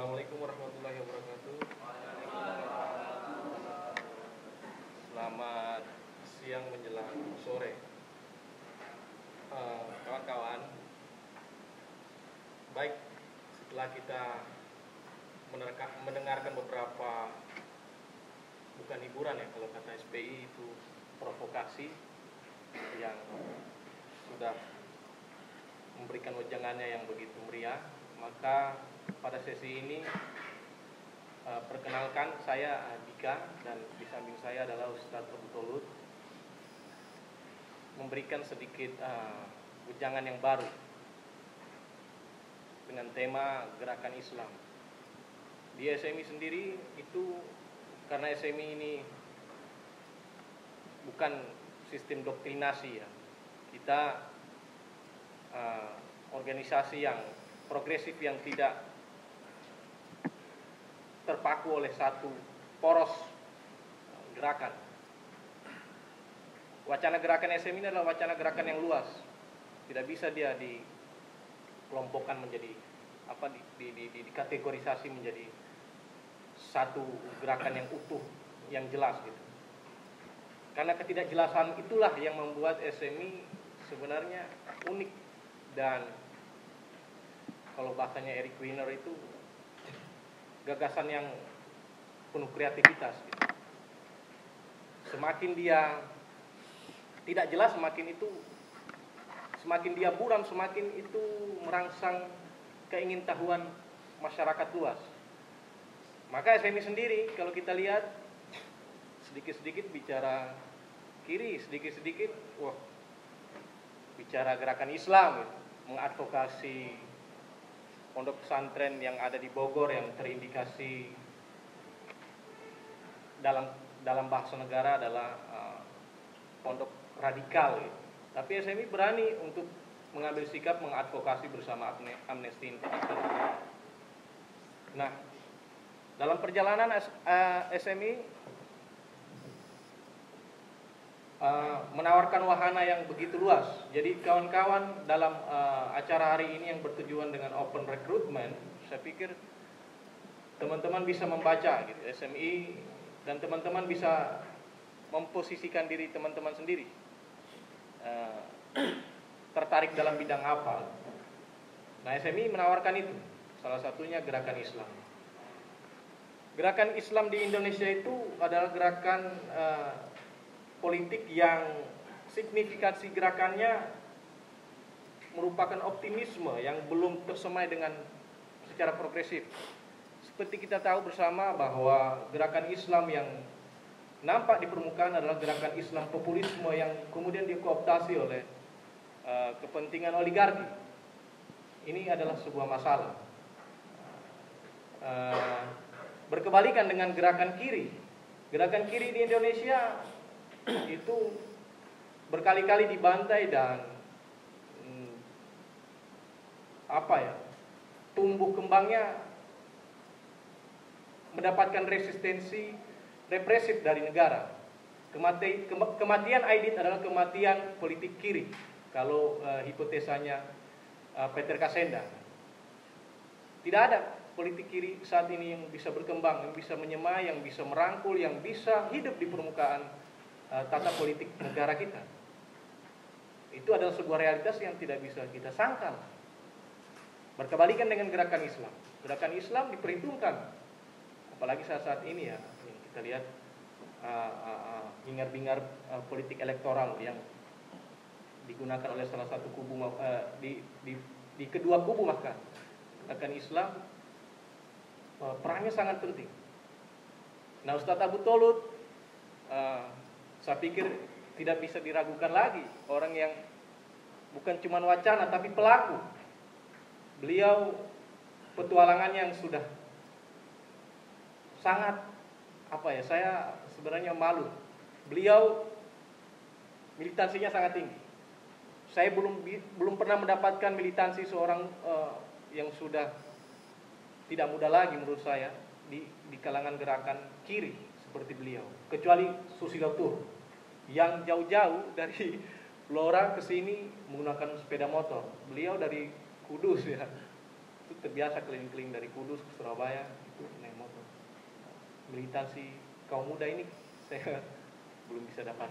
Assalamualaikum warahmatullahi wabarakatuh. Selamat siang menjelang sore. Eh, Kawan-kawan, baik setelah kita mendengarkan beberapa bukan hiburan ya kalau kata SPI itu provokasi yang sudah memberikan wejangannya yang begitu meriah maka pada sesi ini eh, perkenalkan saya Dika dan di samping saya adalah Ustadz Abu Tolut. Memberikan sedikit eh, wejangan yang baru dengan tema gerakan Islam. Di SMI sendiri itu karena SMI ini bukan sistem doktrinasi ya. Kita eh, organisasi yang progresif yang tidak terpaku oleh satu poros gerakan. Wacana gerakan SM ini adalah wacana gerakan yang luas. Tidak bisa dia dikelompokkan menjadi apa di, di, di, di, dikategorisasi menjadi satu gerakan yang utuh, yang jelas gitu. Karena ketidakjelasan itulah yang membuat SMI sebenarnya unik dan kalau bahasanya Eric Wiener itu gagasan yang penuh kreativitas gitu. Semakin dia tidak jelas semakin itu semakin dia buram semakin itu merangsang keingintahuan masyarakat luas. Maka SMI sendiri kalau kita lihat sedikit-sedikit bicara kiri, sedikit-sedikit wah bicara gerakan Islam gitu, mengadvokasi pondok pesantren yang ada di Bogor yang terindikasi dalam dalam bahasa negara adalah uh, pondok radikal gitu. Tapi SMI berani untuk mengambil sikap mengadvokasi bersama Amnesty International. Nah, dalam perjalanan SMI Uh, menawarkan wahana yang begitu luas. Jadi kawan-kawan dalam uh, acara hari ini yang bertujuan dengan open recruitment, saya pikir teman-teman bisa membaca gitu SMI dan teman-teman bisa memposisikan diri teman-teman sendiri uh, tertarik dalam bidang apa. Nah SMI menawarkan itu, salah satunya gerakan Islam. Gerakan Islam di Indonesia itu adalah gerakan uh, politik yang signifikansi gerakannya merupakan optimisme yang belum tersemai dengan secara progresif. Seperti kita tahu bersama bahwa gerakan Islam yang nampak di permukaan adalah gerakan Islam populisme yang kemudian dikooptasi oleh uh, kepentingan oligarki. Ini adalah sebuah masalah. Uh, berkebalikan dengan gerakan kiri. Gerakan kiri di Indonesia itu berkali-kali dibantai dan hmm, apa ya tumbuh kembangnya mendapatkan resistensi represif dari negara. Kemati, kematian Aidit adalah kematian politik kiri kalau uh, hipotesanya uh, Peter Kasenda. Tidak ada politik kiri saat ini yang bisa berkembang, yang bisa menyemai, yang bisa merangkul, yang bisa hidup di permukaan uh, tata politik negara kita. Itu adalah sebuah realitas yang tidak bisa kita sangkal. Berkebalikan dengan gerakan Islam. Gerakan Islam diperhitungkan. Apalagi saat-saat ini ya, kita lihat hingar-bingar uh, uh, uh, politik elektoral yang digunakan oleh salah satu kubu uh, di, di, di kedua kubu maka gerakan Islam uh, perannya sangat penting. Nah Ustadz Abu Tolut uh, saya pikir tidak bisa diragukan lagi orang yang bukan cuma wacana tapi pelaku. Beliau petualangannya yang sudah sangat apa ya saya sebenarnya malu. Beliau militansinya sangat tinggi. Saya belum belum pernah mendapatkan militansi seorang uh, yang sudah tidak muda lagi menurut saya di di kalangan gerakan kiri seperti beliau, kecuali Susilo Tur yang jauh-jauh dari Blora ke sini menggunakan sepeda motor. Beliau dari Kudus ya. itu terbiasa keliling-keliling dari Kudus ke Surabaya itu naik motor militansi kaum muda ini saya belum bisa dapat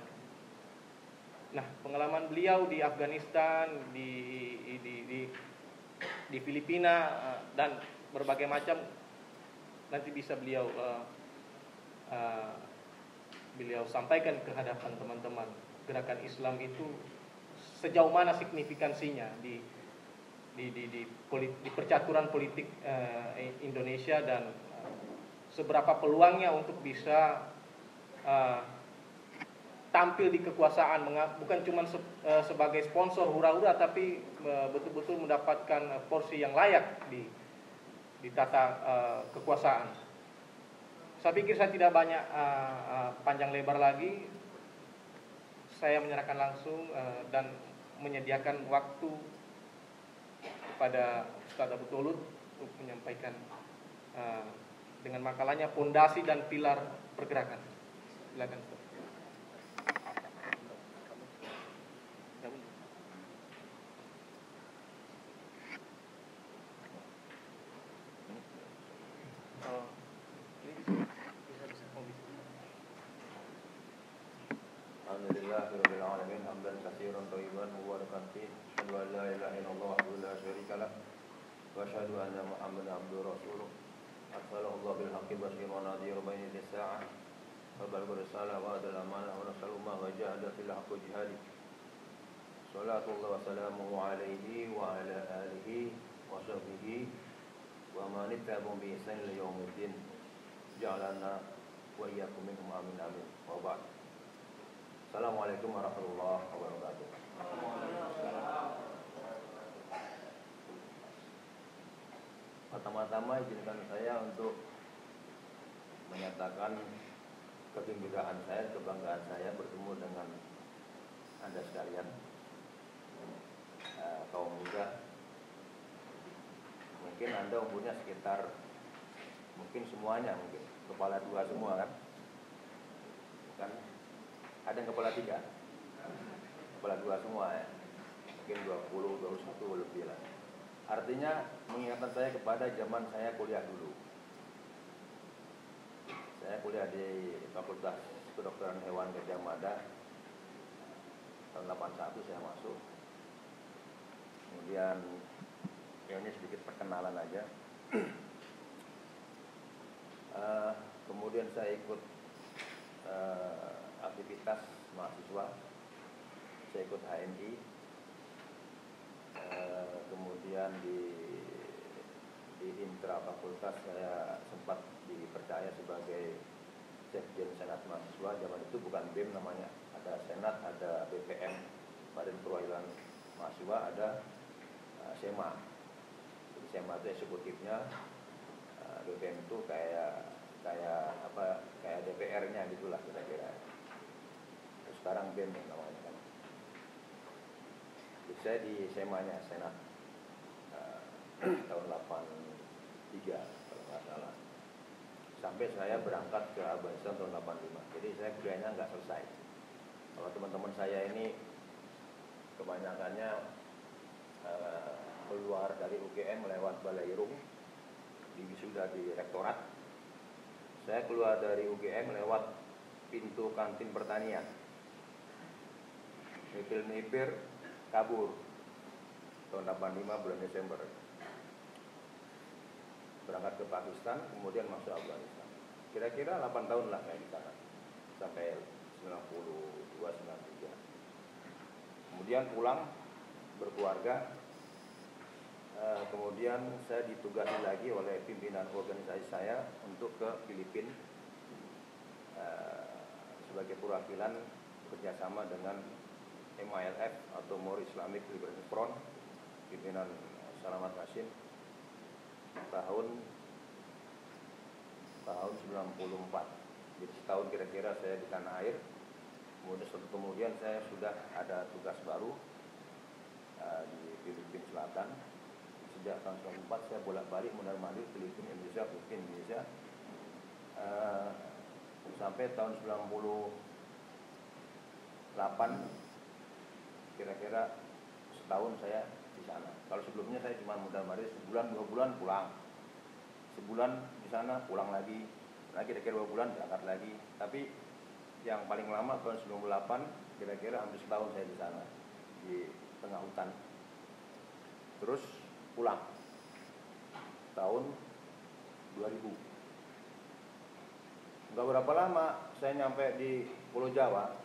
nah pengalaman beliau di Afghanistan di di di, di Filipina eh, dan berbagai macam nanti bisa beliau uh, uh, beliau sampaikan ke hadapan teman-teman gerakan Islam itu sejauh mana signifikansinya di di di di, polit, di percaturan politik uh, Indonesia dan uh, seberapa peluangnya untuk bisa uh, tampil di kekuasaan bukan cuma se, uh, sebagai sponsor hura-hura tapi betul-betul uh, mendapatkan uh, porsi yang layak di di tata uh, kekuasaan. Saya pikir saya tidak banyak uh, uh, panjang lebar lagi saya menyerahkan langsung uh, dan menyediakan waktu kepada Ustaz Abu Tulut untuk menyampaikan uh, dengan makalahnya pondasi dan pilar pergerakan. Silakan وسلامه عليه وعلى آله وصحبه ومن اتبعهم بإحسان إلى يوم الدين جعلنا وإياكم منهم آمين آمين وبعد السلام عليكم ورحمة الله وبركاته Pertama-tama izinkan saya untuk menyatakan kegembiraan saya, kebanggaan saya bertemu dengan Anda sekalian eh, kaum muda. Mungkin Anda umurnya sekitar mungkin semuanya mungkin kepala dua semua kan? Kan ada yang kepala tiga, kepala dua semua ya. Mungkin 20, 21 lebih lah. Artinya mengingatkan saya kepada zaman saya kuliah dulu. Saya kuliah di Fakultas Kedokteran Hewan Gajah Mada tahun 81 saya masuk. Kemudian ya ini sedikit perkenalan aja. uh, kemudian saya ikut uh, aktivitas mahasiswa. Saya ikut HMI Eh, kemudian di di intra fakultas saya sempat dipercaya sebagai sekjen senat mahasiswa zaman itu bukan bem namanya ada senat ada bpm badan perwakilan mahasiswa ada uh, sema. Jadi sema itu eksekutifnya bpm itu kayak kayak apa kayak dpr-nya gitulah kira-kira. Sekarang bem namanya saya di SMA-nya Senat uh, tahun 83 kalau nggak salah. Sampai saya berangkat ke Afghanistan tahun 85 jadi saya kuliahnya nggak selesai. Kalau teman-teman saya ini kebanyakannya uh, keluar dari UGM lewat Balai Rum di wisuda di rektorat. Saya keluar dari UGM lewat pintu kantin pertanian. Nipil-nipir kabur. Tahun 85 bulan Desember. Berangkat ke Pakistan kemudian masuk Afghanistan. Kira-kira 8 tahun lah saya di sana. Sampai 92 93 kemudian pulang berkeluarga eh, kemudian saya ditugasi lagi oleh pimpinan organisasi saya untuk ke Filipina eh, sebagai perwakilan kerjasama dengan MILF atau More Islamic Liberation Front pimpinan Salamat Hashim. Tahun tahun 94 jadi setahun kira-kira saya di tanah air. Kemudian kemudian saya sudah ada tugas baru uh, di Filipina Selatan sejak tahun 94 saya bolak-balik mondar-mandir Filipina Indonesia Filipina Indonesia uh, sampai tahun 98 kira-kira setahun saya di sana. Kalau sebelumnya saya cuma mudah mari sebulan dua bulan pulang, sebulan di sana pulang lagi, lagi kira-kira dua bulan berangkat lagi. Tapi yang paling lama tahun 98 kira-kira hampir setahun saya di sana di tengah hutan. Terus pulang tahun 2000. Enggak berapa lama saya nyampe di Pulau Jawa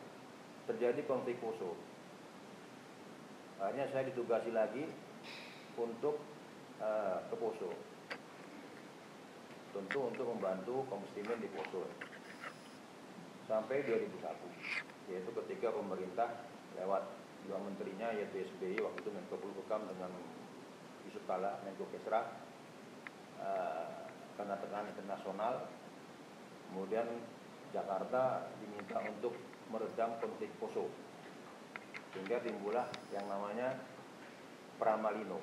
terjadi konflik Poso. Akhirnya saya ditugasi lagi untuk uh, ke Poso. Tentu untuk membantu kaum muslimin di Poso. Sampai 2001, yaitu ketika pemerintah lewat dua menterinya yaitu SBY waktu itu Menko Polhukam dengan Yusuf Kala Menko Kesra uh, karena tekanan internasional. Kemudian Jakarta diminta untuk meredam konflik Poso. Sehingga timbullah yang namanya Pramalino.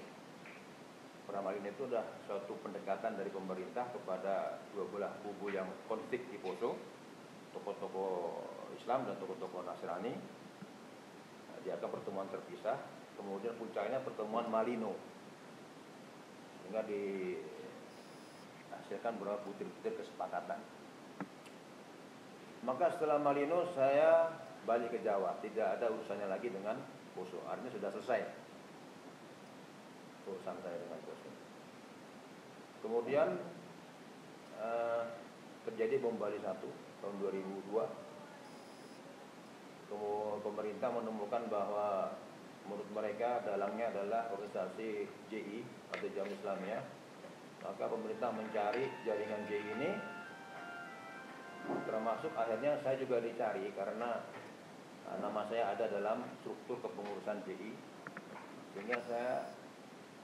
Pramalino itu adalah suatu pendekatan dari pemerintah kepada dua belah kubu yang konflik di Poso, tokoh-tokoh Islam dan tokoh-tokoh Nasrani. Nah, akan pertemuan terpisah, kemudian puncaknya pertemuan Malino, sehingga dihasilkan beberapa butir-butir kesepakatan. Maka setelah Malino saya balik ke Jawa, tidak ada urusannya lagi dengan Poso. Artinya sudah selesai urusan saya dengan Poso. Kemudian eh, terjadi bom Bali 1 tahun 2002. Kemudian pemerintah menemukan bahwa menurut mereka dalangnya adalah organisasi JI atau Jam Islamia. Maka pemerintah mencari jaringan JI ini. Termasuk akhirnya saya juga dicari karena Nah, nama saya ada dalam struktur kepengurusan JI sehingga saya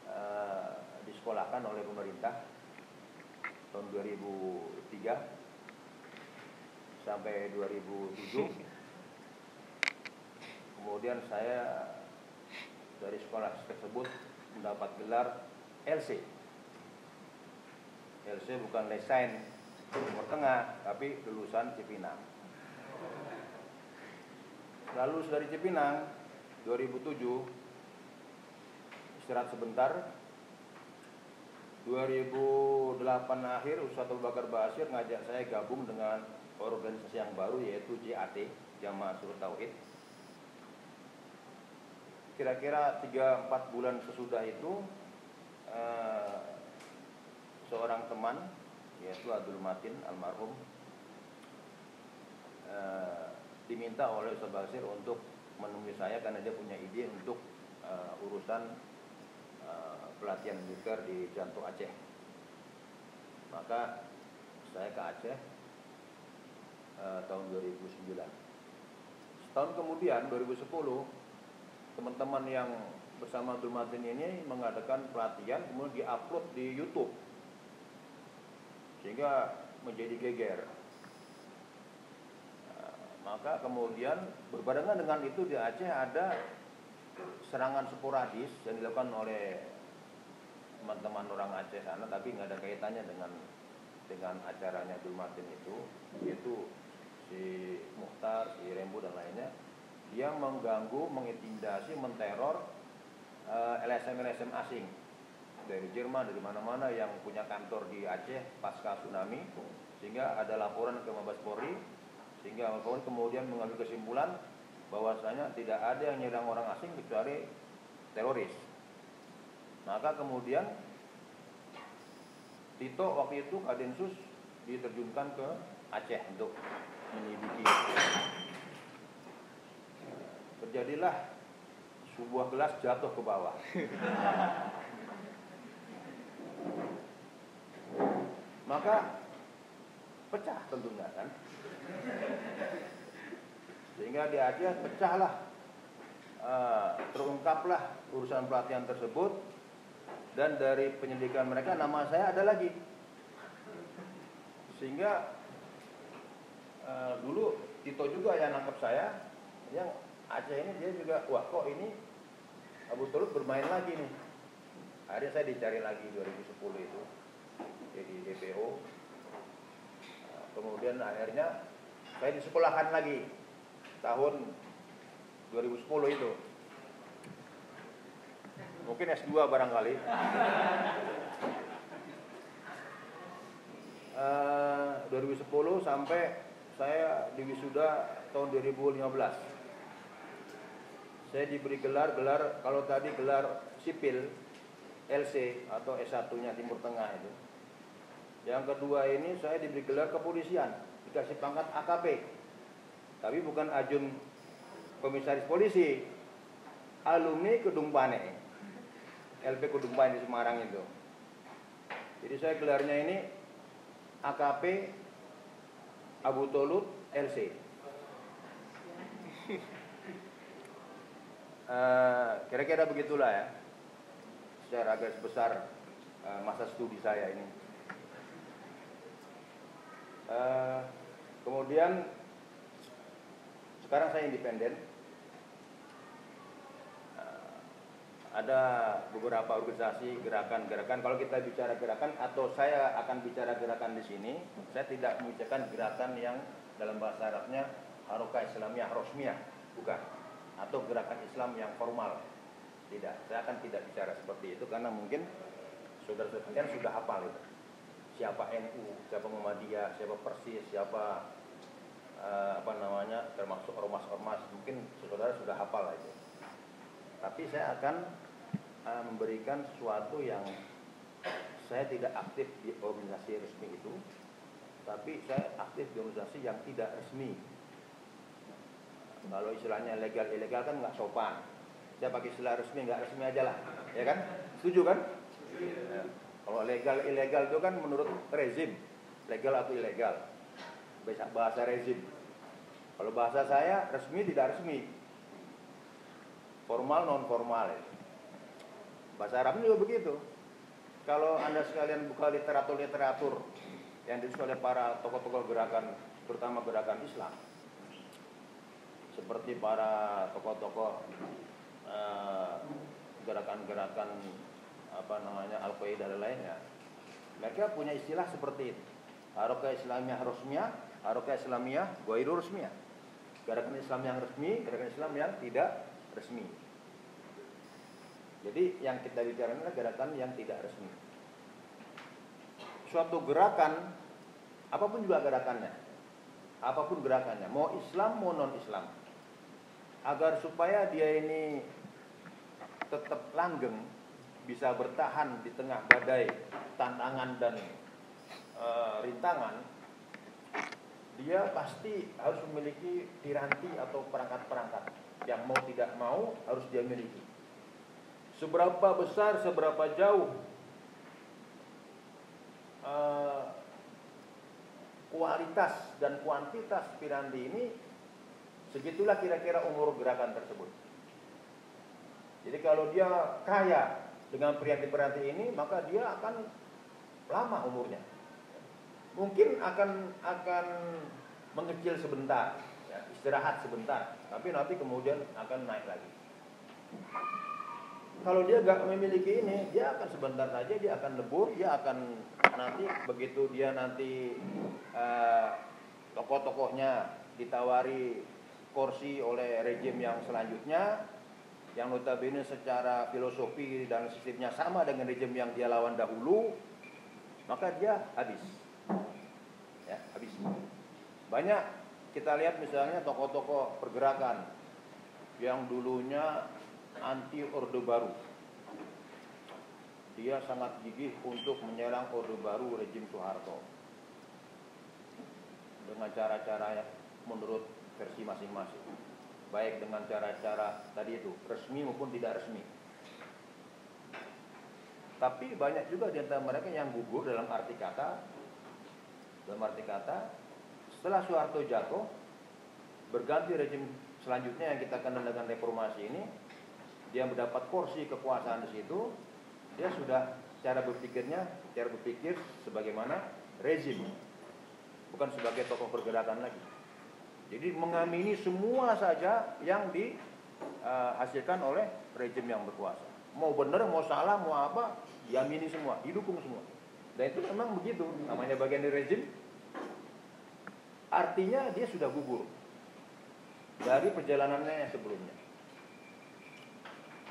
uh, disekolahkan oleh pemerintah tahun 2003 sampai 2007 kemudian saya dari sekolah tersebut mendapat gelar LC LC bukan lesain Timur Tengah tapi lulusan Cipinang. Lalu dari Cipinang 2007 istirahat sebentar. 2008 akhir Ustadz Abu Bakar Basir ngajak saya gabung dengan organisasi yang baru yaitu JAT Jamaah Surut Tauhid. Kira-kira 3-4 bulan sesudah itu eh, seorang teman yaitu Abdul Matin almarhum eh, diminta oleh Ustaz Basir untuk menemui saya karena dia punya ide untuk uh, urusan uh, pelatihan militer di Jantung Aceh. Maka saya ke Aceh uh, tahun 2009. Setahun kemudian 2010 teman-teman yang bersama Abdul ini mengadakan pelatihan kemudian diupload di YouTube. Sehingga menjadi geger. Maka kemudian berbarengan dengan itu di Aceh ada serangan sporadis yang dilakukan oleh teman-teman orang Aceh sana tapi nggak ada kaitannya dengan dengan acaranya Abdul itu yaitu si Muhtar, si Rembo dan lainnya. Dia mengganggu, mengintimidasi, menteror LSM-LSM asing dari Jerman, dari mana-mana yang punya kantor di Aceh pasca tsunami sehingga ada laporan ke Mabes Polri sehingga kawan kemudian mengambil kesimpulan bahwasanya tidak ada yang nyerang orang asing kecuali teroris. Maka kemudian Tito waktu itu Kadensus diterjunkan ke Aceh untuk menyelidiki. Terjadilah sebuah gelas jatuh ke bawah. Maka pecah tentunya kan sehingga di Aceh pecahlah uh, terungkaplah urusan pelatihan tersebut dan dari penyelidikan mereka nama saya ada lagi sehingga uh, dulu Tito juga yang nangkep saya yang Aceh ini dia juga wah kok ini Abu Tulut bermain lagi nih akhirnya saya dicari lagi 2010 itu jadi DPO kemudian akhirnya saya disekolahkan lagi tahun 2010 itu Mungkin S2 barangkali. Uh, 2010 sampai saya di wisuda tahun 2015. Saya diberi gelar-gelar kalau tadi gelar sipil LC atau S1-nya Timur Tengah itu. Yang kedua ini saya diberi gelar kepolisian, dikasih pangkat AKP. Tapi bukan ajun komisaris polisi, alumni Kedung Pane. LP Kedung Pane di Semarang itu. Jadi saya gelarnya ini AKP Abu Tolut LC. Kira-kira uh, begitulah ya secara garis besar uh, masa studi saya ini. Uh, kemudian sekarang saya independen. ada beberapa organisasi gerakan-gerakan. Kalau kita bicara gerakan atau saya akan bicara gerakan di sini, saya tidak membicarakan gerakan yang dalam bahasa Arabnya Haroka Islamiyah Rosmiyah, bukan. Atau gerakan Islam yang formal. Tidak, saya akan tidak bicara seperti itu karena mungkin saudara-saudara sudah hafal itu. Siapa NU, siapa Muhammadiyah, siapa Persis, siapa uh, apa namanya termasuk ormas-ormas, mungkin saudara sudah hafal itu. Tapi saya akan uh, memberikan sesuatu yang saya tidak aktif di organisasi resmi itu, tapi saya aktif di organisasi yang tidak resmi. Kalau istilahnya legal ilegal kan nggak sopan. Saya pakai istilah resmi nggak resmi aja lah, ya kan? Setuju kan? Ya. Kalau legal ilegal itu kan menurut rezim, legal atau ilegal. Bahasa rezim. Kalau bahasa saya resmi tidak resmi, formal non formal. Ya. Bahasa Arabnya juga begitu. Kalau Anda sekalian buka literatur-literatur yang ditulis oleh para tokoh-tokoh gerakan, terutama gerakan Islam, seperti para tokoh-tokoh eh, gerakan-gerakan apa namanya Al-Qaeda dan lainnya, mereka punya istilah seperti itu. Harokah Islamiyah Rosmiyah, Harokah Islamiyah Guairu Rosmiyah. Gerakan Islam yang resmi, gerakan Islam yang tidak resmi. Jadi yang kita bicara adalah gerakan yang tidak resmi. Suatu gerakan, apa pun juga gerakannya, apa pun gerakannya, mau Islam mau non Islam, agar supaya dia ini tetap langgeng, bisa bertahan di tengah badai tantangan dan e, rintangan, dia pasti harus memiliki tiranti atau perangkat-perangkat yang mau tidak mau harus dia miliki. Seberapa besar, seberapa jauh uh, kualitas dan kuantitas piranti ini, segitulah kira-kira umur gerakan tersebut. Jadi kalau dia kaya dengan piranti-piranti ini, maka dia akan lama umurnya. Mungkin akan akan mengecil sebentar, ya, istirahat sebentar, tapi nanti kemudian akan naik lagi. Kalau dia nggak memiliki ini, dia akan sebentar saja dia akan lebur, dia akan nanti begitu dia nanti uh, tokoh-tokohnya ditawari kursi oleh rejim yang selanjutnya, yang notabene secara filosofi dan sistemnya sama dengan rejim yang dia lawan dahulu, maka dia habis. Ya, habis. Banyak kita lihat misalnya tokoh-tokoh pergerakan yang dulunya anti Orde Baru. Dia sangat gigih untuk menyerang Orde Baru rejim Soeharto. Dengan cara-cara yang menurut versi masing-masing. Baik dengan cara-cara tadi itu, resmi maupun tidak resmi. Tapi banyak juga di antara mereka yang gugur dalam arti kata dalam arti kata setelah Soeharto jatuh, berganti rejim selanjutnya yang kita kenal dengan reformasi ini, dia mendapat kursi kekuasaan di situ, dia sudah cara berpikirnya, cara berpikir sebagaimana rezim, bukan sebagai tokoh pergerakan lagi. Jadi mengamini semua saja yang dihasilkan oleh rejim yang berkuasa. Mau benar, mau salah, mau apa, diamini semua, didukung semua. Dan itu memang begitu, namanya bagian dari rezim, Artinya dia sudah gugur dari perjalanannya yang sebelumnya.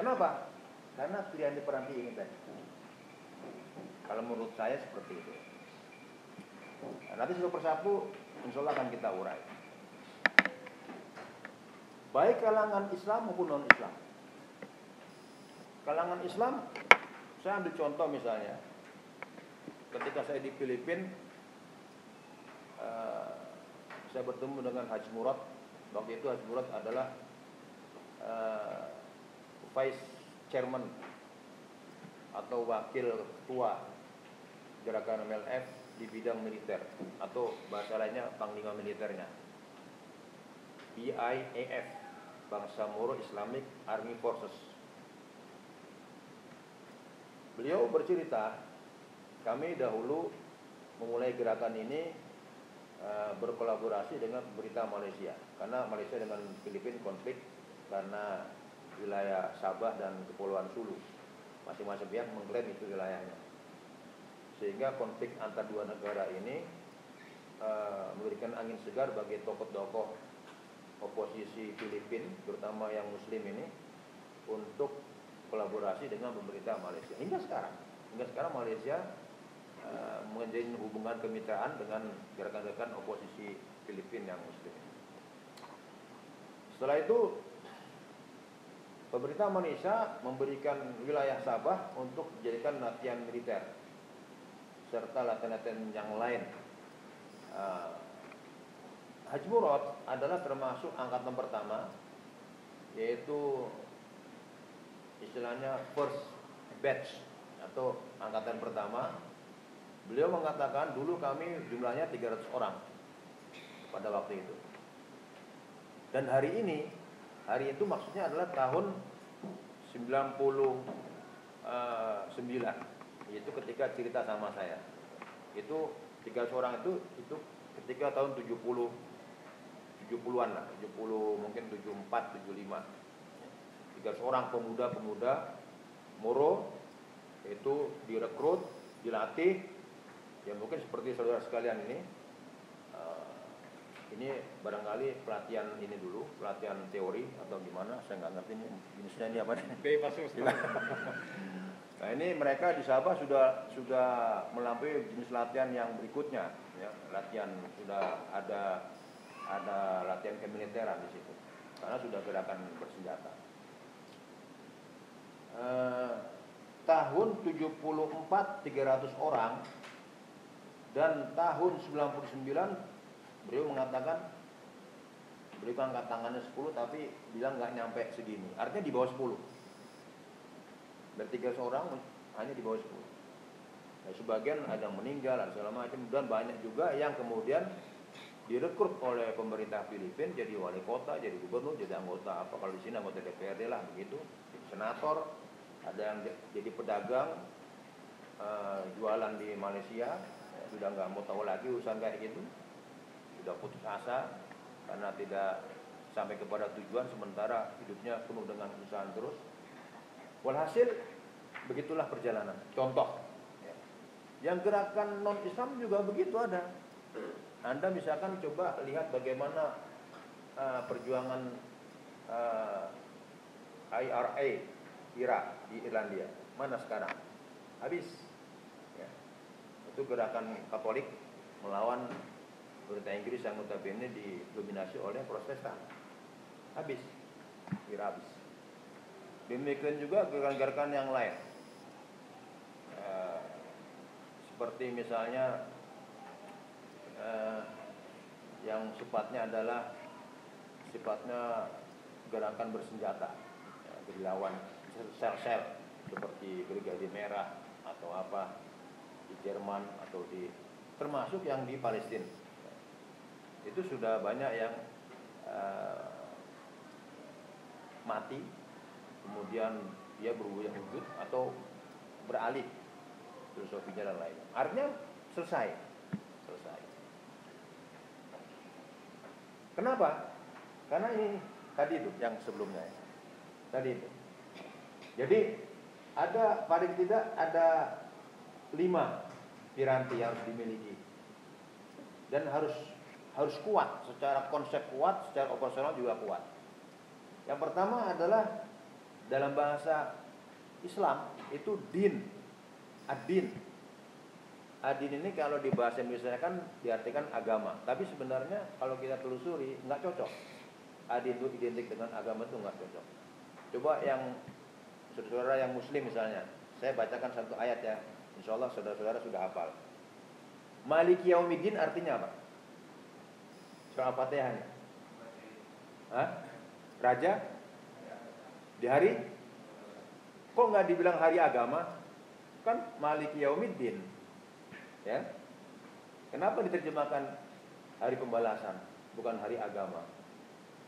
Kenapa? Karena pilihan peranti ini tadi. Kalau menurut saya seperti itu. Nah, nanti satu persatu insya Allah akan kita urai. Baik kalangan Islam maupun non Islam. Kalangan Islam, saya ambil contoh misalnya, ketika saya di Filipina, uh, saya bertemu dengan Haji Murad. Waktu itu Haji Murad adalah uh, vice chairman atau wakil ketua gerakan MLF di bidang militer atau bahasa lainnya panglima militernya BIAF Bangsa Moro Islamic Army Forces. Beliau bercerita kami dahulu memulai gerakan ini uh, berkolaborasi dengan pemerintah Malaysia. Karena Malaysia dengan Filipina konflik karena wilayah Sabah dan Kepulauan Sulu. Masing-masing pihak mengklaim itu wilayahnya. Sehingga konflik antar dua negara ini uh, memberikan angin segar bagi tokoh-tokoh oposisi Filipina terutama yang muslim ini untuk kolaborasi dengan pemerintah Malaysia. Hingga sekarang. Hingga sekarang Malaysia uh, menjalin hubungan kemitraan dengan gerakan-gerakan oposisi Filipina yang muslim setelah itu Pemerintah Malaysia memberikan wilayah Sabah untuk dijadikan latihan militer serta latihan-latihan yang lain. Uh, Haji Murad adalah termasuk angkatan pertama yaitu istilahnya first batch atau angkatan pertama. Beliau mengatakan dulu kami jumlahnya 300 orang pada waktu itu. Dan hari ini Hari itu maksudnya adalah tahun 99 eh, Itu ketika cerita sama saya Itu tiga orang itu itu ketika tahun 70 70-an lah 70 mungkin 74 75 tiga seorang pemuda-pemuda Moro itu direkrut dilatih. Ya mungkin seperti saudara sekalian ini ini barangkali pelatihan ini dulu, pelatihan teori atau gimana, saya nggak ngerti ini jenisnya ini apa nih. Nah ini mereka di Sabah sudah sudah melampaui jenis latihan yang berikutnya, ya, latihan sudah ada ada latihan kemiliteran di situ, karena sudah gerakan bersenjata. Eh, tahun 74 300 orang. Dan tahun 99 beliau mengatakan beliau angkat tangannya 10 tapi bilang nggak nyampe segini. Artinya di bawah 10 dari tiga seorang hanya di bawah 10 nah, sebagian ada yang meninggal ada segala macam. Dan banyak juga yang kemudian direkrut oleh pemerintah Filipina jadi wali kota, jadi gubernur, jadi anggota apa kalau di sini anggota DPRD lah begitu, senator, ada yang jadi pedagang uh, jualan di Malaysia, sudah nggak mau tahu lagi urusan kayak gitu, sudah putus asa karena tidak sampai kepada tujuan sementara hidupnya penuh dengan kesusahan terus. Walhasil begitulah perjalanan. Contoh, ya. yang gerakan non Islam juga begitu ada. Anda misalkan coba lihat bagaimana uh, perjuangan uh, IRA Irak di Irlandia. Mana sekarang? Habis. Ya. Itu gerakan Katolik melawan pemerintah Inggris yang notabene didominasi oleh Protestan. Habis, kira habis. Demikian juga gerakan-gerakan yang lain. Eh, seperti misalnya eh, yang sifatnya adalah sifatnya gerakan bersenjata, ya, sel-sel seperti Brigade Merah atau apa di Jerman atau di termasuk yang di Palestina. Itu sudah banyak yang uh, mati kemudian dia berubah wujud atau beralih filosofinya dan lain artinya selesai selesai kenapa? Karena ini tadi itu yang sebelumnya tadi itu. Jadi ada paling tidak ada lima piranti yang harus dimiliki. Dan harus harus kuat, secara konsep kuat, secara operasional juga kuat. Yang pertama adalah dalam bahasa Islam itu din, adin. Adin ini kalau di bahasa Indonesia kan diartikan agama, tapi sebenarnya kalau kita telusuri nggak cocok. Adin itu identik dengan agama itu nggak cocok. Coba yang saudara-saudara yang Muslim misalnya, saya bacakan satu ayat ya, Insya Allah saudara-saudara sudah hafal. Maliki Yaumiddin artinya apa? Surah Fatihah. Hah? Raja? Di hari? Kok nggak dibilang hari agama? Kan Maliki Yaumiddin. Ya. Kenapa diterjemahkan hari pembalasan, bukan hari agama?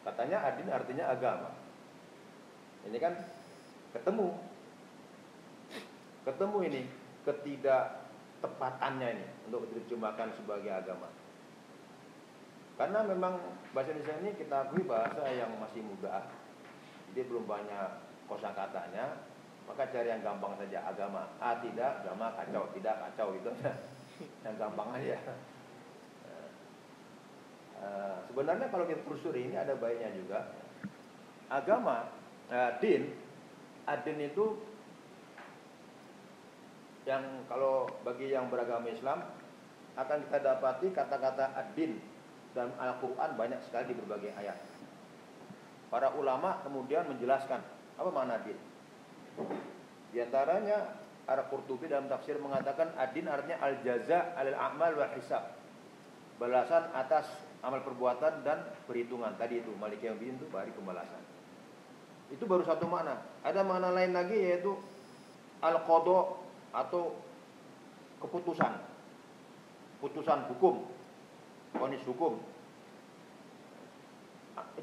Katanya adin artinya agama. Ini kan ketemu. Ketemu ini ketidak tepatannya ini untuk diterjemahkan sebagai agama. Karena memang bahasa Indonesia ini kita akui bahasa yang masih muda, jadi belum banyak kosakatanya, maka cari yang gampang saja agama. Ah tidak, agama kacau, tidak kacau itu yang gampang aja. Uh, sebenarnya kalau kita telusuri ini ada baiknya juga. Agama, uh, din, adin itu yang kalau bagi yang beragama Islam akan kita dapati kata-kata ad-din dalam Al-Quran banyak sekali di berbagai ayat. Para ulama kemudian menjelaskan apa makna din. Di antaranya Ar-Qurtubi dalam tafsir mengatakan ad-din artinya al-jaza al-amal wa hisab. Balasan atas amal perbuatan dan perhitungan. Tadi itu Malik yang itu bari pembalasan. Itu baru satu makna. Ada makna lain lagi yaitu al-qadha atau keputusan putusan hukum vonis hukum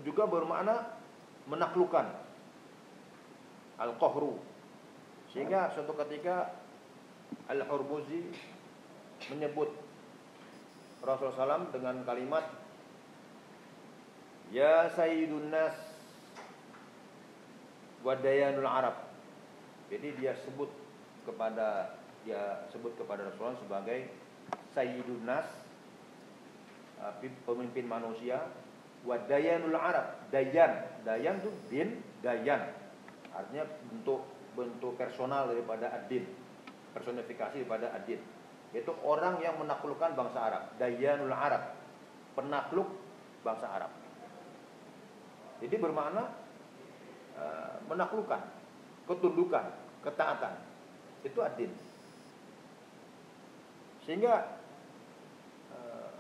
juga bermakna menaklukkan al-qahru sehingga suatu ketika al-hurbuzi menyebut Rasulullah SAW dengan kalimat Ya Sayyidun Nas Wadayanul Arab. Jadi dia sebut kepada dia sebut kepada Rasulullah sebagai Sayyidun Nas uh, pemimpin manusia wa dayanul Arab. Dayan dayan itu din dayan. Artinya bentuk bentuk personal daripada adin personifikasi daripada adin yaitu orang yang menaklukkan bangsa Arab. Dayanul Arab. Penakluk bangsa Arab. Jadi bermakna uh, menaklukkan ketundukan ketaatan. Itu adin. Sehingga uh,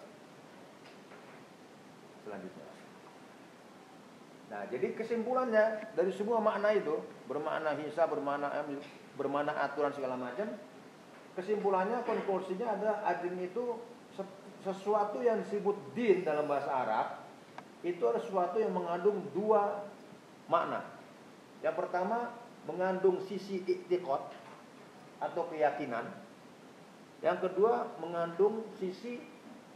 selanjutnya. Nah, jadi kesimpulannya dari semua makna itu bermakna hisa, bermakna bermakna aturan segala macam. Kesimpulannya, konklusinya ada adin itu sesuatu yang disebut din dalam bahasa Arab itu adalah sesuatu yang mengandung dua makna. Yang pertama mengandung sisi iktikot atau keyakinan. Yang kedua mengandung sisi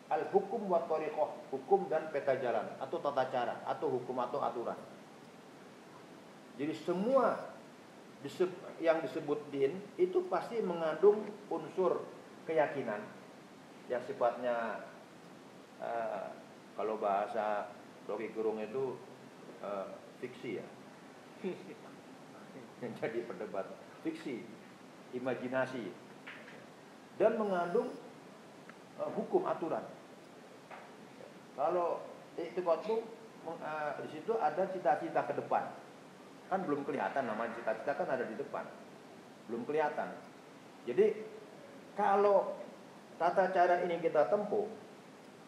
al-hukum wa tariqah, hukum dan peta jalan atau tata cara atau hukum atau aturan. Jadi semua yang disebut din itu pasti mengandung unsur keyakinan yang sifatnya uh, kalau bahasa Rocky Gerung itu uh, fiksi ya. yang jadi perdebat fiksi imajinasi dan mengandung uh, hukum aturan. Kalau itu uh, di situ ada cita-cita ke depan. Kan belum kelihatan namanya cita-cita kan ada di depan. Belum kelihatan. Jadi kalau tata cara ini kita tempuh,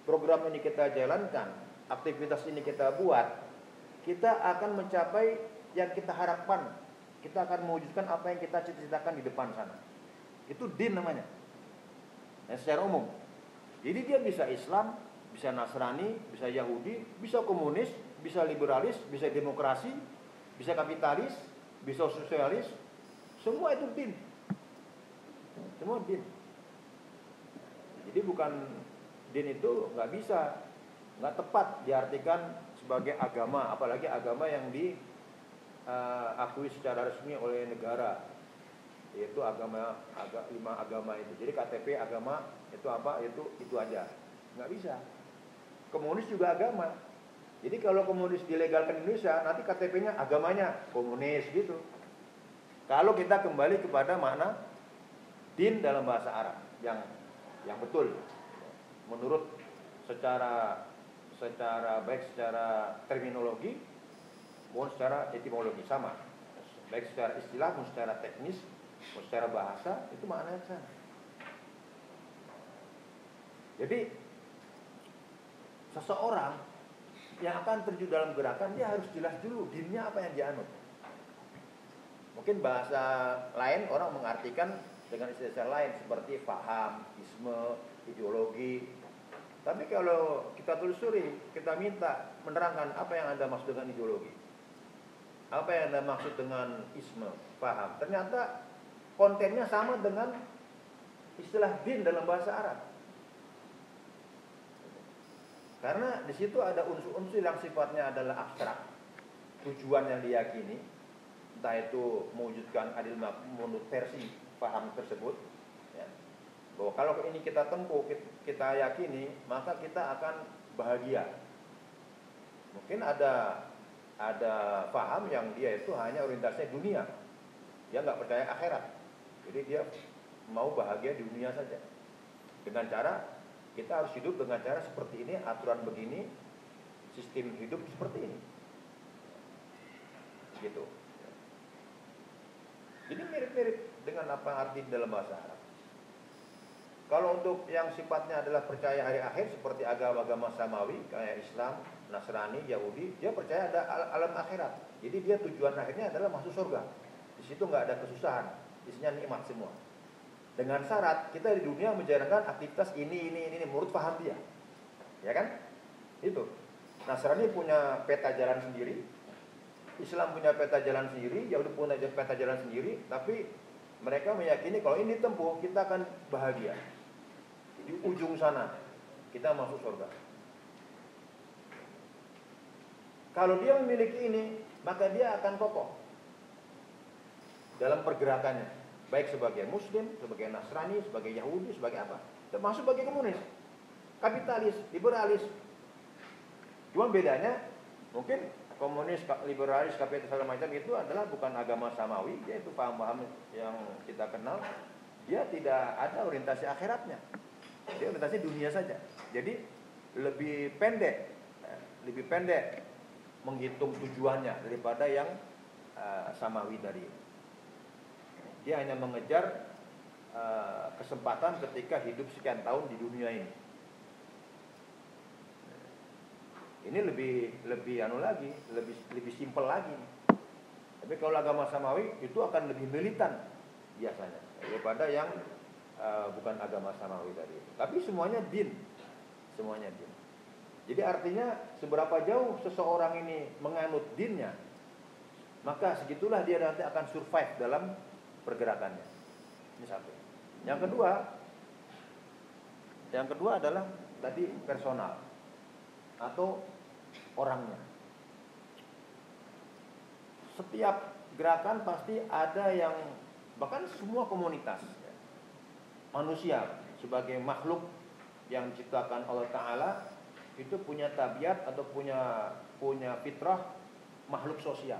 program ini kita jalankan, aktivitas ini kita buat, kita akan mencapai yang kita harapkan kita akan mewujudkan apa yang kita cita-citakan di depan sana. Itu din namanya. Ya, secara umum. Jadi dia bisa Islam, bisa Nasrani, bisa Yahudi, bisa komunis, bisa liberalis, bisa demokrasi, bisa kapitalis, bisa sosialis. Semua itu din. Semua din. Jadi bukan din itu nggak bisa, nggak tepat diartikan sebagai agama, apalagi agama yang di uh, akui secara resmi oleh negara yaitu agama agak lima agama itu jadi KTP agama itu apa itu itu aja nggak bisa komunis juga agama. Jadi kalau komunis dilegalkan di Indonesia nanti KTP-nya agamanya komunis gitu. Kalau kita kembali kepada makna din dalam bahasa Arab yang yang betul. Menurut secara secara baik secara terminologi maupun secara etimologi sama. Baik secara istilah maupun secara teknis maupun secara bahasa itu maknanya sama. Jadi seseorang yang akan terjun dalam gerakan dia harus jelas dulu dinnya apa yang dianut mungkin bahasa lain orang mengartikan dengan istilah lain seperti faham, isme, ideologi. Tapi kalau kita telusuri, kita minta menerangkan apa yang Anda maksud dengan ideologi. Apa yang Anda maksud dengan isme, faham. Ternyata kontennya sama dengan istilah din dalam bahasa Arab. Karena di situ ada unsur-unsur yang sifatnya adalah abstrak. Tujuan yang diyakini, entah itu mewujudkan adil menurut versi paham tersebut ya, bahwa kalau ini kita tempuh kita yakini maka kita akan bahagia. Mungkin ada ada paham yang dia itu hanya orientasinya dunia. Dia nggak percaya akhirat. Jadi dia mau bahagia di dunia saja. Dengan cara kita harus hidup dengan cara seperti ini aturan begini sistem hidup seperti ini gitu jadi mirip-mirip dengan apa arti dalam bahasa Arab. Kalau untuk yang sifatnya adalah percaya hari akhir seperti agama-agama samawi kayak Islam, Nasrani, Yahudi, dia percaya ada alam akhirat. Jadi dia tujuan akhirnya adalah masuk surga. Di situ nggak ada kesusahan, isinya nikmat semua. Dengan syarat kita di dunia menjalankan aktivitas ini ini ini, ini menurut paham dia. Ya kan? Itu. Nasrani punya peta jalan sendiri, Islam punya peta jalan sendiri, Yahudi punya peta jalan sendiri, tapi mereka meyakini kalau ini tempuh kita akan bahagia. Di ujung sana kita masuk surga. Kalau dia memiliki ini, maka dia akan kokoh dalam pergerakannya, baik sebagai muslim, sebagai Nasrani, sebagai Yahudi, sebagai apa, termasuk sebagai komunis, kapitalis, liberalis. Cuma bedanya mungkin komunis, liberalis, kapitalis segala macam itu adalah bukan agama samawi, yaitu paham-paham yang kita kenal. Dia tidak ada orientasi akhiratnya. Dia orientasi dunia saja. Jadi lebih pendek, eh, lebih pendek menghitung tujuannya daripada yang uh, samawi dari Dia hanya mengejar uh, kesempatan ketika hidup sekian tahun di dunia ini. Ini lebih lebih anu lagi, lebih lebih simpel lagi. Tapi kalau agama samawi itu akan lebih militan biasanya daripada yang uh, bukan agama samawi tadi. Tapi semuanya din, semuanya din. Jadi artinya seberapa jauh seseorang ini menganut dinnya, maka segitulah dia nanti akan survive dalam pergerakannya. Ini satu. Yang kedua, yang kedua adalah tadi personal atau orangnya. Setiap gerakan pasti ada yang bahkan semua komunitas manusia sebagai makhluk yang diciptakan Allah Taala itu punya tabiat atau punya punya fitrah makhluk sosial.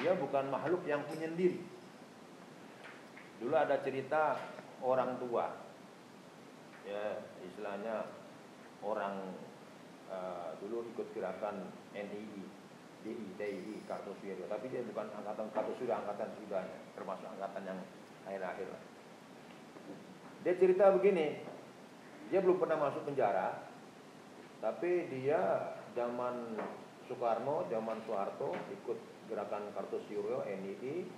Dia bukan makhluk yang penyendiri. Dulu ada cerita orang tua, ya istilahnya orang uh, dulu ikut gerakan NII, DI, DI, Kartosuwiryo. Tapi dia bukan angkatan Kartosuwiryo, angkatan sudahnya, termasuk angkatan yang akhir-akhir. Dia cerita begini, dia belum pernah masuk penjara, tapi dia zaman Soekarno, zaman Soeharto ikut gerakan Kartosuwiryo, NII,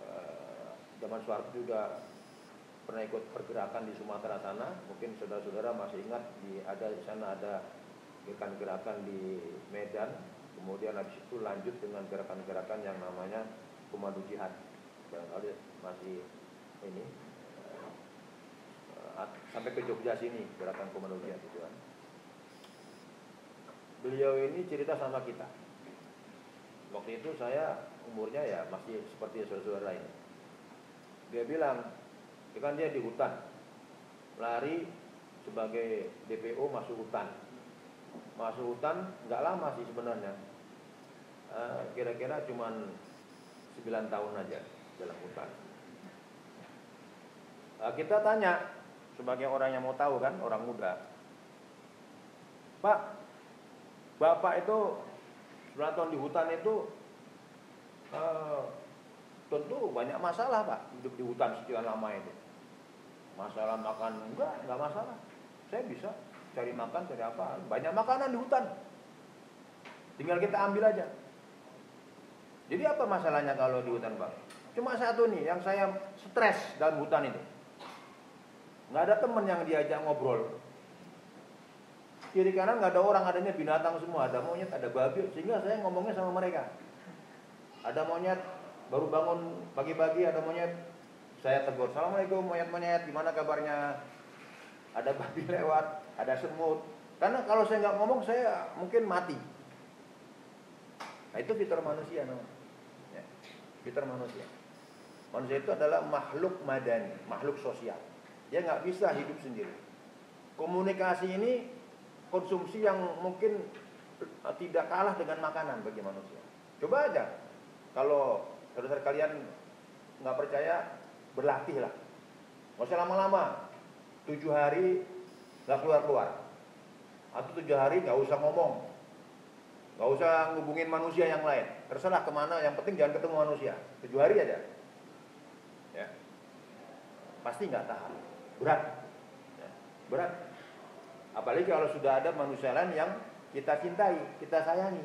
uh, zaman Soeharto juga pernah ikut pergerakan di Sumatera sana, mungkin saudara-saudara masih ingat di ada di sana ada gerakan-gerakan di Medan, kemudian habis itu lanjut dengan gerakan-gerakan yang namanya Komando Jihad. Barangkali masih ini uh, sampai ke Jogja sini gerakan Komando Jihad itu kan. Beliau ini cerita sama kita. Waktu itu saya umurnya ya masih seperti saudara-saudara ini. Dia bilang, itu kan dia di hutan lari sebagai DPO masuk hutan masuk hutan nggak lama sih sebenarnya eh, kira-kira cuman 9 tahun aja dalam hutan. Nah, kita tanya sebagai orang yang mau tahu kan, orang muda. Pak, Bapak itu 9 tahun di hutan itu eh, tentu banyak masalah Pak hidup di hutan sekian lama itu. Masalah makan enggak, enggak masalah. Saya bisa cari makan, cari apa. Banyak makanan di hutan. Tinggal kita ambil aja. Jadi apa masalahnya kalau di hutan Bang? Cuma satu nih yang saya stres dalam hutan itu. Nggak ada teman yang diajak ngobrol. Kiri kanan nggak ada orang, adanya binatang semua. Ada monyet, ada babi. Sehingga saya ngomongnya sama mereka. Ada monyet, baru bangun pagi-pagi ada monyet. Saya tegur, Assalamualaikum monyet-monyet, gimana kabarnya? Ada babi lewat, ada semut. Karena kalau saya nggak ngomong, saya mungkin mati. Nah itu fitur manusia namanya. Ya, fitur manusia. Manusia itu adalah makhluk madani, makhluk sosial. Dia nggak bisa hidup sendiri. Komunikasi ini konsumsi yang mungkin eh, tidak kalah dengan makanan bagi manusia. Coba aja, kalau saudara kalian nggak percaya, berlatihlah. Nggak usah lama-lama, tujuh hari nggak keluar-keluar, atau tujuh hari nggak usah ngomong, nggak usah ngubungin manusia yang lain. Terserah ke mana, yang penting jangan ketemu manusia. Tujuh hari aja, ya, pasti nggak tahan. Berat. Ya, berat apalagi kalau sudah ada manusia lain yang kita cintai kita sayangi.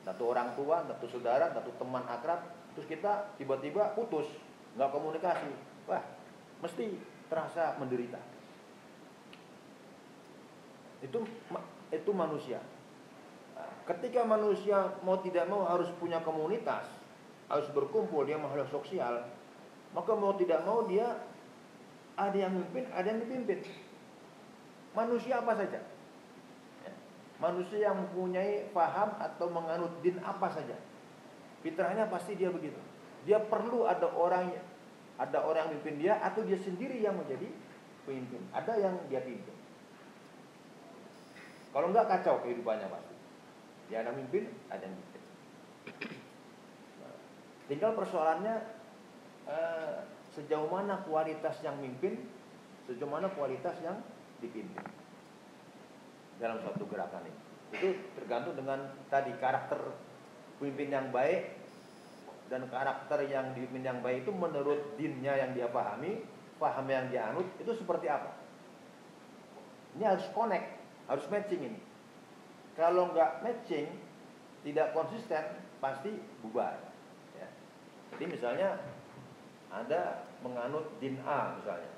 Satu orang tua satu saudara satu teman akrab terus kita tiba-tiba putus nggak komunikasi. Wah mesti terasa menderita. Itu itu manusia. Ketika manusia mau tidak mau harus punya komunitas harus berkumpul dia makhluk sosial maka mau tidak mau dia ada yang memimpin, ada yang dipimpin. Manusia apa saja? Ya. Manusia yang mempunyai paham atau menganut din apa saja. Fitrahnya pasti dia begitu. Dia perlu ada orang ada orang yang memimpin dia atau dia sendiri yang menjadi pemimpin. Ada yang dia pimpin. Kalau enggak kacau kehidupannya pasti. Dia ada memimpin, ada yang. Nah, tinggal persoalannya eh, sejauh mana kualitas yang mimpin, sejauh mana kualitas yang dipimpin dalam suatu gerakan ini. Itu tergantung dengan tadi karakter pemimpin yang baik dan karakter yang dipimpin yang baik itu menurut dinnya yang dia pahami, paham yang dia anut itu seperti apa. Ini harus connect, harus matching ini. Kalau nggak matching, tidak konsisten, pasti bubar. Ya. Jadi misalnya anda menganut din A misalnya,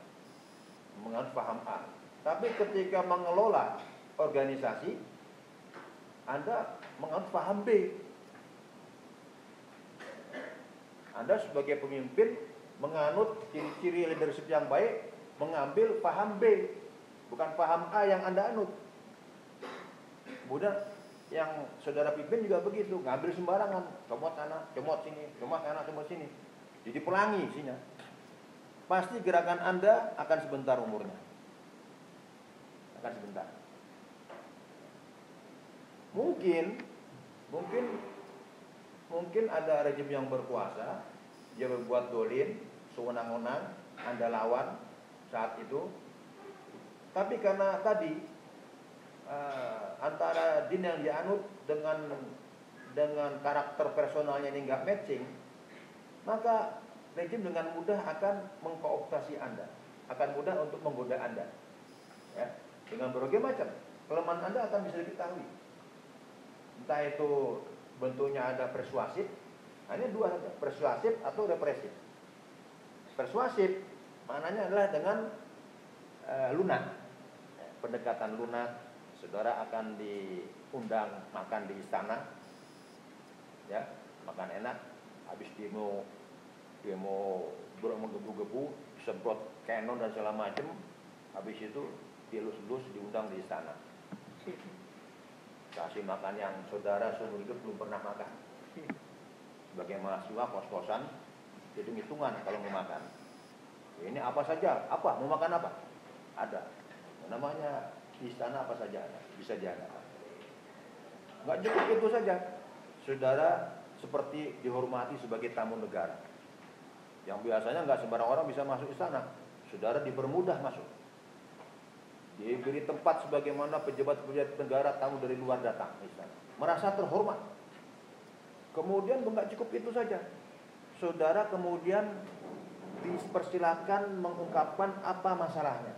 menganut paham A. Tapi ketika mengelola organisasi, Anda menganut paham B. Anda sebagai pemimpin menganut ciri-ciri leadership yang baik, mengambil paham B, bukan paham A yang Anda anut. Kemudian yang saudara pimpin juga begitu, ngambil sembarangan, comot sana, comot sini, comot sana, comot sini. Jadi pelangi isinya. Pasti gerakan Anda akan sebentar umurnya. Akan sebentar. Mungkin mungkin mungkin ada rejim yang berkuasa, dia berbuat dolin, sewenang-wenang, Anda lawan saat itu. Tapi karena tadi uh, antara din yang dianut dengan dengan karakter personalnya ini nggak matching, maka rejim dengan mudah akan mengkooptasi Anda, akan mudah untuk menggoda Anda. Ya, dengan berbagai macam kelemahan Anda akan bisa diketahui. Entah itu bentuknya ada persuasif, hanya dua saja, persuasif atau represif. Persuasif maknanya adalah dengan uh, lunak, pendekatan lunak. Saudara akan diundang makan di istana, ya, makan enak, habis demo demo menggebu-gebu semprot canon dan segala macam habis itu dielus-elus diundang di istana kasih makan yang saudara seumur hidup belum pernah makan. Sebagai mahasiswa kos-kosan jadi hitungan kalau mau makan. Ini apa saja? Apa? Mau makan apa? Ada. Namanya di istana apa saja? Bisa diadakan. Nggak cukup itu saja. Saudara seperti dihormati sebagai tamu negara. Yang biasanya nggak sembarang orang bisa masuk ke sana. Saudara dipermudah masuk. Diberi tempat sebagaimana pejabat-pejabat negara tamu dari luar datang di sana. Merasa terhormat. Kemudian nggak cukup itu saja. Saudara kemudian dipersilakan mengungkapkan apa masalahnya.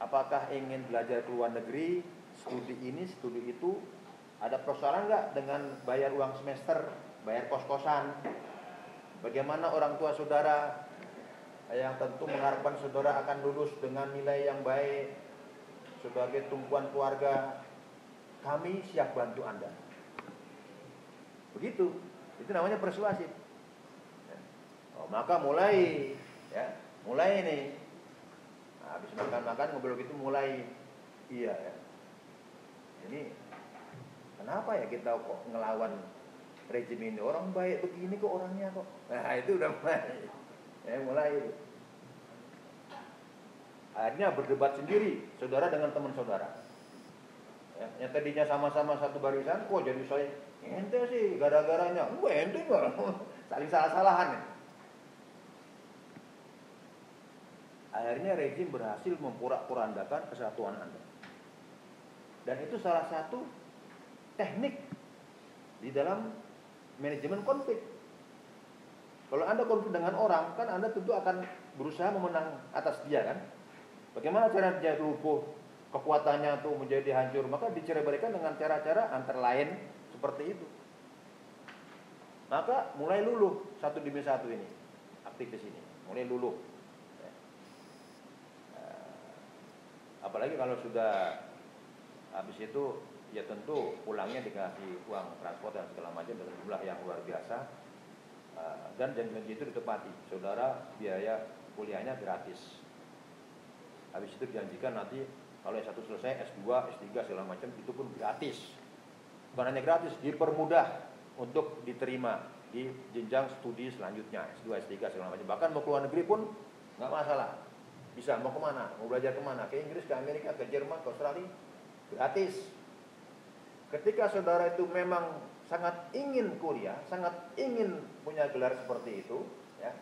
Apakah ingin belajar ke luar negeri, studi ini, studi itu, ada persoalan nggak dengan bayar uang semester, bayar kos-kosan? Bagaimana orang tua saudara yang tentu mengharapkan saudara akan lulus dengan nilai yang baik sebagai tumpuan keluarga, kami siap bantu Anda. Begitu, itu namanya persuasif. Oh, maka mulai, ya, mulai nih, nah, habis makan-makan ngobrol gitu mulai, iya ya. Ini kenapa ya kita kok ngelawan rejim ini? Orang baik begini kok orangnya kok? Nah itu udah mulai ya mulai. Akhirnya berdebat sendiri saudara dengan teman saudara. Ya, yang tadinya sama-sama satu barisan kok jadi saya ente sih gara-garanya. Gue ente nggak saling salah-salahan. Ya. akhirnya rejim berhasil memporak-porandakan kesatuan anda. Dan itu salah satu teknik di dalam manajemen konflik. Kalau Anda konflik dengan orang, kan Anda tentu akan berusaha memenang atas dia kan. Bagaimana cara dia lumpuh, kekuatannya tuh menjadi hancur, maka dicerai berikan dengan cara-cara antara lain seperti itu. Maka mulai luluh satu demi satu ini, aktivis ini, mulai luluh. Eh, apalagi kalau sudah habis itu ya tentu pulangnya dikasih uang transport dan segala macam dengan jumlah yang luar biasa dan janji-janji itu ditepati saudara biaya kuliahnya gratis. Habis itu dijanjikan nanti kalau S1 selesai S2 S3 segala macam itu pun gratis. Bukan hanya gratis dipermudah untuk diterima di jenjang studi selanjutnya S2 S3 segala macam. Bahkan mau keluar negeri pun nggak masalah. Bisa mau ke mana mau belajar ke mana. Ke Inggris ke Amerika ke Jerman ke Australia gratis. Ketika saudara itu memang sangat ingin kuliah, sangat ingin punya gelar seperti itu, ya,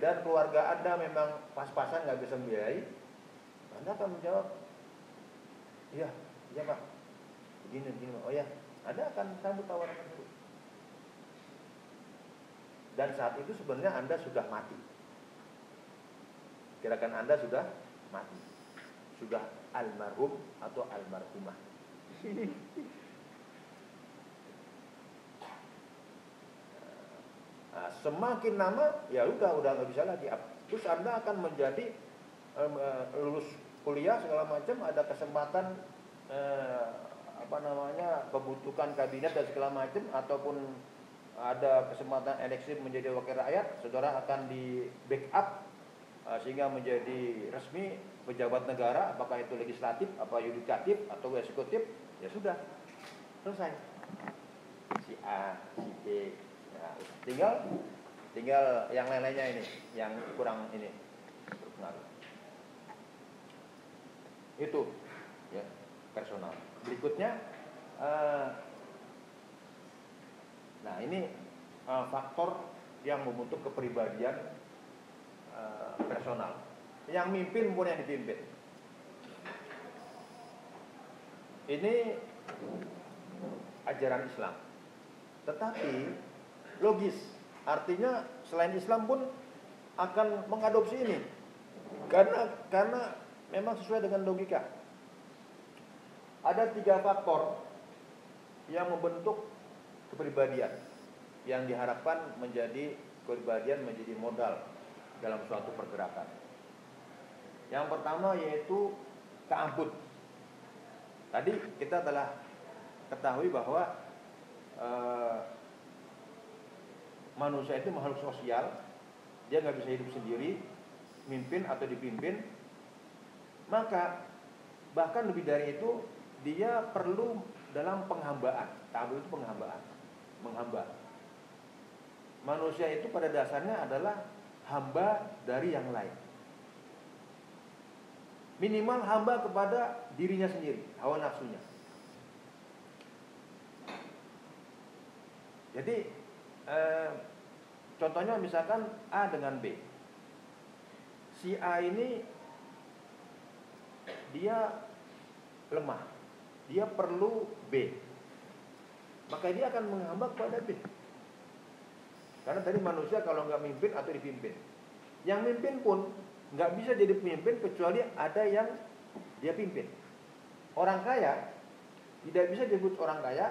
dan keluarga Anda memang pas-pasan nggak bisa membiayai, Anda akan menjawab, iya, iya pak, begini, begini, oh ya, Anda akan sambut tawaran tersebut. Dan saat itu sebenarnya Anda sudah mati. Kirakan Anda sudah mati. Sudah almarhum atau almarhumah. Nah, semakin lama ya udah udah nggak bisa lagi. Terus anda akan menjadi um, lulus kuliah segala macam ada kesempatan uh, apa namanya pembutuhan kabinet dan segala macam ataupun ada kesempatan eleksi menjadi wakil rakyat, saudara akan di backup uh, sehingga menjadi resmi pejabat negara, apakah itu legislatif, apa yudikatif atau eksekutif, ya sudah selesai si A si B tinggal tinggal yang lain-lainnya ini yang kurang ini. Berpengaruh itu ya personal. Berikutnya uh, nah ini uh, faktor yang membentuk kepribadian uh, personal. Yang mimpin pun yang dipimpin. Ini ajaran Islam. Tetapi logis, artinya selain Islam pun akan mengadopsi ini. Karena karena memang sesuai dengan logika. Ada tiga faktor yang membentuk kepribadian yang diharapkan menjadi kepribadian menjadi modal dalam suatu pergerakan. Yang pertama yaitu keamput. Tadi kita telah ketahui bahwa e, manusia itu makhluk sosial, dia nggak bisa hidup sendiri, mimpin atau dipimpin, maka bahkan lebih dari itu dia perlu dalam penghambaan. Tabu itu penghambaan, menghamba. Manusia itu pada dasarnya adalah hamba dari yang lain minimal hamba kepada dirinya sendiri, hawa nafsunya. Jadi eh, contohnya misalkan A dengan B. Si A ini dia lemah, dia perlu B, maka dia akan menghamba kepada B. Karena tadi manusia kalau nggak mimpin atau dipimpin, yang mimpin pun nggak bisa jadi pemimpin kecuali ada yang dia pimpin. Orang kaya tidak bisa disebut orang kaya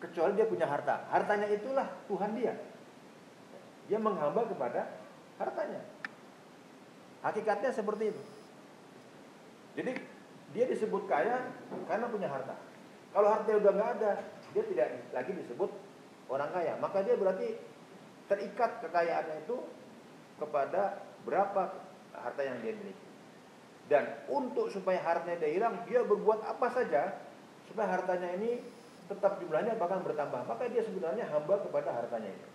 kecuali dia punya harta. Hartanya itulah Tuhan dia. Dia menghamba kepada hartanya. Hakikatnya seperti itu. Jadi dia disebut kaya karena punya harta. Kalau harta udah nggak ada, dia tidak lagi disebut orang kaya. Maka dia berarti terikat kekayaannya itu kepada berapa harta yang dia miliki. Dan untuk supaya hartanya dia hilang, dia berbuat apa saja supaya hartanya ini tetap jumlahnya bahkan bertambah. Maka dia sebenarnya hamba kepada hartanya itu.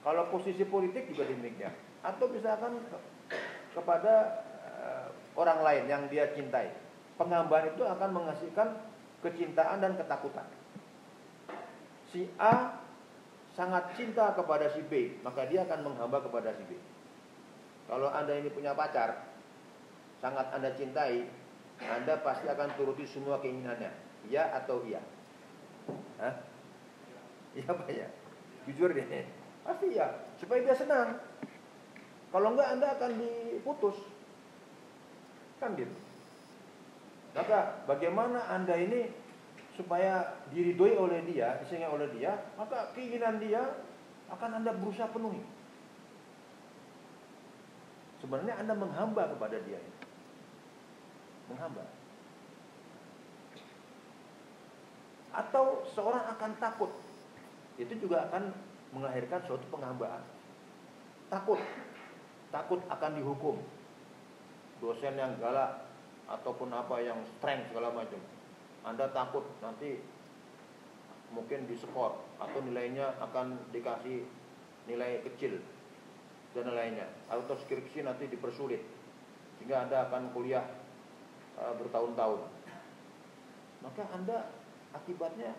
Kalau posisi politik juga demikian. Atau misalkan kepada orang lain yang dia cintai. Penghambaan itu akan menghasilkan kecintaan dan ketakutan. Si A sangat cinta kepada si B, maka dia akan menghamba kepada si B. Kalau Anda ini punya pacar, sangat Anda cintai, Anda pasti akan turuti semua keinginannya. Iya atau iya? Hah? Iya apa ya? Jujur deh. Pasti ya, supaya dia senang. Kalau enggak Anda akan diputus. Kan gitu. Maka bagaimana Anda ini supaya diridhoi oleh dia, sehingga oleh dia, maka keinginan dia akan Anda berusaha penuhi. Sebenarnya Anda menghamba kepada dia. Menghamba. Atau seorang akan takut. Itu juga akan melahirkan suatu penghambaan. Takut. Takut akan dihukum dosen yang galak ataupun apa yang strength segala macam. Anda takut nanti mungkin diskor atau nilainya akan dikasih nilai kecil dan lainnya atau skripsi nanti dipersulit sehingga Anda akan kuliah uh, bertahun-tahun. Maka Anda akibatnya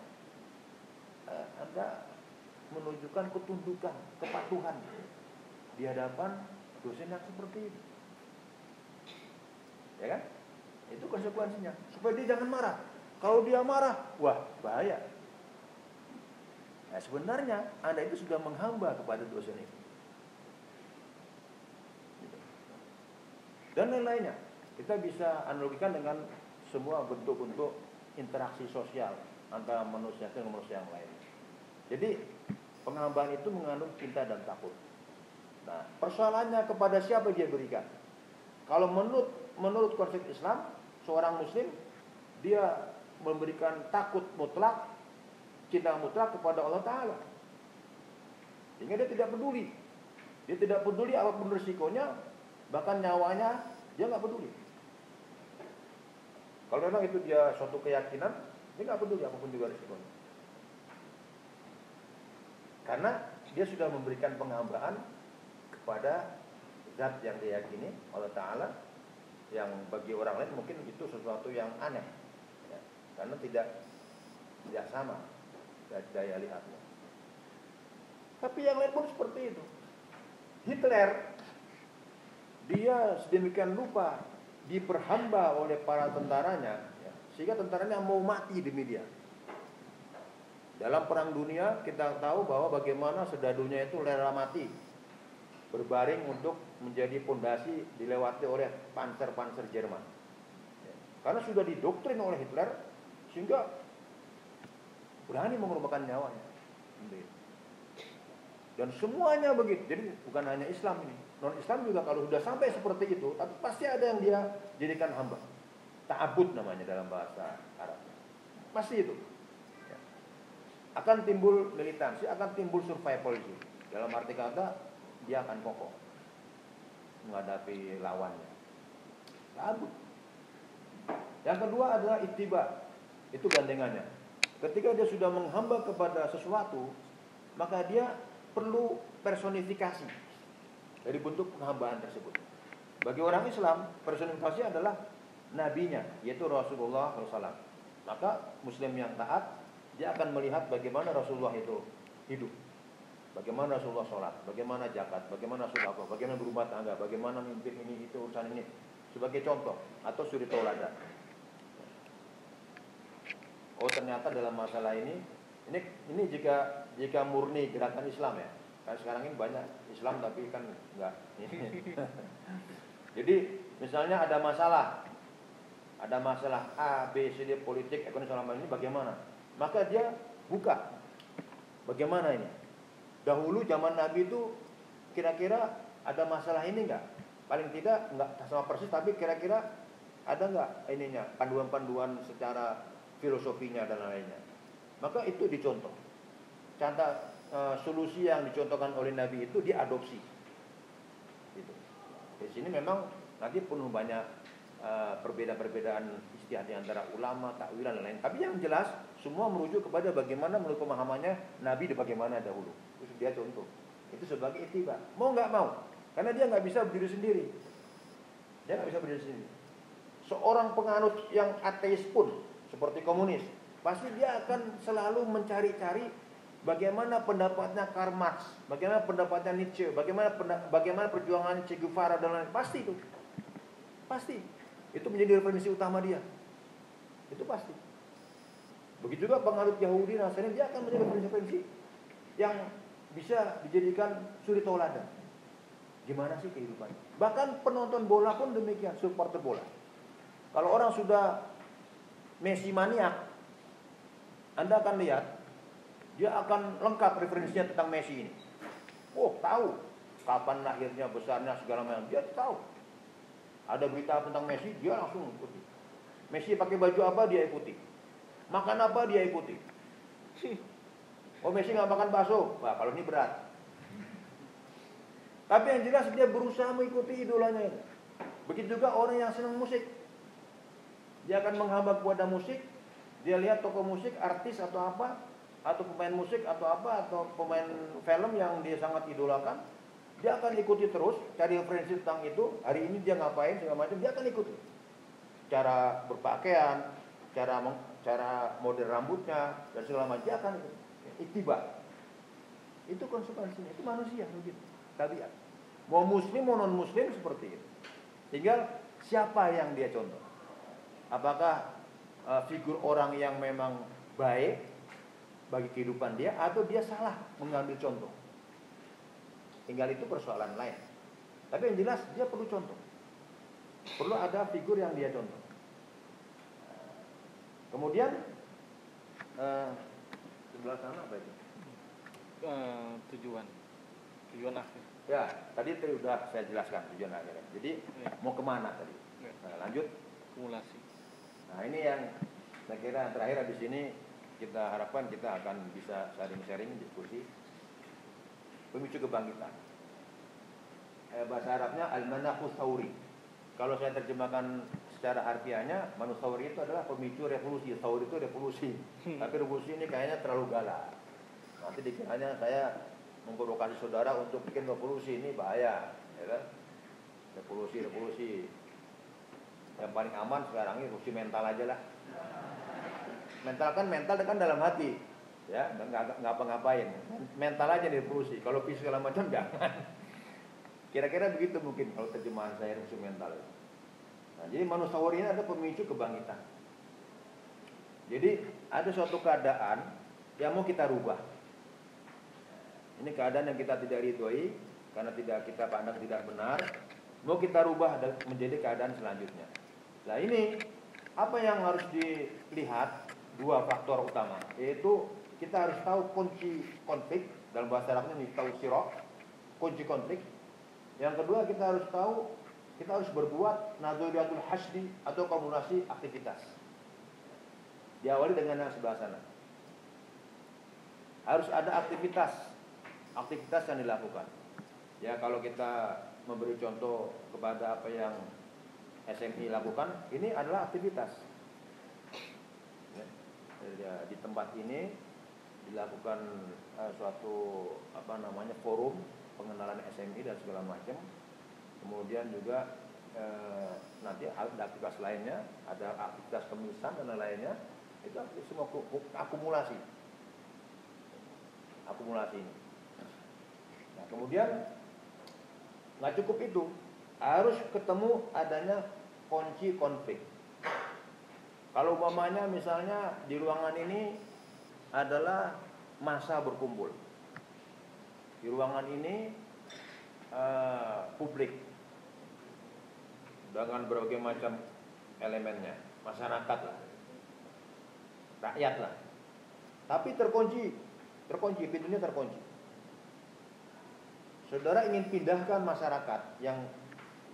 uh, Anda menunjukkan ketundukan, kepatuhan di hadapan dosen yang seperti ini ya kan? Itu konsekuensinya. Supaya dia jangan marah. Kalau dia marah, wah bahaya. Nah, sebenarnya Anda itu sudah menghamba kepada dosen itu. Dan lain-lainnya. Kita bisa analogikan dengan semua bentuk-bentuk interaksi sosial antara manusia dengan manusia yang lain. Jadi penghambaan itu mengandung cinta dan takut. Nah, persoalannya kepada siapa dia berikan? Kalau menurut menurut konsep Islam, seorang muslim dia memberikan takut mutlak, cinta mutlak kepada Allah Ta'ala. Sehingga dia tidak peduli. Dia tidak peduli apa pun resikonya, bahkan nyawanya dia nggak peduli. Kalau memang itu dia suatu keyakinan, dia nggak peduli apa pun juga resikonya. Karena dia sudah memberikan penghambaan kepada zat yang diyakini Allah Ta'ala yang bagi orang lain mungkin itu sesuatu yang aneh ya, karena tidak tidak sama daya lihatnya. Tapi yang lain pun seperti itu. Hitler dia sedemikian lupa diperhamba oleh para tentaranya ya, sehingga tentaranya mau mati demi dia. Dalam perang dunia kita tahu bahwa bagaimana sedadunya itu rela mati berbaring untuk menjadi pondasi dilewati oleh panzer-panzer Jerman. Karena sudah didoktrin oleh Hitler sehingga berani mengorbankan nyawanya. Dan semuanya begitu. Jadi bukan hanya Islam ini. Non Islam juga kalau sudah sampai seperti itu, tapi pasti ada yang dia jadikan hamba. Ta'abud namanya dalam bahasa Arab. Pasti itu. Ya. Akan timbul militansi, akan timbul survival Dalam arti kata dia akan kokoh menghadapi lawannya. Kabut. Yang kedua adalah ittiba. Itu gandengannya. Ketika dia sudah menghamba kepada sesuatu, maka dia perlu personifikasi dari bentuk penghambaan tersebut. Bagi orang Islam, personifikasi adalah nabinya, yaitu Rasulullah SAW. Maka Muslim yang taat dia akan melihat bagaimana Rasulullah itu hidup. Bagaimana Rasulullah sholat, bagaimana zakat, bagaimana sedekah, bagaimana berumah tangga, bagaimana mimpin ini itu urusan ini sebagai contoh atau suri toladan. Oh ternyata dalam masalah ini ini ini jika jika murni gerakan Islam ya. Kan sekarang ini banyak Islam tapi kan enggak. Jadi misalnya ada masalah ada masalah A, B, C, D politik, ekonomi selama ini bagaimana? Maka dia buka. Bagaimana ini? Dahulu zaman Nabi itu kira-kira ada masalah ini enggak? Paling tidak enggak sama persis tapi kira-kira ada enggak ininya panduan-panduan secara filosofinya dan lainnya. Maka itu dicontoh. Contoh e, solusi yang dicontohkan oleh Nabi itu diadopsi. Gitu. Di sini memang nanti penuh banyak e, perbedaan-perbedaan istiadat antara ulama, takwilan dan lain. Tapi yang jelas semua merujuk kepada bagaimana menurut pemahamannya Nabi di bagaimana dahulu. Itu dia contoh. Itu sebagai itibar. Mau nggak mau, karena dia nggak bisa berdiri sendiri. Dia nggak bisa berdiri sendiri. Seorang penganut yang ateis pun seperti komunis, pasti dia akan selalu mencari-cari bagaimana pendapatnya Karl Marx, bagaimana pendapatnya Nietzsche, bagaimana bagaimana perjuangan Che Guevara dan lain pasti itu. Pasti. Itu menjadi referensi utama dia. Itu pasti. Begitu juga pengaruh Yahudi Nasrani dia akan menjadi referensi yang bisa dijadikan suri tauladan. Gimana sih kehidupan? Bahkan penonton bola pun demikian, supporter bola. Kalau orang sudah Messi maniak, Anda akan lihat dia akan lengkap referensinya tentang Messi ini. Oh, tahu kapan lahirnya, besarnya, segala macam. Dia tahu. Ada berita tentang Messi, dia langsung ikuti. Messi pakai baju apa, dia ikuti. Makan apa dia ikuti. Oh Messi nggak makan bakso, wah kalau ini berat. Tapi yang jelas dia berusaha mengikuti idolanya. Begitu juga orang yang senang musik. Dia akan menghamba kepada musik. Dia lihat toko musik, artis atau apa, atau pemain musik atau apa, atau pemain film yang dia sangat idolakan. Dia akan ikuti terus, cari referensi tentang itu. Hari ini dia ngapain segala macam, dia akan ikuti. Cara berpakaian, cara cara model rambutnya dan segala macam dia akan itiba itu konsekuensinya itu manusia begitu tabiat mau muslim mau non muslim seperti itu tinggal siapa yang dia contoh apakah uh, figur orang yang memang baik bagi kehidupan dia atau dia salah mengambil contoh tinggal itu persoalan lain tapi yang jelas dia perlu contoh perlu ada figur yang dia contoh Kemudian uh, sebelah sana apa itu? Uh, tujuan, tujuan akhir. Ya, tadi sudah saya jelaskan tujuan akhir. Jadi ya. mau ke mana tadi? Ya. Nah, lanjut. Simulasi. Nah ini yang saya kira yang terakhir di sini kita harapkan kita akan bisa sharing-sharing diskusi pemicu kebangkitan. Eh, bahasa Arabnya al-manafus Kalau saya terjemahkan secara harfiahnya manusauri itu adalah pemicu revolusi. Sauri itu revolusi. Hmm. Tapi revolusi ini kayaknya terlalu galak. Nanti dikiranya saya memprovokasi saudara untuk bikin revolusi ini bahaya, ya kan? Revolusi, revolusi. Yang paling aman sekarang ini revolusi mental aja lah. Mental kan mental kan dalam hati, ya nggak ngapa-ngapain. Mental aja di revolusi. Kalau fisik segala macam jangan. Kira-kira begitu mungkin kalau terjemahan saya revolusi mental. Nah, jadi manusawari ini ada pemicu kebangkitan. Jadi ada suatu keadaan yang mau kita rubah. Ini keadaan yang kita tidak ridhoi karena tidak kita pandang tidak benar, mau kita rubah menjadi keadaan selanjutnya. Nah ini apa yang harus dilihat dua faktor utama, yaitu kita harus tahu kunci konflik dalam bahasa Arabnya tahu sirok, kunci konflik. Yang kedua kita harus tahu kita harus berbuat naduriyatul hasdi atau kombinasi aktivitas. Diawali dengan yang sebelah sana. Harus ada aktivitas, aktivitas yang dilakukan. Ya kalau kita memberi contoh kepada apa yang SMI lakukan, ini adalah aktivitas. Ya, di tempat ini dilakukan uh, suatu apa namanya forum pengenalan SMI dan segala macam kemudian juga e, nanti ada aktivitas lainnya, ada aktivitas kemisan dan lainnya. Itu semua akumulasi. Akumulasi ini. Nah, kemudian nggak cukup itu, harus ketemu adanya kunci konflik. Kalau umpamanya misalnya di ruangan ini adalah masa berkumpul. Di ruangan ini uh, publik dengan berbagai macam elemennya, masyarakat lah, rakyat lah. Tapi terkunci, terkunci, pintunya terkunci. Saudara ingin pindahkan masyarakat yang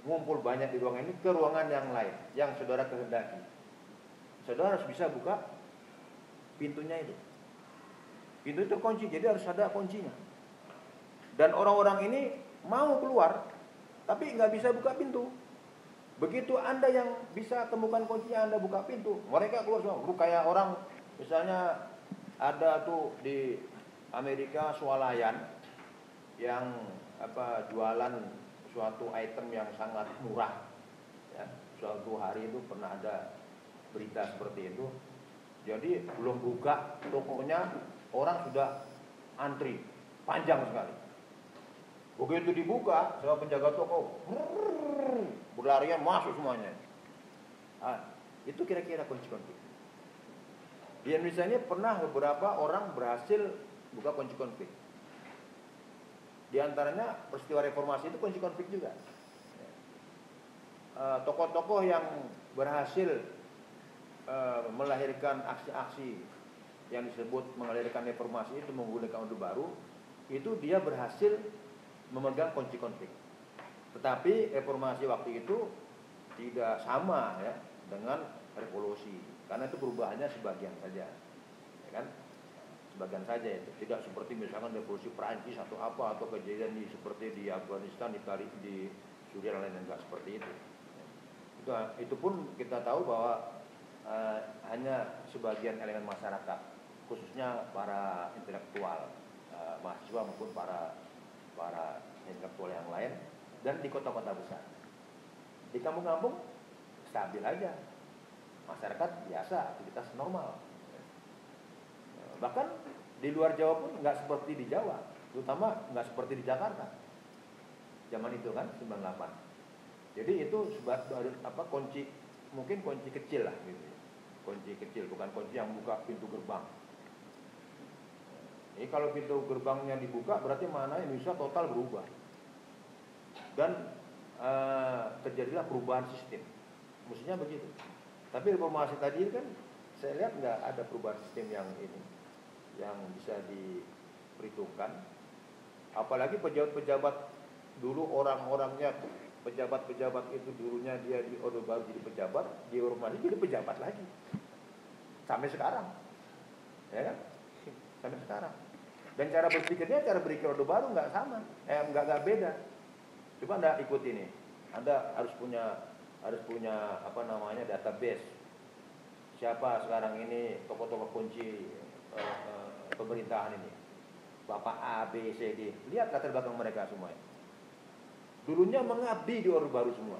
ngumpul banyak di ruangan ini ke ruangan yang lain, yang saudara kehendaki. Saudara harus bisa buka pintunya itu. Pintu itu terkunci, jadi harus ada kuncinya. Dan orang-orang ini mau keluar, tapi nggak bisa buka pintu. Begitu Anda yang bisa temukan kuncinya Anda buka pintu, mereka keluar semua. Kayak orang misalnya ada tuh di Amerika swalayan yang apa jualan suatu item yang sangat murah. Ya, suatu hari itu pernah ada berita seperti itu. Jadi belum buka tokonya orang sudah antri panjang sekali. Begitu dibuka sama penjaga toko, berlarian masuk semuanya. Ah, itu kira-kira kunci konflik. Di Indonesia ini pernah beberapa orang berhasil buka kunci konflik. Di antaranya peristiwa reformasi itu kunci konflik juga. Ah, tokoh-tokoh yang berhasil uh, melahirkan aksi-aksi yang disebut melahirkan reformasi itu menggunakan orde baru, itu dia berhasil memegang kunci konflik. Tetapi reformasi waktu itu tidak sama ya dengan revolusi. Karena itu perubahannya sebagian saja ya kan? Sebagian saja itu. Tidak seperti misalkan revolusi Perancis atau apa atau kejadian di seperti di Afghanistan di Kali di Suriah dan lain enggak seperti itu itu pun kita tahu bahwa uh, hanya sebagian elemen masyarakat khususnya para intelektual uh, mahasiswa maupun para para intelektual yang lain dan di kota-kota besar. Di kampung-kampung stabil aja. Masyarakat biasa, aktivitas normal. Bahkan di luar Jawa pun nggak seperti di Jawa, terutama nggak seperti di Jakarta. Zaman itu kan 98. Jadi itu baru apa kunci mungkin kunci kecil lah gitu. Kunci kecil bukan kunci yang buka pintu gerbang. Ini kalau pintu gerbangnya dibuka berarti mana Indonesia total berubah. Dan uh, terjadilah perubahan sistem. Mestinya begitu. Tapi reformasi tadi kan saya lihat nggak ada perubahan sistem yang ini yang bisa diperhitungkan. Apalagi pejabat-pejabat dulu orang-orangnya pejabat-pejabat itu dulunya dia di Orde Baru jadi pejabat, di reformasi jadi pejabat lagi. Sampai sekarang. Ya kan? Sampai sekarang. Dan cara berpikirnya, cara berpikir Orde Baru nggak sama, eh nggak nggak beda. Coba anda ikut ini, anda harus punya harus punya apa namanya database. Siapa sekarang ini tokoh-tokoh kunci uh, uh, pemerintahan ini? Bapak A, B, C, D. Lihat latar belakang mereka semua. Dulunya mengabdi di Orde Baru semua.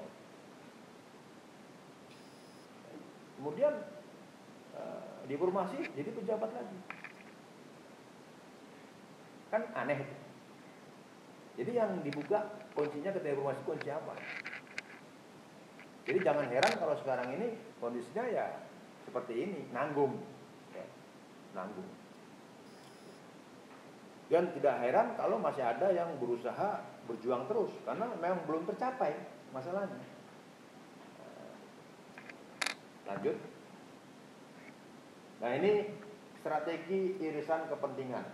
Kemudian uh, diformasi jadi pejabat lagi. Kan aneh. Jadi yang dibuka kuncinya ketika informasi kunci apa? Jadi jangan heran kalau sekarang ini kondisinya ya seperti ini, nanggung. Ya, nanggung. Dan tidak heran kalau masih ada yang berusaha berjuang terus karena memang belum tercapai masalahnya. Lanjut. Nah ini strategi irisan kepentingan.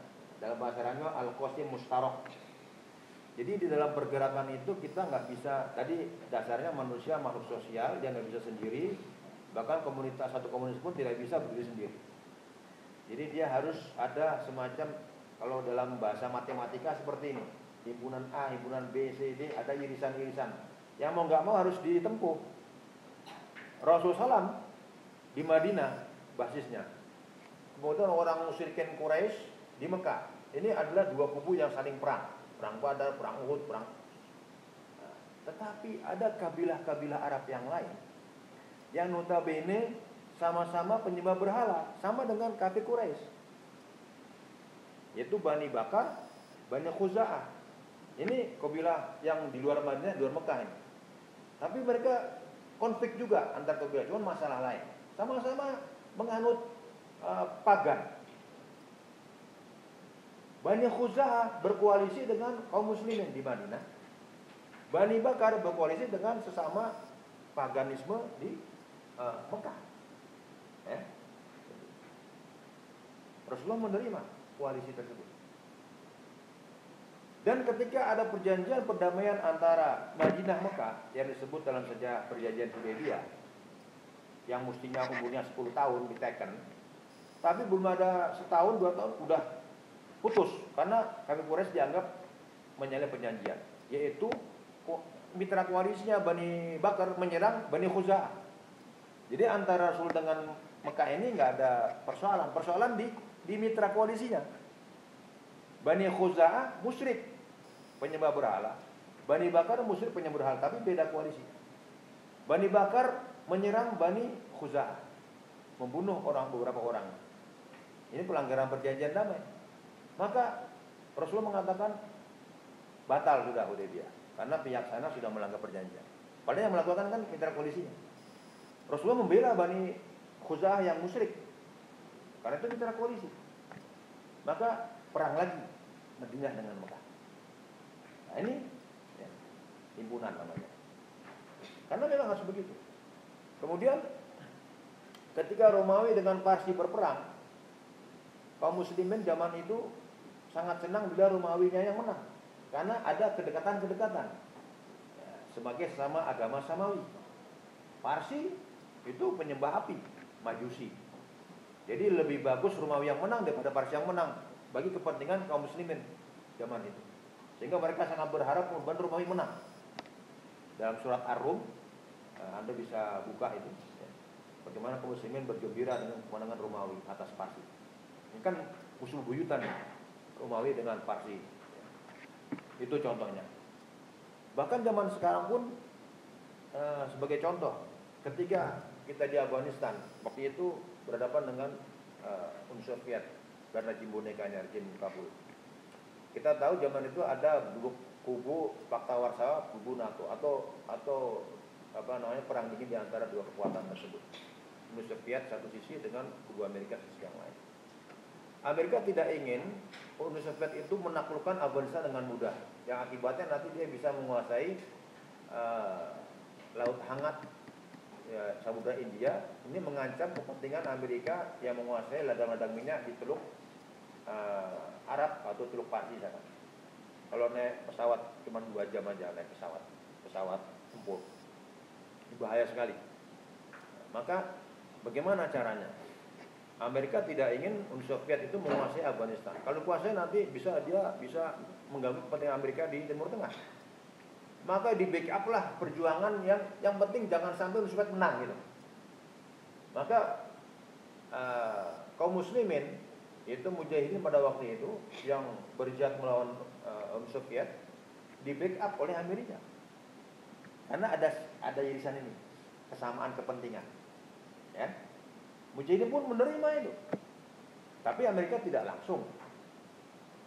Dalam bahasa Arabnya al-qasim mustarok. Jadi di dalam pergerakan itu kita nggak bisa tadi dasarnya manusia makhluk sosial dia nggak bisa sendiri bahkan komunitas satu komunitas pun tidak bisa berdiri sendiri. Jadi dia harus ada semacam kalau dalam bahasa matematika seperti ini himpunan A, himpunan B, C, D ada irisan-irisan yang mau nggak mau harus ditempuh. Rasulullah SAW di Madinah basisnya. Kemudian orang musyrikin Quraisy di Mekah. Ini adalah dua kubu yang saling perang. Perang Badar, perang Uhud, perang nah, tetapi ada kabilah-kabilah Arab yang lain yang notabene sama-sama penyembah berhala, sama dengan kafir Quraisy. Yaitu Bani Bakar, Bani Khuza'ah. Ini kabilah yang di luar Madinah, di luar Mekah ini. Tapi mereka konflik juga antar kabilah, cuma masalah lain. Sama-sama menganut uh, pagan. Bani Khuza'ah berkoalisi dengan kaum muslimin di Madinah. Bani Bakar berkoalisi dengan sesama paganisme di uh, Mekah. Ya. Rasulullah menerima koalisi tersebut. Dan ketika ada perjanjian perdamaian antara Madinah Mekah yang disebut dalam sejarah perjanjian Hudaybiyah yang mestinya umurnya 10 tahun diteken, tapi belum ada setahun dua tahun udah putus karena kami Quraisy dianggap menyalahi perjanjian, yaitu mitra koalisinya Bani Bakar menyerang Bani Khuza'ah. Jadi antara Rasul dengan Mekah ini nggak ada persoalan, persoalan di di mitra koalisinya. Bani Khuza'ah musyrik penyembah berhala. Bani Bakar musyrik penyembah berhala, tapi beda koalisi. Bani Bakar menyerang Bani Khuza'ah, membunuh orang beberapa orang. Ini pelanggaran perjanjian damai. Maka Rasulullah mengatakan batal sudah Hudaybiyah karena pihak sana sudah melanggar perjanjian. Padahal yang melakukan kan mitra koalisinya. Rasulullah membela Bani Khuza'ah yang musyrik. Karena itu mitra koalisi. Maka perang lagi Madinah dengan Mekah. Nah ini ya, himpunan namanya. Karena memang harus begitu. Kemudian ketika Romawi dengan Parsi berperang, kaum muslimin zaman itu sangat senang bila Romawinya yang menang. Karena ada kedekatan-kedekatan. Ya, sebagai sesama agama Samawi. Parsi itu penyembah api, majusi. Jadi lebih bagus Romawi yang menang daripada Parsi yang menang bagi kepentingan kaum muslimin zaman itu. Sehingga mereka sangat berharap korban Romawi menang. Dalam surat Ar-Rum, eh, Anda bisa buka itu. Ya. Bagaimana kaum muslimin bergembira dengan kemenangan Romawi atas Parsi. Ini kan musuh buyutan ya. Romawi dengan Parsi. Ya. Itu contohnya. Bahkan zaman sekarang pun eh, sebagai contoh, ketika kita di Afghanistan, waktu itu berhadapan dengan uh, Uni Soviet karena jim bonekanya, jim Kabul. Kita tahu zaman itu ada kubu Fakta Warsawa, kubu NATO atau atau apa namanya perang dingin di antara dua kekuatan tersebut. Uni Soviet satu sisi dengan kubu Amerika sisi yang lain. Amerika tidak ingin Uni Soviet itu menaklukkan Afghanistan dengan mudah, yang akibatnya nanti dia bisa menguasai uh, laut hangat ya, Samudra India. Ini mengancam kepentingan Amerika yang menguasai ladang-ladang minyak di Teluk uh, Arab atau Teluk Parsi sana. Kalau naik pesawat cuma dua jam aja naik pesawat, pesawat tempur. Bahaya sekali. Maka bagaimana caranya? Amerika tidak ingin Uni Soviet itu menguasai Afghanistan. Kalau kuasai nanti bisa dia bisa mengganggu kepentingan Amerika di Timur Tengah. Maka di backup lah perjuangan yang yang penting jangan sampai Uni Soviet menang gitu. Maka uh, kaum muslimin itu mujahidin pada waktu itu yang berjihad melawan uh, Uni Soviet di backup oleh Amerika. Karena ada ada irisan ini, kesamaan kepentingan. Ya. Mujahidin pun menerima itu. Tapi Amerika tidak langsung.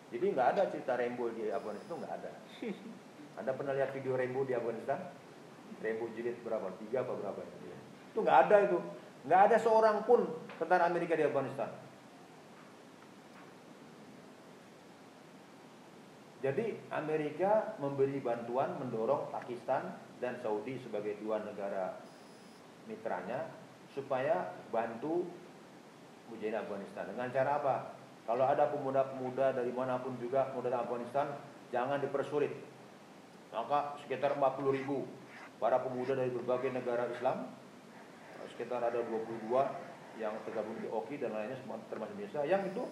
Jadi nggak ada cerita rainbow di Afghanistan itu nggak ada. Anda pernah lihat video rainbow di Afghanistan? Rainbow jilid berapa? Tiga apa berapa? Itu nggak ada itu. Nggak ada seorang pun tentara Amerika di Afghanistan. Jadi Amerika memberi bantuan mendorong Pakistan dan Saudi sebagai dua negara mitranya supaya bantu mujahidin Afghanistan. Dengan cara apa? Kalau ada pemuda-pemuda dari mana pun juga pemuda Afghanistan, jangan dipersulit. Maka sekitar 40 ribu para pemuda dari berbagai negara Islam, sekitar ada 22 yang tergabung di OKI dan lainnya termasuk Indonesia, yang itu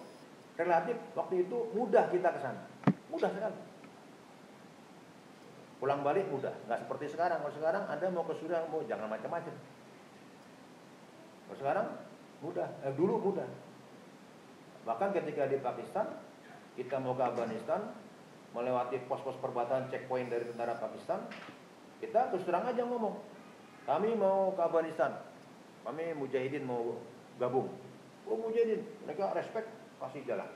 relatif waktu itu mudah kita ke sana. Mudah sekali. Pulang balik mudah, nggak seperti sekarang. Kalau sekarang Anda mau ke Suriah, mau jangan macam-macam. Kalau sekarang mudah, eh, dulu mudah. Bahkan ketika di Pakistan, kita mau ke Afghanistan, melewati pos-pos perbatasan checkpoint dari tentara Pakistan, kita terus terang aja ngomong, kami mau ke Afghanistan. kami mujahidin mau gabung. Oh mujahidin, mereka respect kasih jalan.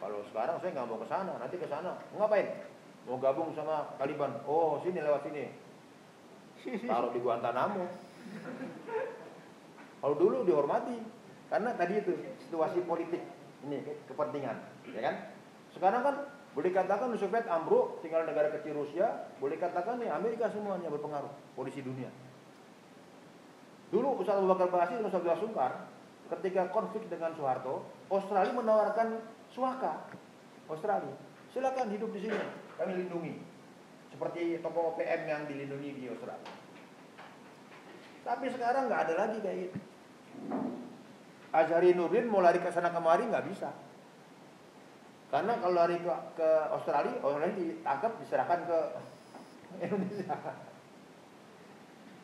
Kalau sekarang saya nggak mau ke sana, nanti ke sana ngapain? Mau gabung sama Taliban? Oh sini lewat sini, taruh di Guantanamo. Kalau dulu dihormati, karena tadi itu situasi politik ini kepentingan, ya kan? Sekarang kan boleh katakan Soviet ambruk, tinggal negara kecil Rusia, boleh katakan nih Amerika semuanya berpengaruh, polisi dunia. Dulu Ustaz Abu Bakar Basir dan Ustaz Sungkar ketika konflik dengan Soeharto, Australia menawarkan suaka. Australia, silakan hidup di sini, kami lindungi. Seperti toko OPM yang dilindungi di Australia. Tapi sekarang nggak ada lagi kayak gitu. Azhari Nurdin mau lari ke sana kemari nggak bisa. Karena kalau lari ke, ke Australia, Australia ditangkap diserahkan ke Indonesia.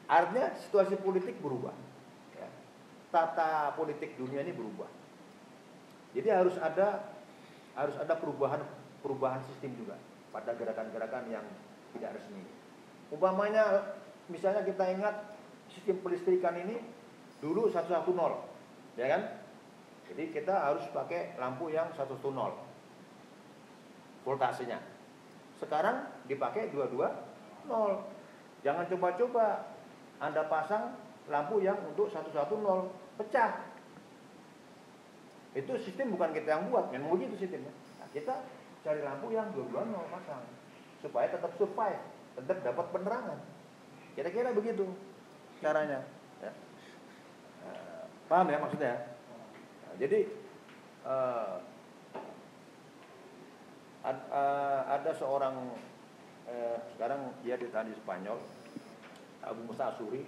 Artinya situasi politik berubah. Ya. Tata politik dunia ini berubah. Jadi harus ada harus ada perubahan perubahan sistem juga pada gerakan-gerakan yang tidak resmi. Umpamanya misalnya kita ingat sistem pelistrikan ini dulu 110 ya kan? Jadi kita harus pakai lampu yang 110 voltasenya. Sekarang dipakai dua-dua nol. Jangan coba-coba Anda pasang lampu yang untuk 110 pecah. Itu sistem bukan kita yang buat, memang begitu sistemnya. Nah, kita cari lampu yang dua-dua nol pasang supaya tetap survive, tetap dapat penerangan. Kira-kira begitu caranya. Ya. Nah, paham ya maksudnya? Nah, jadi uh, ad, uh, ada seorang uh, sekarang dia ditahan di Spanyol Abu Musa Asuri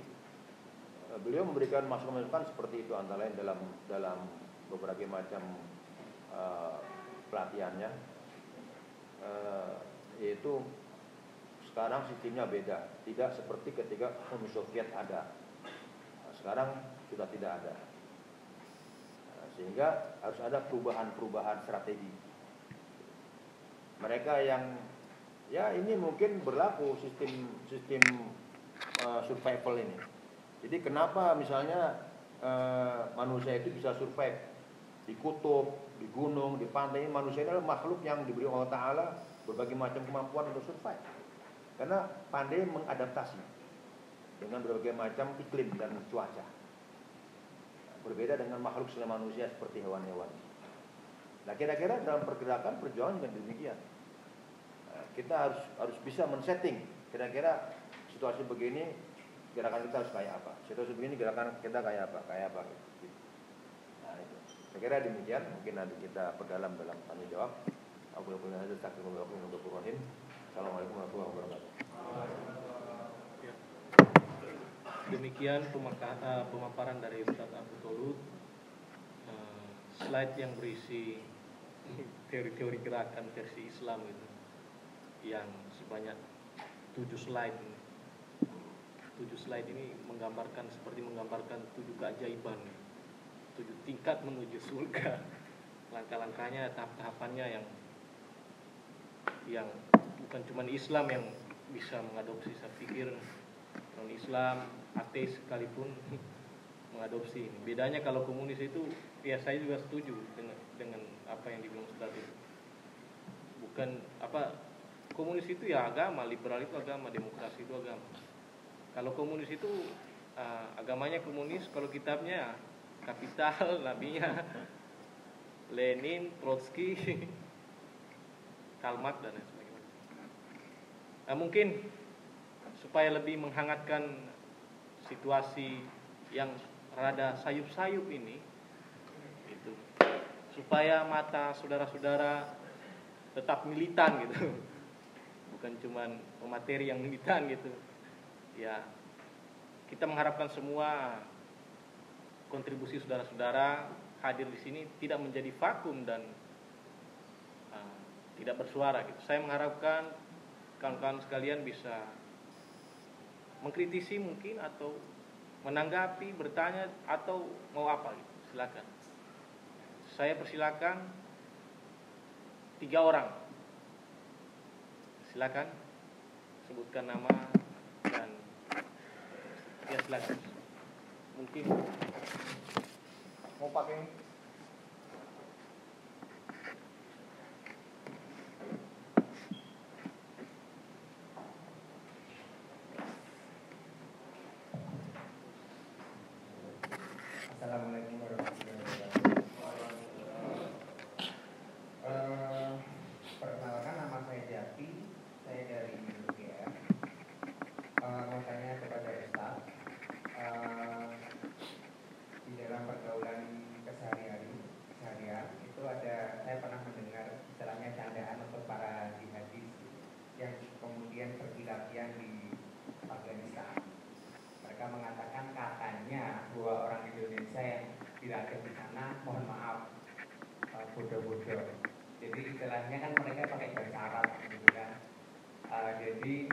uh, beliau memberikan masukan-masukan seperti itu antara lain dalam dalam beberapa macam uh, pelatihannya. Uh, yaitu sekarang sistemnya beda. Tidak seperti ketika Uni Soviet ada. Nah, sekarang sudah tidak ada. Nah, sehingga harus ada perubahan-perubahan strategi. Mereka yang ya ini mungkin berlaku sistem sistem uh, survival ini. Jadi kenapa misalnya uh, manusia itu bisa survive di kutub, di gunung, di pantai ini manusia adalah makhluk yang diberi Allah Taala berbagai macam kemampuan untuk survive. Karena pandai mengadaptasi dengan berbagai macam iklim dan cuaca. Berbeda dengan makhluk selain manusia seperti hewan-hewan. Nah kira-kira dalam pergerakan perjuangan juga demikian. Nah, kita harus harus bisa men-setting kira-kira situasi begini gerakan kita harus kayak apa. Situasi begini gerakan kita kayak apa, kayak apa. Gitu. Saya kira demikian. Mungkin nanti kita perdalam dalam tanya jawab. Aku yang punya untuk Rahim. Assalamualaikum warahmatullahi wabarakatuh. Demikian eh, pemaparan dari Ustaz Abu Tolut. Eh, slide yang berisi teori-teori gerakan versi Islam itu yang sebanyak tujuh slide ini. Tujuh slide ini menggambarkan seperti menggambarkan tujuh keajaiban, tujuh tingkat menuju surga. Langkah-langkahnya, tahap-tahapannya yang yang bukan cuma Islam yang bisa mengadopsi. Saya pikir non Islam, ateis sekalipun mengadopsi ini. Bedanya kalau komunis itu, ya saya juga setuju dengan dengan apa yang dibilang itu. Bukan apa komunis itu ya agama, liberal itu agama, demokrasi itu agama. Kalau komunis itu uh, agamanya komunis, kalau kitabnya Kapital, nabinya Lenin, Trotsky, Karl dan lain sebagainya. Nah, mungkin supaya lebih menghangatkan situasi yang rada sayup-sayup ini, supaya mata saudara-saudara tetap militan gitu bukan cuman pemateri yang militan gitu ya kita mengharapkan semua kontribusi saudara-saudara hadir di sini tidak menjadi vakum dan uh, tidak bersuara gitu saya mengharapkan kawan-kawan sekalian bisa mengkritisi mungkin atau menanggapi bertanya atau mau apa gitu silakan saya persilakan tiga orang. Silakan sebutkan nama dan ya legislatif. Mungkin mau pakai Assalamualaikum warahmatullahi wabarakatuh. Eh, perkenalkan nama saya Jati, saya dari UGM. Eh, mau tanya kepada Ustaz, eh, di dalam pergaulan kesehari-hari, keseharian itu ada saya pernah mendengar istilahnya candaan untuk para jihadis yang kemudian pergi latihan di Afghanistan mereka mengatakan katanya dua orang Indonesia yang dilatih di sana mohon maaf uh, bodoh-bodoh jadi istilahnya kan mereka pakai bahasa Arab gitu kan Uh, jadi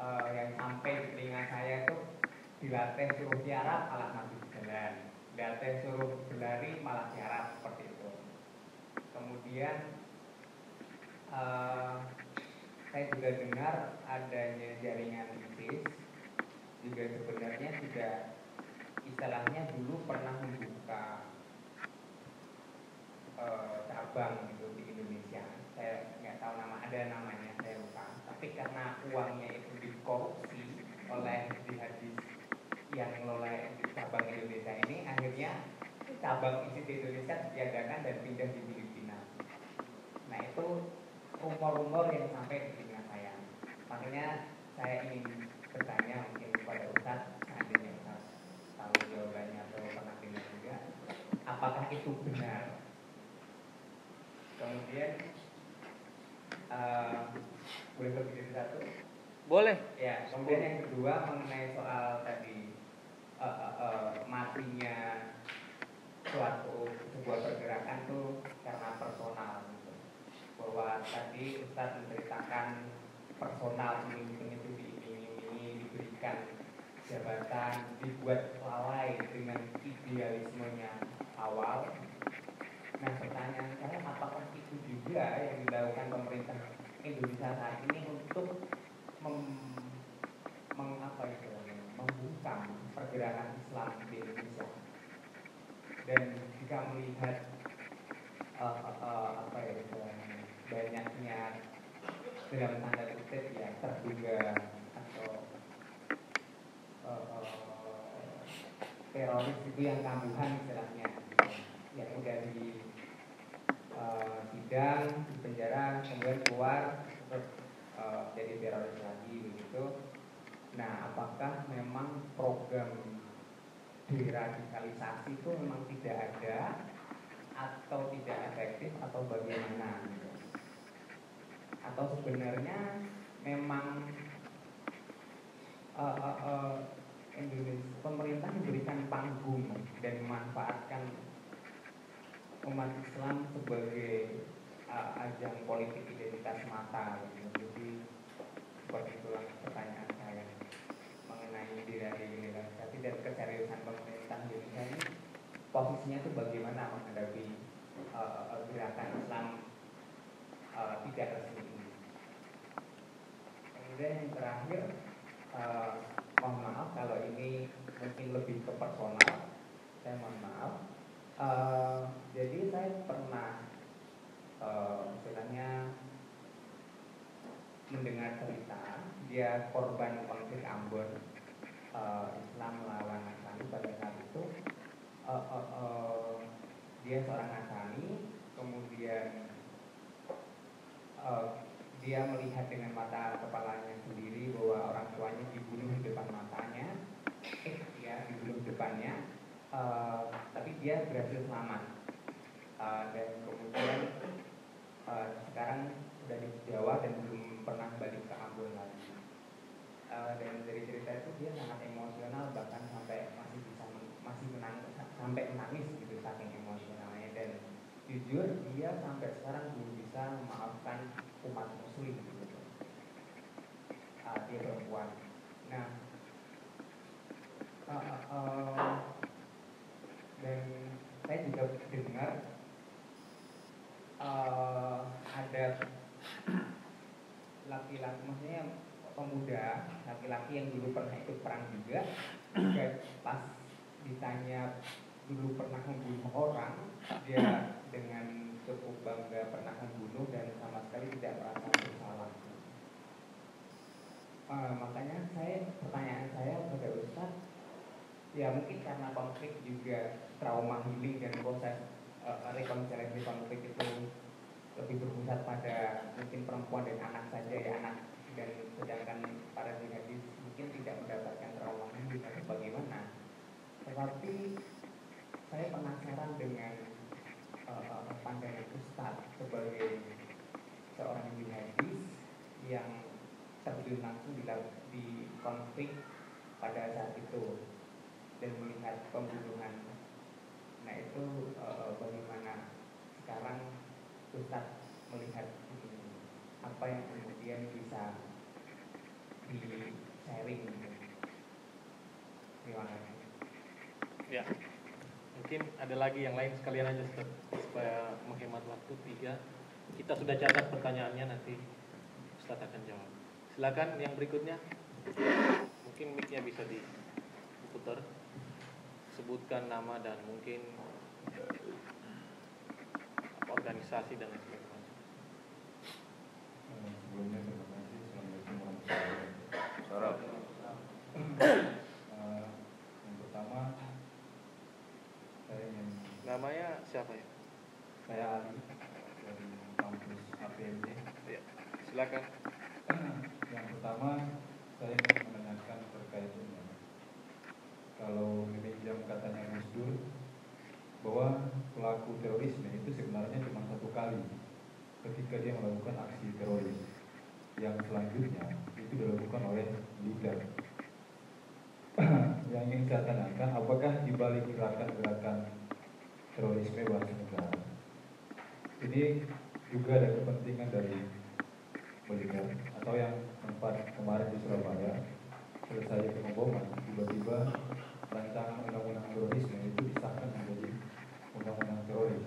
uh, yang sampai di telinga saya itu dilatih suruh tiarap malah mati di jalan dilatih suruh berlari malah tiarap seperti itu kemudian uh, saya juga dengar adanya jaringan ISIS juga sebenarnya sudah istilahnya dulu pernah membuka eh, cabang gitu di Indonesia. Saya nggak tahu nama ada namanya saya lupa. Tapi karena uangnya itu dikorupsi oleh jihadis yang mengelola cabang Indonesia ini, akhirnya cabang isi di Indonesia ditiadakan dan pindah di Filipina. Nah itu rumor-rumor yang sampai di telinga saya. Makanya saya ingin bertanya mungkin kepada Ustaz, seandainya Ustaz tahu jawabannya atau pernah dengar juga, apakah itu benar? Kemudian uh, boleh lebih dari satu? boleh Ya, kemudian yang kedua mengenai soal tadi uh, uh, uh, matinya suatu sebuah pergerakan tuh karena personal gitu. Bahwa tadi Ustaz menceritakan personal pemimpin itu diiming-imingi diberikan jabatan dibuat lalai dengan idealismenya awal. Nah pertanyaan saya apakah itu juga yang dilakukan pemerintah Indonesia saat ini untuk mem, meng, apa itu, membungkam pergerakan Islam di Indonesia dan jika melihat uh, uh, uh, apa ya istilahnya, banyaknya dalam tanda kutip ya terduga atau uh, uh, teroris itu yang kambuhan istilahnya yang udah di uh, sidang di penjara kemudian keluar terus uh, jadi teroris lagi begitu nah apakah memang program deradikalisasi itu memang tidak ada atau tidak efektif atau bagaimana gitu. atau sebenarnya memang uh, uh, uh, Indonesia pemerintah memberikan panggung dan memanfaatkan umat Islam sebagai uh, ajang politik identitas mata gitu. jadi seperti itulah pertanyaan saya mengenai deradikalisasi dan keseriusan pemerintah Indonesia ini posisinya itu bagaimana menghadapi uh, uh, gerakan Islam uh, tidak resmi ini. Kemudian yang terakhir, mohon maaf kalau ini mungkin lebih ke personal, saya mohon maaf. Uh, jadi saya pernah uh, mendengar cerita dia korban konflik Ambon uh, Islam melawan Nasrani pada saat itu. Uh, uh, uh, dia seorang Nasrani kemudian uh, dia melihat dengan mata kepalanya sendiri bahwa orang tuanya dibunuh di depan matanya. Eh ya dibunuh di depannya uh, tapi dia berhasil selamat uh, dan kemudian uh, sekarang sudah di Jawa dan belum pernah balik ke Ambon lagi. Uh, dan dari cerita itu dia sangat emosional bahkan sampai masih bisa masih menang sampai menangis gitu saking emosionalnya. Dan jujur dia sampai sekarang belum bisa memaafkan umat muslim gitu. Uh, dia perempuan. Nah uh, uh, uh, dan saya juga dengar uh, ada laki-laki maksudnya pemuda laki-laki yang dulu pernah ikut perang juga pas ditanya dulu pernah membunuh orang dia dengan cukup bangga pernah membunuh dan sama sekali tidak merasa bersalah. Uh, makanya saya pertanyaan saya pada Ustadz ya mungkin karena konflik juga trauma healing dan proses uh, rekonsiliasi konflik itu lebih berpusat pada mungkin perempuan dan anak saja ya anak dan sedangkan para jihadis mungkin tidak mendapatkan trauma healing atau bagaimana tetapi saya penasaran dengan uh, pandangan Ustadz sebagai seorang jihadis yang terjun langsung di, di konflik pada saat itu dan melihat pembunuhan. Nah itu e, bagaimana sekarang Ustaz melihat ini, apa yang kemudian bisa di sharing. Terima kasih. Ya, mungkin ada lagi yang lain sekalian aja Ustaz, supaya menghemat waktu tiga. Kita sudah catat pertanyaannya nanti Ustaz akan jawab. Silakan yang berikutnya. Mungkin mic-nya bisa diputar. Sebutkan nama dan mungkin organisasi dan lain sebagainya. Sebelumnya terima kasih. Assalamualaikum warahmatullahi Wabarakatuh. Eh, Yang pertama saya ingin Namanya siapa ya? saya Ali dari kampus APMD. Ya, silakan. Yang pertama saya ingin menanyakan terkait kalau meminjam katanya Gus Dur bahwa pelaku terorisme itu sebenarnya cuma satu kali ketika dia melakukan aksi teroris. Yang selanjutnya itu dilakukan oleh leader. Yang ingin saya tanyakan apakah di balik gerakan-gerakan terorisme bangsa negara? Ini juga ada kepentingan dari militer atau yang tempat kemarin di Surabaya selesai pengeboman tiba-tiba rancangan undang-undang terorisme itu disahkan menjadi undang-undang teroris.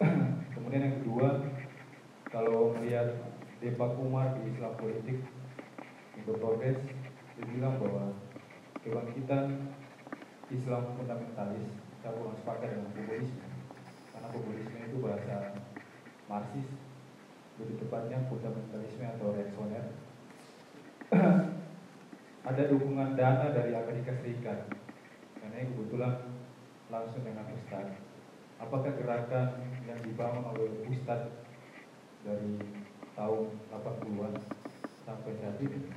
Kemudian yang kedua kalau melihat Depak Umar di Islam politik yang berprogres dia bilang bahwa kebangkitan Islam fundamentalis saya kurang sepakat dengan populisme. Karena populisme itu bahasa Marxis lebih tepatnya fundamentalisme atau reaksioner ada dukungan dana dari Amerika Serikat. Karena ini kebetulan langsung dengan Ustaz. Apakah gerakan yang dibangun oleh Ustaz dari tahun 80-an sampai saat ini?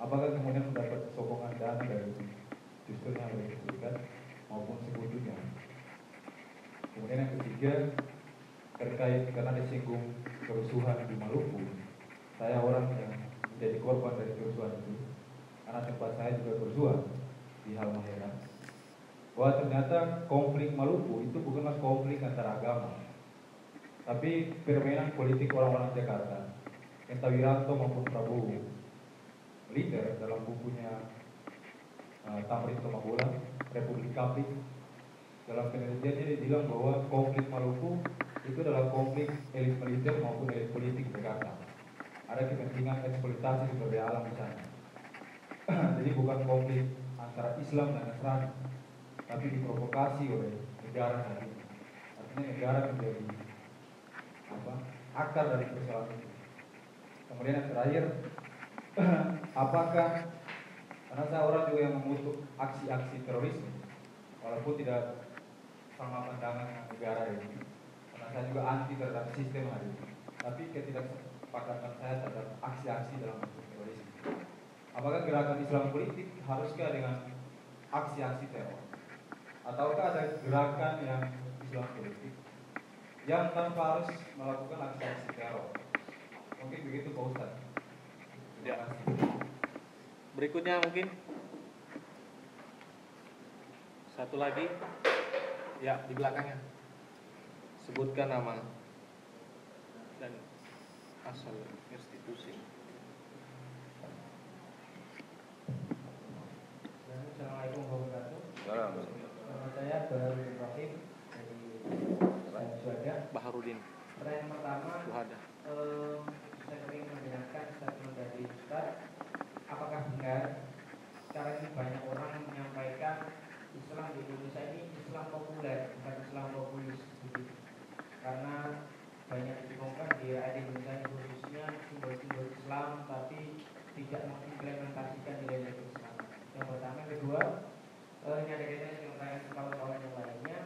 Apakah kemudian mendapat sokongan dana dari justru yang Amerika Serikat maupun sekutunya kemudian yang ketiga terkait karena disinggung kerusuhan di Maluku saya orang yang menjadi korban dari kerusuhan itu karena tempat saya juga kerusuhan di Halmahera bahwa ternyata konflik Maluku itu bukanlah konflik antara agama tapi permainan politik orang-orang Jakarta Enta Wiranto maupun Prabowo leader dalam bukunya uh, Tamrin Tomabola Republik Kaplik dalam penelitiannya dia bilang bahwa konflik Maluku itu adalah konflik elit militer maupun elit politik Jakarta. Ada kepentingan eksploitasi sumber alam di sana. Jadi bukan konflik antara Islam dan Nasrani, tapi diprovokasi oleh negara ini. Artinya negara menjadi apa? akar dari persoalan itu. Kemudian yang terakhir, apakah karena saya orang juga yang mengutuk aksi-aksi terorisme, walaupun tidak sama pandangan negara ini, karena saya juga anti terhadap sistem hari ini. Tapi ketidaksepakatan saya terhadap aksi-aksi dalam bentuk. Apakah gerakan Islam politik haruskah dengan aksi-aksi teror? Ataukah ada gerakan yang Islam politik yang tanpa harus melakukan aksi-aksi teror? Mungkin begitu Pak. Terima Ya. kasih. Berikutnya mungkin satu lagi. Ya, di belakangnya. Sebutkan nama dan asal institusi. Baharudin dari Juanda. Saya ingin mendengarkan statement dari Ustaz. Apakah benar sekarang ini banyak orang menyampaikan Islam di Indonesia ini Islam populer, bukan Islam populis. Karena banyak ditemukan di daerah Indonesia khususnya simbol-simbol Islam tapi tidak mengimplementasikan nilai-nilai kedua, uh, ini ada kaitannya dengan pertanyaan kawan-kawan yang lainnya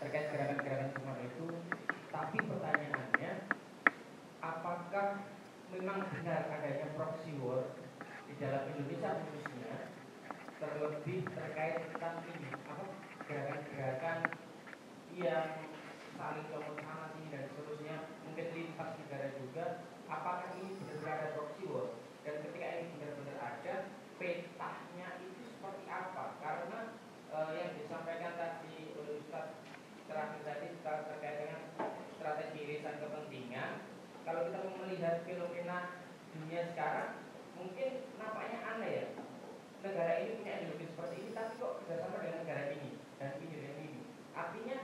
terkait gerakan-gerakan semua itu. Tapi pertanyaannya, apakah memang benar adanya proxy war di dalam Indonesia khususnya, terlebih terkait tentang ini apa gerakan-gerakan yang saling sini dan seterusnya mungkin lintas negara juga apakah ini benar-benar ada proxy war dan ketika ini benar-benar ada petahnya itu seperti apa karena uh, yang disampaikan tadi oleh Ustaz terakhir tadi terkait dengan strategi irisan kepentingan kalau kita melihat fenomena dunia sekarang mungkin nampaknya aneh ya. Negara ini punya ideologi seperti ini tapi kok kerjasama dengan negara ini dan dan ini. Artinya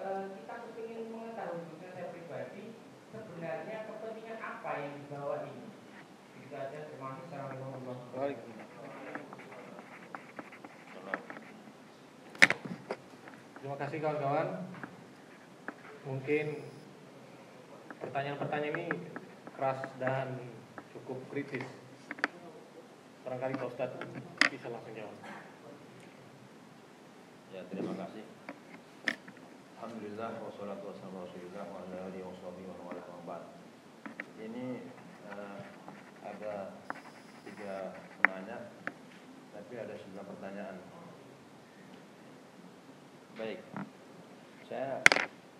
e, kita ingin mengetahui khususnya saya pribadi sebenarnya kepentingan apa yang dibawa ini? Itu aja terima kasih. Assalamualaikum Terima kasih kawan-kawan. Mungkin pertanyaan-pertanyaan ini keras dan cukup kritis. Barangkali Pak Ustadz bisa langsung jawab. Ya, terima kasih. Alhamdulillah wassalatu wassalamu rasulillah wa ala alihi wa wa Ini uh, ada tiga penanya tapi ada sembilan pertanyaan. Baik. Saya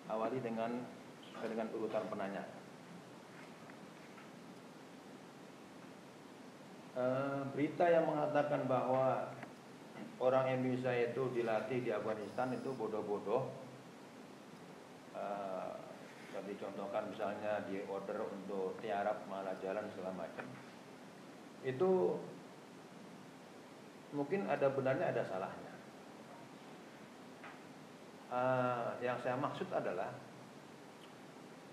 awali dengan dengan urutan penanya. Eh, berita yang mengatakan bahwa orang Indonesia itu dilatih di Afghanistan itu bodoh-bodoh. Uh, dicontohkan misalnya di order untuk tiarap malah jalan segala macam. Itu mungkin ada benarnya ada salahnya. Uh, yang saya maksud adalah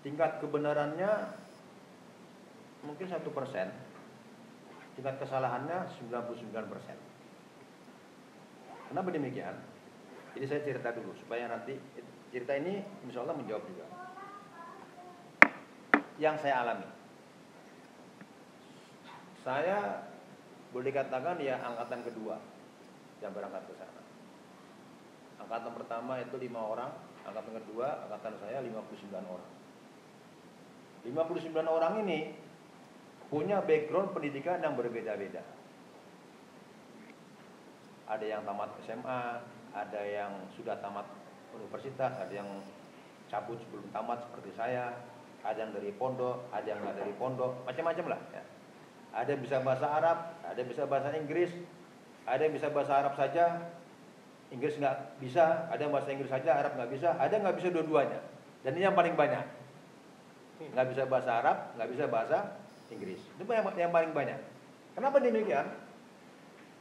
tingkat kebenarannya mungkin satu persen tingkat kesalahannya 99%. Kenapa demikian? Jadi saya cerita dulu supaya nanti cerita ini insya Allah menjawab juga. Yang saya alami. Saya boleh dikatakan ya angkatan kedua yang berangkat ke sana. Angkatan pertama itu lima orang, angkatan kedua angkatan saya 59 orang. 59 orang ini punya background pendidikan yang berbeda-beda. Ada yang tamat SMA, ada yang sudah tamat universitas, ada yang cabut sebelum tamat seperti saya, ada yang dari pondok, ada yang nggak dari pondok, macam-macam lah. Ya. Ada yang bisa bahasa Arab, ada yang bisa bahasa Inggris, ada yang bisa bahasa Arab saja, Inggris nggak bisa, ada yang bahasa Inggris saja, Arab nggak bisa, ada yang nggak bisa dua-duanya. Dan ini yang paling banyak. Nggak bisa bahasa Arab, nggak bisa bahasa Inggris. Itu yang, yang paling banyak. Kenapa demikian?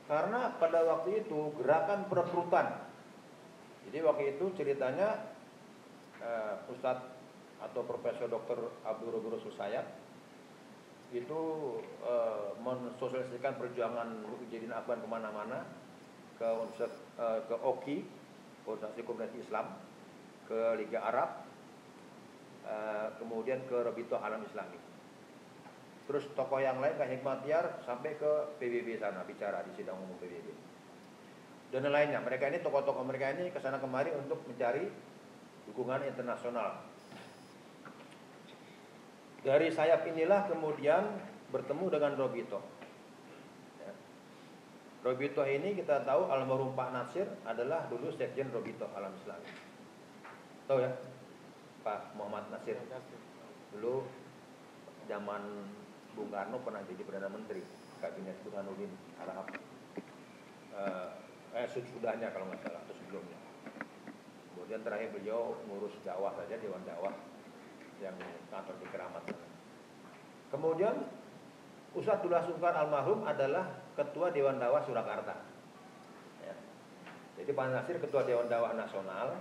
Karena pada waktu itu gerakan perekrutan. Jadi waktu itu ceritanya uh, Ustadz atau Profesor Dr. Abdul Rogo Susayat itu uh, mensosialisasikan perjuangan jadi Afgan ke mana-mana ke uh, ke OKI, Organisasi Komunitas Islam, ke Liga Arab, uh, kemudian ke Rebito Alam Islami. Terus tokoh yang lain kayak Hikmatiar sampai ke PBB sana bicara di sidang umum PBB. Dan lainnya, mereka ini tokoh-tokoh mereka ini ke sana kemari untuk mencari dukungan internasional. Dari sayap inilah kemudian bertemu dengan Robito. Ya. Robito ini kita tahu almarhum Pak Nasir adalah dulu Sekjen Robito Alam Islam. Tahu ya? Pak Muhammad Nasir. Dulu zaman Bung Karno pernah jadi Perdana Menteri Kabinet Burhanuddin Harahap eh, eh sudahnya kalau nggak salah atau sebelumnya. Kemudian terakhir beliau ngurus dakwah saja Dewan dakwah yang kantor di Keramat kemudian Ustadz Dullah Sungkar almarhum adalah Ketua Dewan Dakwah Surakarta. Ya. jadi Pak Nasir Ketua Dewan Dakwah Nasional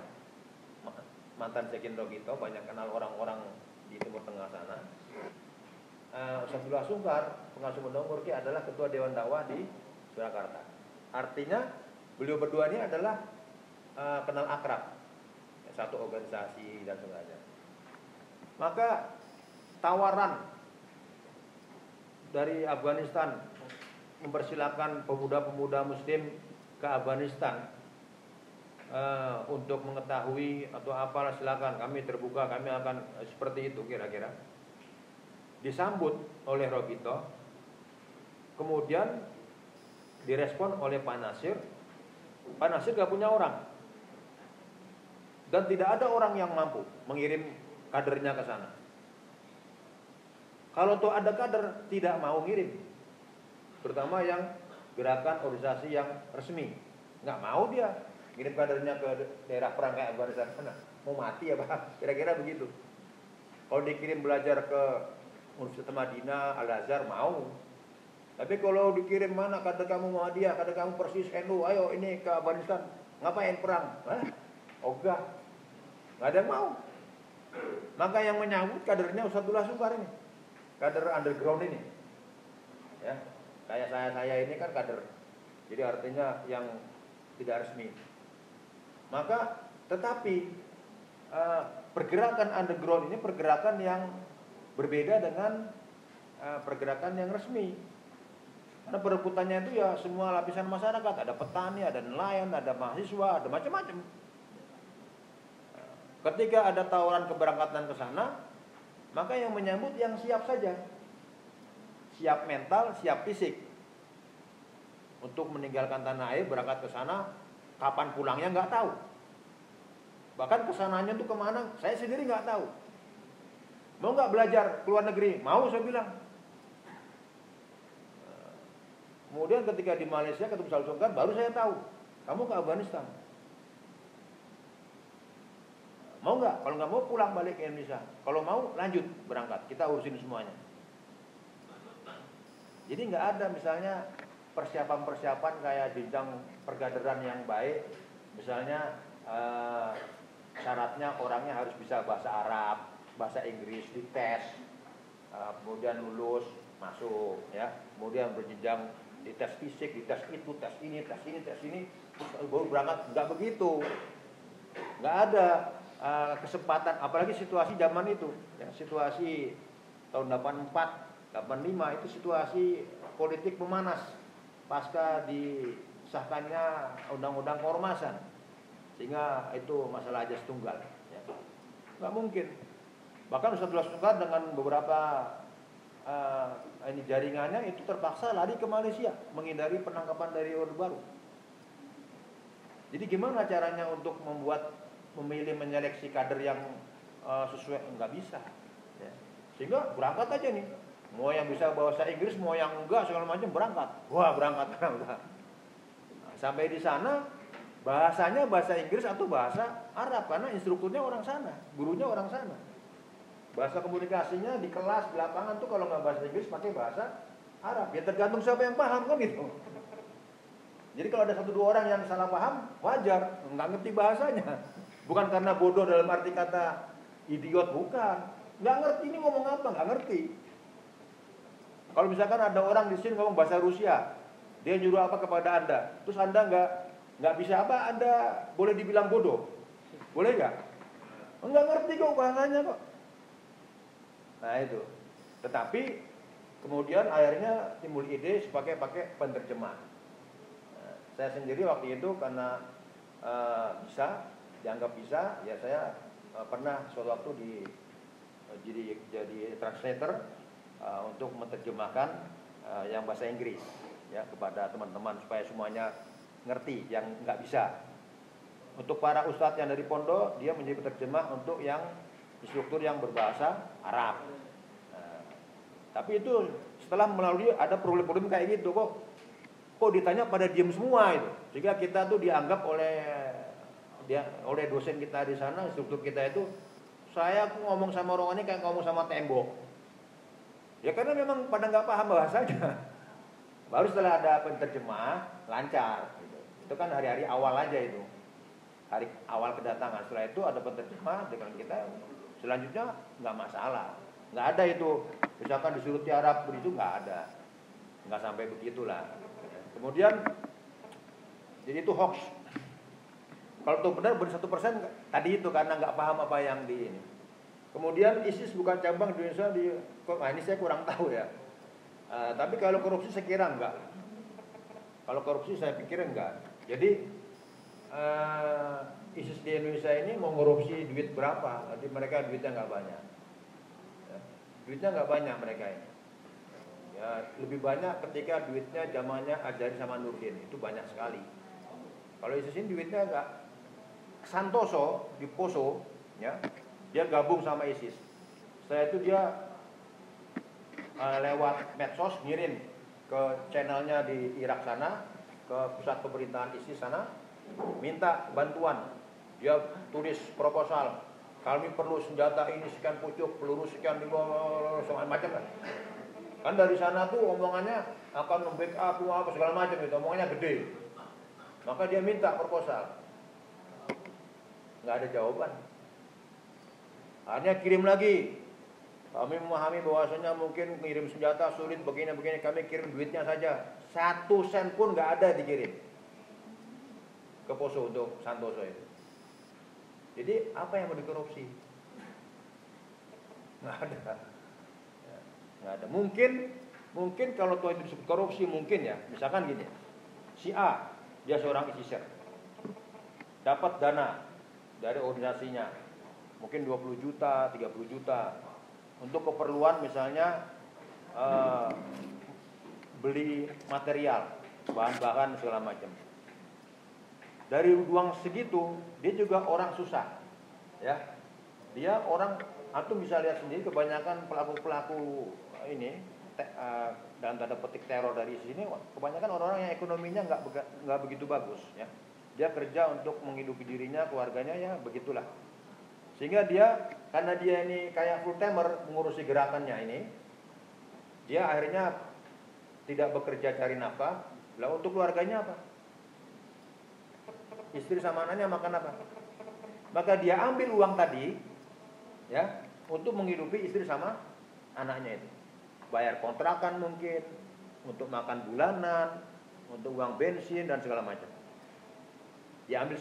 mantan Sekin Rogito banyak kenal orang-orang di Timur Tengah sana uh, Ustaz Abdullah Sungkar, pengasuh Undang Murki adalah ketua Dewan Dakwah di Surakarta. Artinya beliau berdua ini adalah uh, kenal akrab satu organisasi dan sebagainya. Maka tawaran dari Afghanistan mempersilahkan pemuda-pemuda muslim ke Afghanistan uh, untuk mengetahui atau apalah silakan kami terbuka kami akan seperti itu kira-kira disambut oleh Robito kemudian direspon oleh Pak Nasir Pak Nasir gak punya orang. Dan tidak ada orang yang mampu mengirim kadernya ke sana. Kalau tuh ada kader tidak mau ngirim. Terutama yang gerakan organisasi yang resmi. Nggak mau dia ngirim kadernya ke daerah perang kayak Afghanistan. Sana mau mati ya pak kira-kira begitu. Kalau dikirim belajar ke Universitas Madinah Al Azhar mau. Tapi kalau dikirim mana kader kamu Muhammadiyah kader kamu persis NU ayo ini ke Afghanistan. Ngapain perang? Hah? ogah. Nggak ada yang mau. Maka yang menyambut kadernya Ustadzullah Sungkar ini. Kader underground ini. Ya. Kayak saya saya ini kan kader. Jadi artinya yang tidak resmi. Maka tetapi uh, pergerakan underground ini pergerakan yang berbeda dengan uh, pergerakan yang resmi. Karena perebutannya itu ya semua lapisan masyarakat. Ada petani ada nelayan ada mahasiswa ada macam-macam. Ketika ada tawaran keberangkatan ke sana maka yang menyambut yang siap saja. Siap mental siap fisik. Untuk meninggalkan tanah air berangkat ke sana kapan pulangnya nggak tahu. Bahkan ke sananya tuh ke mana saya sendiri nggak tahu mau nggak belajar ke luar negeri? Mau saya bilang. Kemudian ketika di Malaysia ketemu Salsungkan baru saya tahu. Kamu ke Afghanistan. Mau nggak? Kalau nggak mau pulang balik ke Indonesia. Kalau mau lanjut berangkat. Kita urusin semuanya. Jadi nggak ada misalnya persiapan-persiapan kayak jenjang pergaderan yang baik. Misalnya eh, syaratnya orangnya harus bisa bahasa Arab bahasa Inggris dites eh, kemudian lulus masuk ya. Kemudian berjenjang di tes fisik di tes itu tes ini tes ini tes ini baru berangkat. Nggak begitu. Nggak ada uh, kesempatan. Apalagi situasi zaman itu ya situasi tahun 84 85 itu situasi politik memanas. Pasca disahkannya undang-undang keormasan. Sehingga itu masalah aja tunggal ya. nggak mungkin bahkan Ustadz Tunggal dengan beberapa uh, ini jaringannya itu terpaksa lari ke Malaysia menghindari penangkapan dari Orde Baru jadi gimana caranya untuk membuat memilih menyeleksi kader yang uh, sesuai nggak bisa ya. sehingga berangkat aja nih Mau yang bisa bahasa Inggris, mau yang enggak segala macam berangkat. Wah berangkat berangkat. Nah, sampai di sana bahasanya bahasa Inggris atau bahasa Arab karena instrukturnya orang sana, gurunya orang sana. Bahasa komunikasinya di kelas di lapangan tuh kalau nggak bahasa Inggris pakai bahasa Arab. Ya tergantung siapa yang paham kan gitu. Jadi kalau ada satu dua orang yang salah paham, wajar, nggak ngerti bahasanya. Bukan karena bodoh dalam arti kata idiot, bukan. Nggak ngerti ini ngomong apa, nggak ngerti. Kalau misalkan ada orang di sini ngomong bahasa Rusia, dia nyuruh apa kepada anda, terus anda nggak nggak bisa apa, anda boleh dibilang bodoh, boleh nggak? Nggak ngerti kok bahasanya kok. Nah itu. Tetapi kemudian akhirnya timbul ide sebagai pakai penerjemah. Nah, saya sendiri waktu itu karena uh, bisa dianggap bisa, ya saya uh, pernah suatu waktu di uh, jadi jadi translator uh, untuk menerjemahkan uh, yang bahasa Inggris ya kepada teman-teman supaya semuanya ngerti yang nggak bisa. Untuk para ustadz yang dari pondok dia menjadi penerjemah untuk yang instruktur yang berbahasa Arab. Nah, tapi itu setelah melalui ada problem-problem kayak gitu kok kok ditanya pada diem semua itu sehingga kita tuh dianggap oleh dia oleh dosen kita di sana instruktur kita itu saya ngomong sama orang ini kayak ngomong sama tembok Ya karena memang pada nggak paham bahasanya. Baru setelah ada penerjemah lancar. Gitu. Itu kan hari-hari awal aja itu. Hari awal kedatangan. Setelah itu ada penerjemah dengan kita. Selanjutnya nggak masalah. Nggak ada itu. Misalkan disuruh tiarap begitu nggak ada. Nggak sampai begitulah. Kemudian jadi itu hoax. Kalau itu benar benar satu persen tadi itu karena nggak paham apa yang di ini. Kemudian ISIS bukan cabang di Indonesia di nah ini saya kurang tahu ya. Uh, tapi kalau korupsi saya kira enggak. Kalau korupsi saya pikir enggak. Jadi uh, ISIS di Indonesia ini mau korupsi duit berapa? Nanti mereka duitnya nggak banyak. Ya, duitnya nggak banyak mereka ini. Ya, lebih banyak ketika duitnya zamannya Ajari sama Nurdin itu banyak sekali. Kalau ISIS ini duitnya enggak Santoso di Poso, ya, dia gabung sama ISIS. Setelah itu dia uh, lewat medsos ngirim ke channelnya di Irak sana, ke pusat pemerintahan ISIS sana, minta bantuan. Dia tulis proposal, kami perlu senjata ini sekian pucuk, peluru sekian semacam macam kan. Kan dari sana tuh omongannya akan membackup apa segala macam itu, omongannya gede. Maka dia minta proposal. Nggak ada jawaban. Akhirnya kirim lagi, kami memahami bahwasanya mungkin mengirim senjata sulit begini-begini, kami kirim duitnya saja. Satu sen pun nggak ada dikirim ke Poso untuk Santoso itu. Jadi apa yang mau dikorupsi? Nggak ada. Nggak ada. Mungkin mungkin kalau tuh itu disebut korupsi mungkin ya. Misalkan gini, si A dia seorang isiser dapat dana dari organisasinya mungkin 20 juta, 30 juta untuk keperluan misalnya uh, beli material, bahan-bahan segala macam. Dari uang segitu, dia juga orang susah, ya. Dia orang, antum bisa lihat sendiri kebanyakan pelaku-pelaku ini te, uh, dalam tanda petik teror dari sini, kebanyakan orang-orang yang ekonominya nggak nggak begitu bagus, ya. Dia kerja untuk menghidupi dirinya, keluarganya ya begitulah. Sehingga dia karena dia ini kayak full timer mengurusi gerakannya ini, dia akhirnya tidak bekerja cari nafkah. Lah untuk keluarganya apa? Istri sama anaknya makan apa? Maka dia ambil uang tadi ya untuk menghidupi istri sama anaknya itu. Bayar kontrakan mungkin, untuk makan bulanan, untuk uang bensin dan segala macam. Dia ambil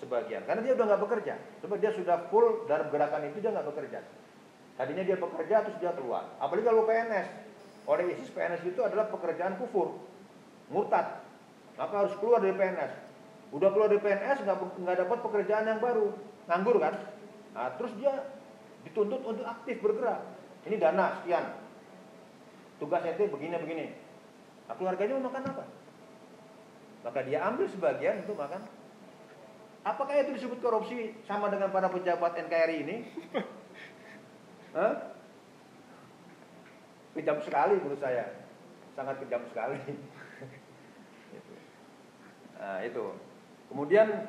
sebagian. Karena dia udah nggak bekerja. Coba dia sudah full dalam gerakan itu dia nggak bekerja. Tadinya dia bekerja terus dia keluar. Apalagi kalau PNS oleh ISIS PNS itu adalah pekerjaan kufur. Murtad. Maka harus keluar dari PNS udah keluar dari PNS nggak nggak dapat pekerjaan yang baru nganggur kan nah, terus dia dituntut untuk aktif bergerak ini dana sekian tugasnya itu begini begini nah, keluarganya mau makan apa maka dia ambil sebagian untuk makan Apakah itu disebut korupsi sama dengan para pejabat NKRI ini? Hah? Kejam sekali menurut saya. Sangat kejam sekali. nah, itu. Kemudian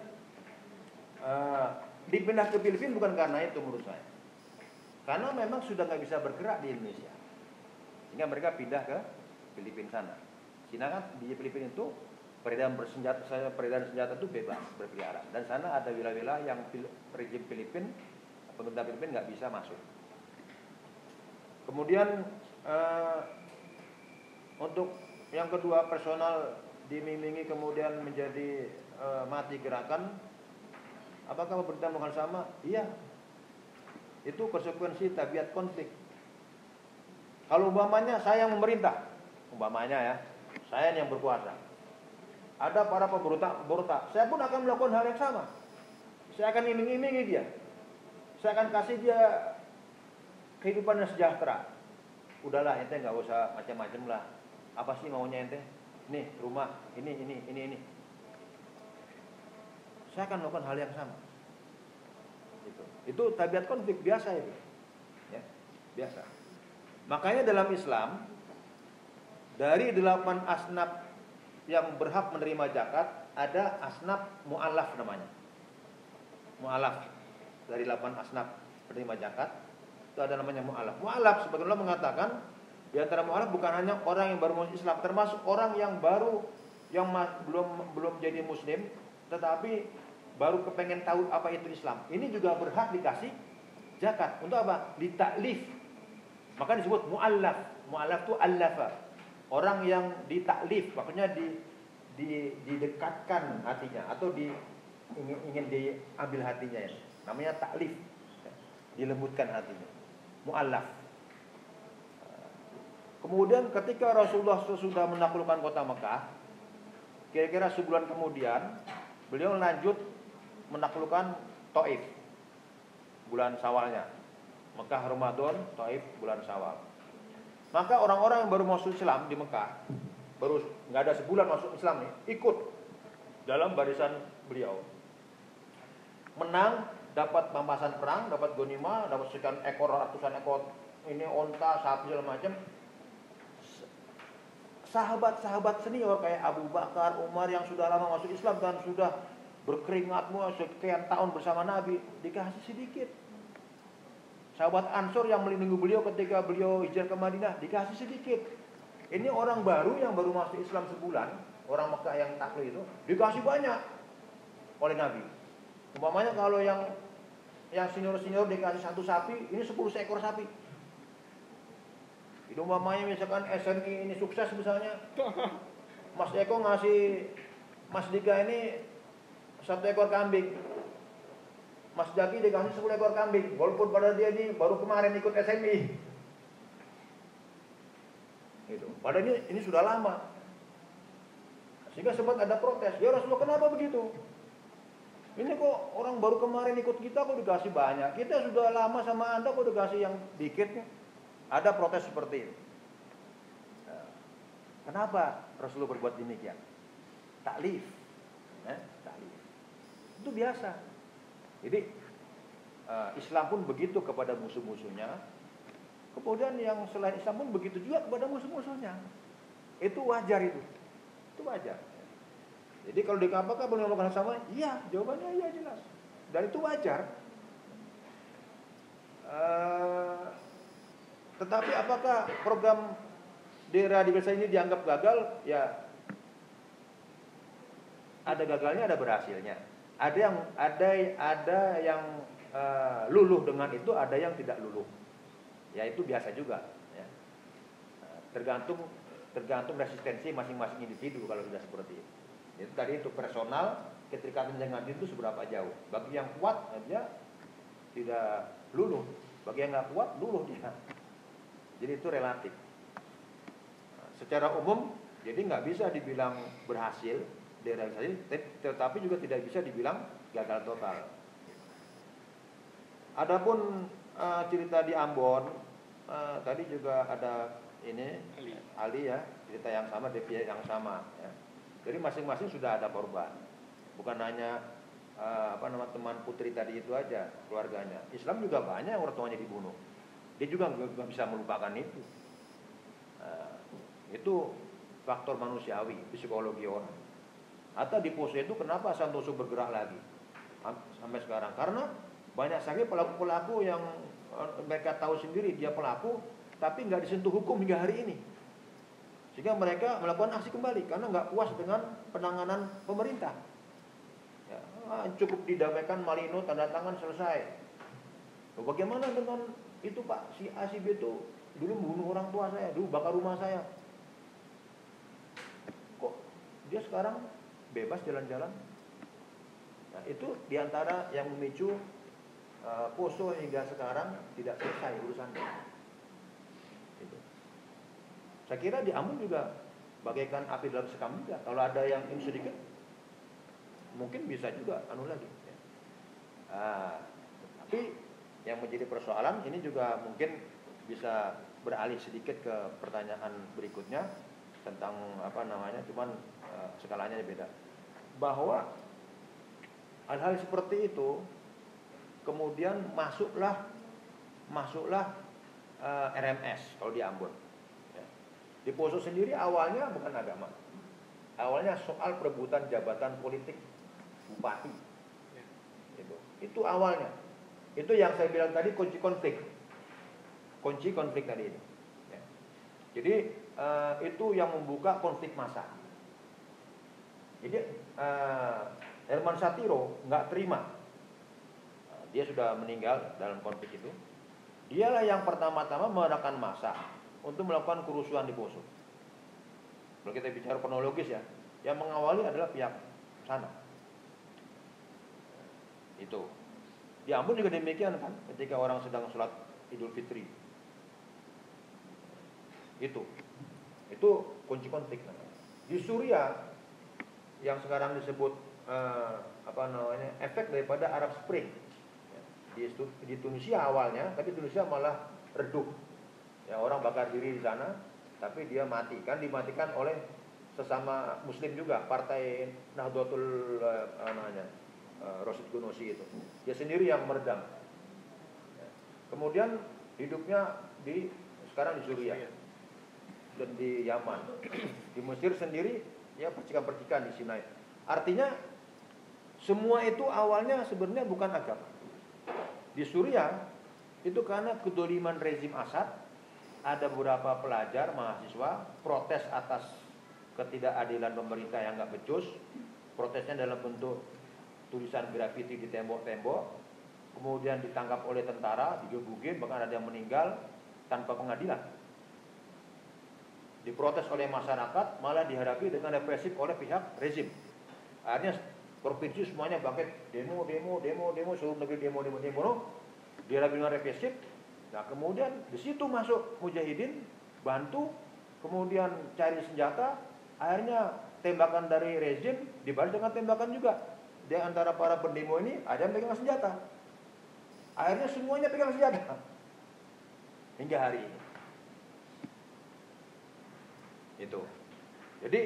uh, dipindah ke Filipina bukan karena itu menurut saya. Karena memang sudah nggak bisa bergerak di Indonesia. Sehingga mereka pindah ke Filipina sana. Cina kan di Filipina itu peredaran bersenjata peredaran senjata itu bebas berkeliaran dan sana ada wilayah-wilayah yang rejim Filipin pemerintah Filipin nggak bisa masuk kemudian eh, untuk yang kedua personal dimiming kemudian menjadi eh, mati gerakan apakah pemerintah melakukan sama iya itu konsekuensi tabiat konflik kalau umpamanya saya yang memerintah umpamanya ya saya yang berkuasa ada para pemberontak-pemberontak. Saya pun akan melakukan hal yang sama. Saya akan iming-imingi dia. Saya akan kasih dia kehidupan yang sejahtera. Udahlah ente nggak usah macam-macam lah. Apa sih maunya ente? Nih rumah, ini, ini, ini, ini. Saya akan melakukan hal yang sama. Itu, itu tabiat konflik biasa itu. Ya, biasa. Makanya dalam Islam dari delapan asnaf yang berhak menerima zakat ada asnaf mu'alaf namanya. Mu'alaf dari 8 asnaf penerima zakat itu ada namanya mu'alaf. Mu'alaf sebagaimana mengatakan di antara mu'alaf bukan hanya orang yang baru masuk Islam, termasuk orang yang baru yang belum belum jadi muslim tetapi baru kepengen tahu apa itu Islam. Ini juga berhak dikasih zakat. Untuk apa? Ditaklif. Maka disebut mu'allaf. Mu'allaf itu allafa orang yang ditaklif maksudnya di, di didekatkan hatinya atau di ingin, ingin diambil hatinya ya. namanya taklif dilembutkan hatinya muallaf kemudian ketika Rasulullah sudah menaklukkan kota Mekah kira-kira sebulan kemudian beliau lanjut menaklukkan Taif bulan Sawalnya. Mekah Ramadan, Taif bulan Sawal. Maka orang-orang yang baru masuk Islam di Mekah, baru nggak ada sebulan masuk Islam nih, ikut dalam barisan beliau. Menang, dapat mampasan perang, dapat gonima, dapat sekian ekor, ratusan ekor ini onta, sapi segala macam. Sahabat-sahabat senior kayak Abu Bakar, Umar yang sudah lama masuk Islam dan sudah berkeringat sekian tahun bersama Nabi dikasih sedikit Sahabat Ansor yang melindungi beliau ketika beliau hijrah ke Madinah dikasih sedikit. Ini orang baru yang baru masuk Islam sebulan, orang Mekah yang taklid itu dikasih banyak oleh Nabi. Umpamanya kalau yang yang senior-senior dikasih satu sapi, ini 10 seekor sapi. Itu umpamanya misalkan SNI ini sukses misalnya, Mas Eko ngasih Mas Dika ini satu ekor kambing, Mas Jaki dikasih 10 ekor kambing. Walaupun pada dia ini baru kemarin ikut SMI gitu. Padahal ini, ini sudah lama. Sehingga sempat ada protes. Ya Rasulullah kenapa begitu? Ini kok orang baru kemarin ikut kita kok dikasih banyak? Kita sudah lama sama anda kok dikasih yang dikit ada protes seperti ini. Nah, kenapa Rasulullah berbuat demikian? Taklif eh, itu biasa jadi uh, Islam pun begitu kepada musuh-musuhnya. Kemudian yang selain Islam pun begitu juga kepada musuh-musuhnya. Itu wajar itu. Itu wajar. Jadi kalau dikatakan boleh melakukan sama, iya, jawabannya iya jelas. Dan itu wajar. Uh, tetapi apakah program deradikalisasi ini dianggap gagal? Ya, ada gagalnya, ada berhasilnya. Ada yang ada ada yang uh, luluh dengan itu, ada yang tidak luluh. Ya itu biasa juga. Ya. Eh, tergantung tergantung resistensi masing-masing individu kalau sudah seperti itu. Itu tadi itu personal keterikatan dengan itu seberapa jauh. Bagi yang kuat dia tidak luluh. Bagi yang nggak kuat luluh dia. Jadi itu relatif. Nah, secara umum jadi nggak bisa dibilang berhasil derealisasi tetapi juga tidak bisa dibilang gagal total. Adapun uh, cerita di Ambon uh, tadi juga ada ini Ali. Ali ya cerita yang sama pihak yang sama ya. Jadi masing-masing sudah ada korban. Bukan hanya uh, apa nama teman putri tadi itu aja keluarganya. Islam juga banyak yang orang tuanya dibunuh. Dia juga nggak bisa melupakan itu. Uh, itu faktor manusiawi, psikologi orang. Atau di Poso itu kenapa Santoso bergerak lagi sampai sekarang? Karena banyak sekali pelaku-pelaku yang eh, mereka tahu sendiri dia pelaku, tapi nggak disentuh hukum hingga hari ini. Sehingga mereka melakukan aksi kembali karena nggak puas dengan penanganan pemerintah. Ya, ah, cukup didamaikan Malino tanda tangan selesai. Bagaimana dengan itu Pak si A itu dulu membunuh orang tua saya, dulu bakar rumah saya. Kok dia sekarang bebas jalan-jalan. Nah, itu di antara yang memicu uh, Poso hingga sekarang tidak selesai urusannya. Itu. Saya kira di Ambon juga bagaikan api dalam sekam juga. Kalau ada yang ini sedikit, mungkin bisa juga anu lagi. Ya. Nah, tapi yang menjadi persoalan ini juga mungkin bisa beralih sedikit ke pertanyaan berikutnya tentang apa namanya, cuman uh, skalanya beda bahwa hal-hal seperti itu kemudian masuklah masuklah uh, eh, RMS kalau di Ambon. Ya. Di Poso sendiri awalnya bukan agama, awalnya soal perebutan jabatan politik bupati. Ya. Itu, itu awalnya. Itu yang saya bilang tadi kunci konflik, kunci konflik tadi itu. Ya. Jadi uh, itu yang membuka konflik massa. Jadi uh, Herman Satiro nggak terima. Uh, dia sudah meninggal dalam konflik itu. Dialah yang pertama-tama mengadakan masa untuk melakukan kerusuhan di Poso. Kalau kita bicara kronologis ya, yang mengawali adalah pihak sana. Itu. Di Ambon juga demikian kan, ketika orang sedang sholat Idul Fitri. Itu. Itu kunci konflik. Di Suriah yang sekarang disebut uh, apa namanya efek daripada Arab Spring. Ya, di, di Tunisia awalnya tapi Tunisia malah redup. Ya orang bakar diri di sana tapi dia mati kan dimatikan oleh sesama muslim juga partai Nahdlatul uh, namanya uh, Rosid Gunusi itu. Dia sendiri yang meredam. Ya. kemudian hidupnya di sekarang di Suriah dan di Yaman. Di Mesir sendiri ya percikan-percikan di Sinai. Artinya semua itu awalnya sebenarnya bukan agama. Di Suriah itu karena kedoliman rezim Assad ada beberapa pelajar mahasiswa protes atas ketidakadilan pemerintah yang nggak becus protesnya dalam bentuk tulisan grafiti di tembok-tembok kemudian ditangkap oleh tentara digebukin bahkan ada yang meninggal tanpa pengadilan diprotes oleh masyarakat malah dihadapi dengan represif oleh pihak rezim. Akhirnya provinsi semuanya bangkit demo demo demo demo seluruh negeri demo demo demo, dihadapi dengan represif. Nah kemudian di situ masuk mujahidin bantu kemudian cari senjata. Akhirnya tembakan dari rezim dibalas dengan tembakan juga. Di antara para pendemo ini ada yang pegang senjata. Akhirnya semuanya pegang senjata. Hingga hari ini itu jadi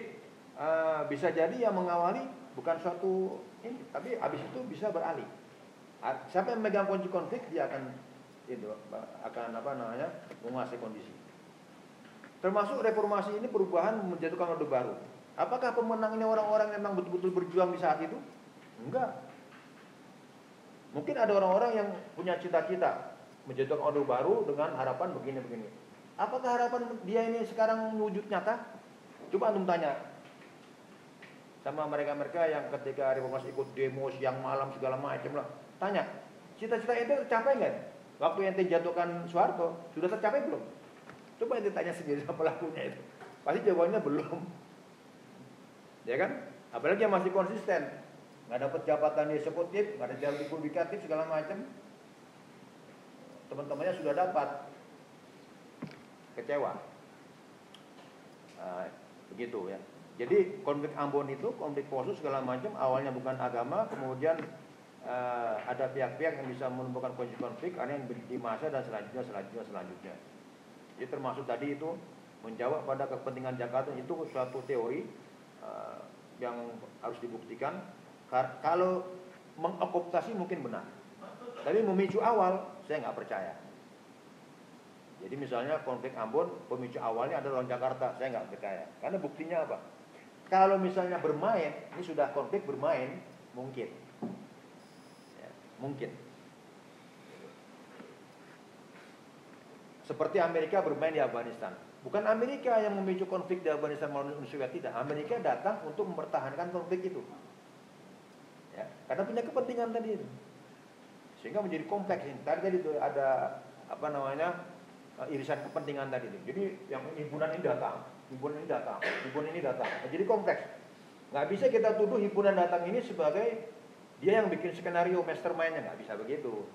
uh, bisa jadi yang mengawali bukan suatu ini tapi habis itu bisa beralih siapa yang megang kunci konflik dia akan itu akan apa namanya menguasai kondisi. Termasuk reformasi ini perubahan menjatuhkan orde baru. Apakah pemenang ini orang-orang yang memang betul-betul berjuang di saat itu? Enggak. Mungkin ada orang-orang yang punya cita-cita menjatuhkan orde baru dengan harapan begini-begini. Apakah harapan dia ini sekarang wujud nyata? Coba antum tanya sama mereka-mereka yang ketika reformasi ikut demo siang malam segala macam lah Tanya, cita-cita itu tercapai nggak? Waktu yang jatuhkan Soeharto, sudah tercapai belum? Coba ente tanya sendiri sama pelakunya itu. Pasti jawabannya belum. Ya kan? Apalagi yang masih konsisten. Nggak dapat jabatan di eksekutif, nggak ada jabatan publikatif, segala macam. Teman-temannya sudah dapat. Kecewa. Nah, begitu ya. Jadi konflik Ambon itu, konflik Poso segala macam awalnya bukan agama, kemudian uh, ada pihak-pihak yang bisa menimbulkan konflik karena yang di masa dan selanjutnya selanjutnya selanjutnya. Jadi termasuk tadi itu menjawab pada kepentingan Jakarta itu suatu teori uh, yang harus dibuktikan. Kalau mengokupasi mungkin benar, tapi memicu awal saya nggak percaya. Jadi misalnya konflik Ambon pemicu awalnya adalah orang Jakarta, saya nggak percaya. Karena buktinya apa? Kalau misalnya bermain, ini sudah konflik bermain, mungkin. Mungkin. Seperti Amerika bermain di Afghanistan. Bukan Amerika yang memicu konflik di Afghanistan melawan Uni Soviet tidak. Amerika datang untuk mempertahankan konflik itu. Ya, karena punya kepentingan tadi. Sehingga menjadi kompleks ini. Tadi tadi ada apa namanya eh, irisan kepentingan tadi itu. Jadi yang himpunan ini datang, himpunan ini datang, himpunan ini datang. Nah, jadi kompleks. Nggak bisa kita tuduh himpunan datang ini sebagai dia yang bikin skenario mastermindnya nggak bisa begitu.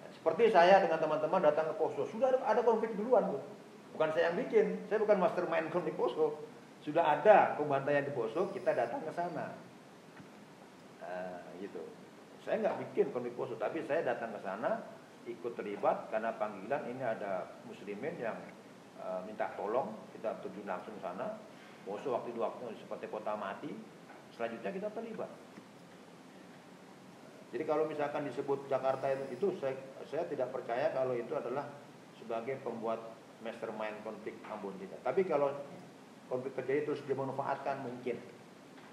Ya, seperti saya dengan teman-teman datang ke Poso, sudah ada, ada konflik duluan tuh. Bukan saya yang bikin, saya bukan mastermind konflik Poso. Sudah ada pembantaian di Poso, kita datang ke sana. Nah, gitu. Saya nggak bikin konflik Poso, tapi saya datang ke sana ikut terlibat karena panggilan ini ada muslimin yang uh, minta tolong, kita terjun langsung sana. Poso waktu itu waktu seperti kota mati, selanjutnya kita terlibat. Jadi kalau misalkan disebut Jakarta itu, itu saya, saya tidak percaya kalau itu adalah sebagai pembuat mastermind konflik Ambon kita. Tapi kalau konflik terjadi terus dimanfaatkan mungkin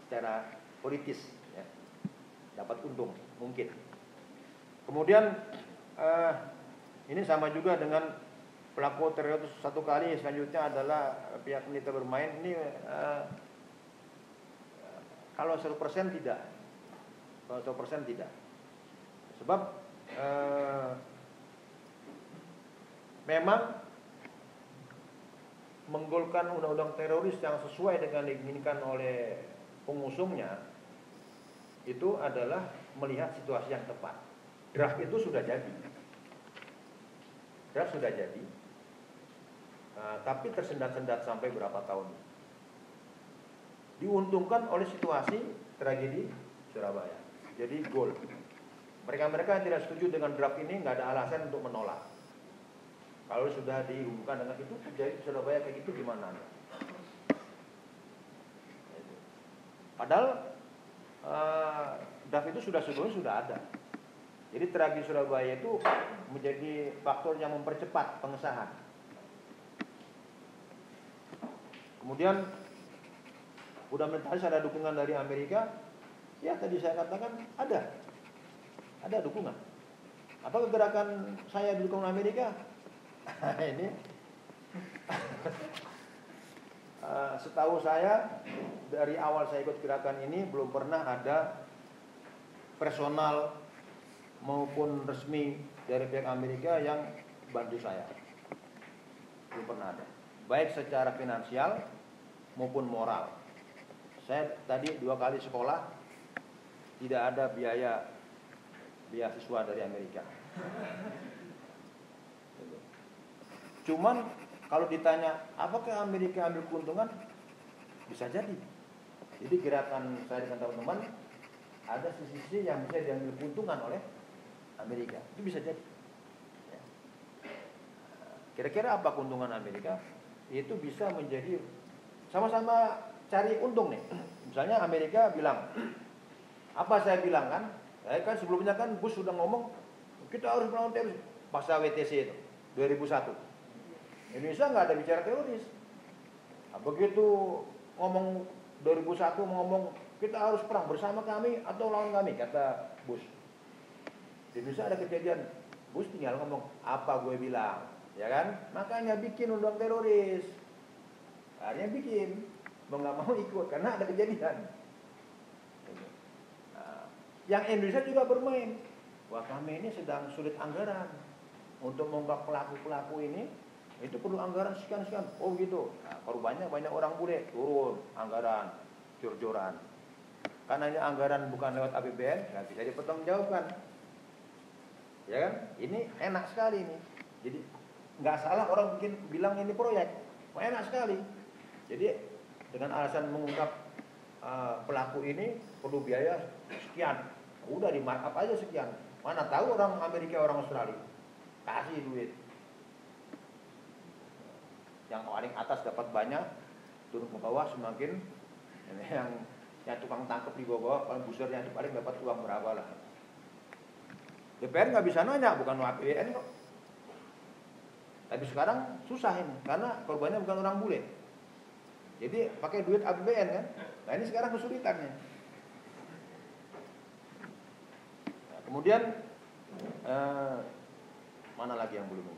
secara politis ya, dapat untung mungkin. Kemudian eh, ini sama juga dengan pelaku teror satu kali. Selanjutnya adalah pihak militer bermain. Ini eh, kalau 100% tidak. Kalau 100% tidak. Sebab eh, memang menggolkan undang-undang teroris yang sesuai dengan diinginkan oleh pengusungnya itu adalah melihat situasi yang tepat. Draft itu sudah jadi. Draft sudah jadi. Uh, tapi tersendat-sendat sampai berapa tahun. diuntungkan oleh situasi tragedi Surabaya. Jadi gol. Mereka-mereka yang tidak setuju dengan draft ini nggak ada alasan untuk menolak. Kalau sudah dihubungkan dengan itu terjadi di Surabaya kayak gitu gimana? Padahal uh, draft itu sudah sebelumnya sudah ada. Jadi tragedi Surabaya itu menjadi faktor yang mempercepat pengesahan. Kemudian udah mentalis ada dukungan dari Amerika, ya tadi saya katakan ada, ada dukungan. Apa gerakan saya didukung Amerika? ini uh, setahu saya dari awal saya ikut gerakan ini belum pernah ada personal maupun resmi dari pihak Amerika yang bantu saya. Belum pernah ada. Baik secara finansial maupun moral. Saya tadi dua kali sekolah tidak ada biaya beasiswa dari Amerika. Cuman kalau ditanya apakah Amerika ambil keuntungan bisa jadi. Jadi gerakan saya dengan teman-teman ada sisi-sisi yang bisa diambil keuntungan oleh Amerika. Itu bisa jadi. Ya. Kira-kira apa keuntungan Amerika? Itu bisa menjadi sama-sama cari untung nih. Misalnya Amerika bilang, apa saya bilang kan? Saya kan sebelumnya kan Bush sudah ngomong kita harus melawan teroris pasal WTC itu 2001. Indonesia nggak ada bicara teroris. Nah, begitu ngomong 2001 ngomong kita harus perang bersama kami atau lawan kami kata Bush. Di Indonesia ada kejadian, Gus tinggal ngomong apa gue bilang, ya kan? Makanya bikin undang teroris. Akhirnya bikin, mau nggak mau ikut karena ada kejadian. Nah, yang Indonesia juga bermain. Wah kami ini sedang sulit anggaran untuk mengungkap pelaku-pelaku ini itu perlu anggaran sekian sekian oh gitu nah, korbannya banyak orang bule turun anggaran jor-joran karena ini anggaran bukan lewat APBN nggak bisa dipertanggungjawabkan ya kan? Ini enak sekali ini. Jadi nggak salah orang bikin bilang ini proyek. Enak sekali. Jadi dengan alasan mengungkap uh, pelaku ini perlu biaya sekian. Udah di markup aja sekian. Mana tahu orang Amerika orang Australia. Kasih duit. Yang paling atas dapat banyak turun ke bawah semakin yang yang tukang tangkap di bawah paling busernya itu paling dapat uang berapa lah DPR nggak bisa nanya, bukan APBN kok. Tapi sekarang susah ini, karena korbannya bukan orang bule. Jadi pakai duit APBN kan. Nah ini sekarang kesulitannya. Nah, kemudian eh, mana lagi yang belum?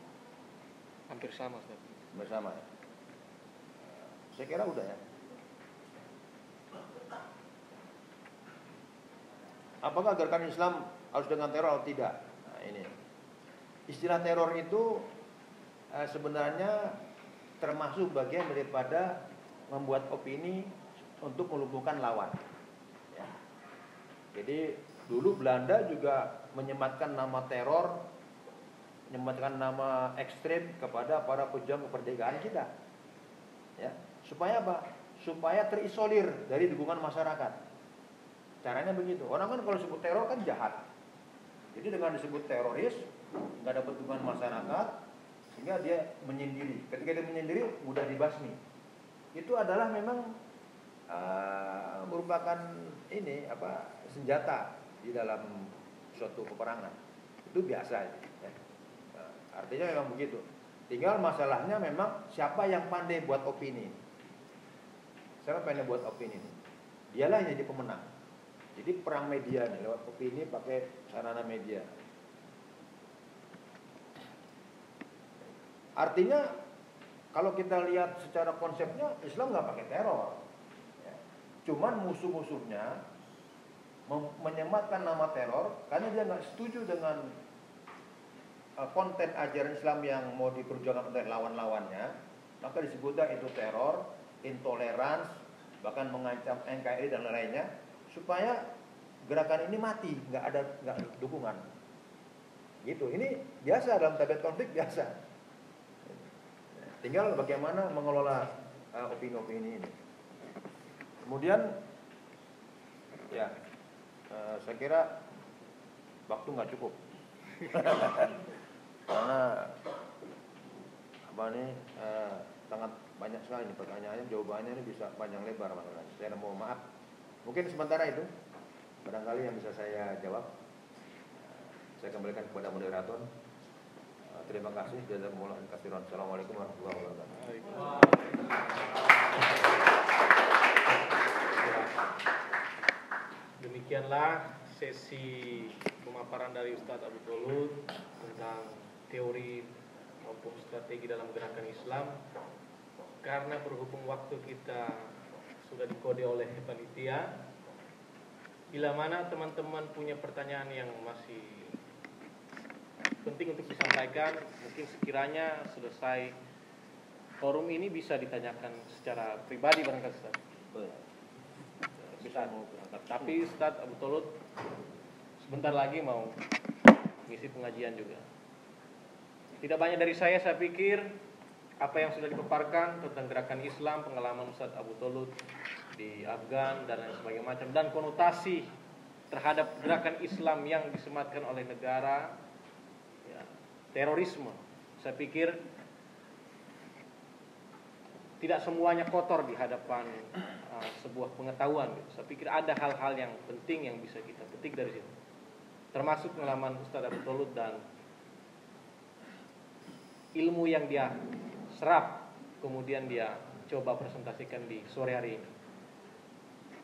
Hampir sama, Ustaz. Bersama ya. Saya kira udah ya. Apakah gerakan Islam harus dengan teror atau tidak. Nah, ini. Istilah teror itu eh, sebenarnya termasuk bagian daripada membuat opini untuk melumpuhkan lawan. Ya. Jadi dulu Belanda juga menyematkan nama teror, menyematkan nama ekstrim kepada para pejuang kemerdekaan kita. Ya, supaya apa? Supaya terisolir dari dukungan masyarakat. Caranya begitu. Orang kan kalau sebut teror kan jahat. Jadi dengan disebut teroris, nggak dapat dukungan masyarakat, sehingga dia menyendiri. Ketika dia menyendiri, mudah dibasmi. Itu adalah memang uh, merupakan ini apa senjata di dalam suatu peperangan. Itu biasa. Ya. Nah, artinya memang begitu. Tinggal masalahnya memang siapa yang pandai buat opini. Siapa pandai buat opini. Dialah yang jadi pemenang. Jadi perang media nih lewat opini pakai sarana media. Artinya kalau kita lihat secara konsepnya Islam nggak pakai teror. Ya. Cuman musuh-musuhnya menyematkan nama teror karena dia nggak setuju dengan uh, konten ajaran Islam yang mau diperjuangkan oleh lawan-lawannya, maka disebutnya itu teror, intolerans, bahkan mengancam NKRI dan lain-lainnya supaya gerakan ini mati, nggak ada nggak dukungan. Gitu. Ini biasa dalam tabiat konflik biasa. Tinggal bagaimana mengelola uh, opini-opini ini. Kemudian ya eh, saya kira waktu nggak cukup karena apa nih eh, sangat banyak sekali nih pertanyaannya jawabannya ini bisa panjang lebar Mas. Saya mohon maaf. Mungkin sementara itu barangkali yang bisa saya jawab saya kembalikan kepada moderator. Eh, Terima kasih. Jazakumullah khairan. Assalamualaikum warahmatullahi wabarakatuh. Demikianlah sesi pemaparan dari Ustadz Abu Tolut tentang teori maupun strategi dalam gerakan Islam. Karena berhubung waktu kita sudah dikode oleh panitia, bila mana teman-teman punya pertanyaan yang masih penting untuk disampaikan, mungkin sekiranya selesai forum ini bisa ditanyakan secara pribadi barangkali Ustaz. Bisa mau berangkat. Tapi Ustadz Abu Tolut sebentar lagi mau ngisi pengajian juga. Tidak banyak dari saya, saya pikir apa yang sudah dipaparkan tentang gerakan Islam, pengalaman Ustadz Abu Tolut di Afgan dan lain sebagainya macam dan konotasi terhadap gerakan Islam yang disematkan oleh negara ya, terorisme. Saya pikir tidak semuanya kotor di hadapan uh, sebuah pengetahuan. gitu. Saya pikir ada hal-hal yang penting yang bisa kita petik dari situ. Termasuk pengalaman Ustadz Abu Tolut dan ilmu yang dia serap kemudian dia coba presentasikan di sore hari ini.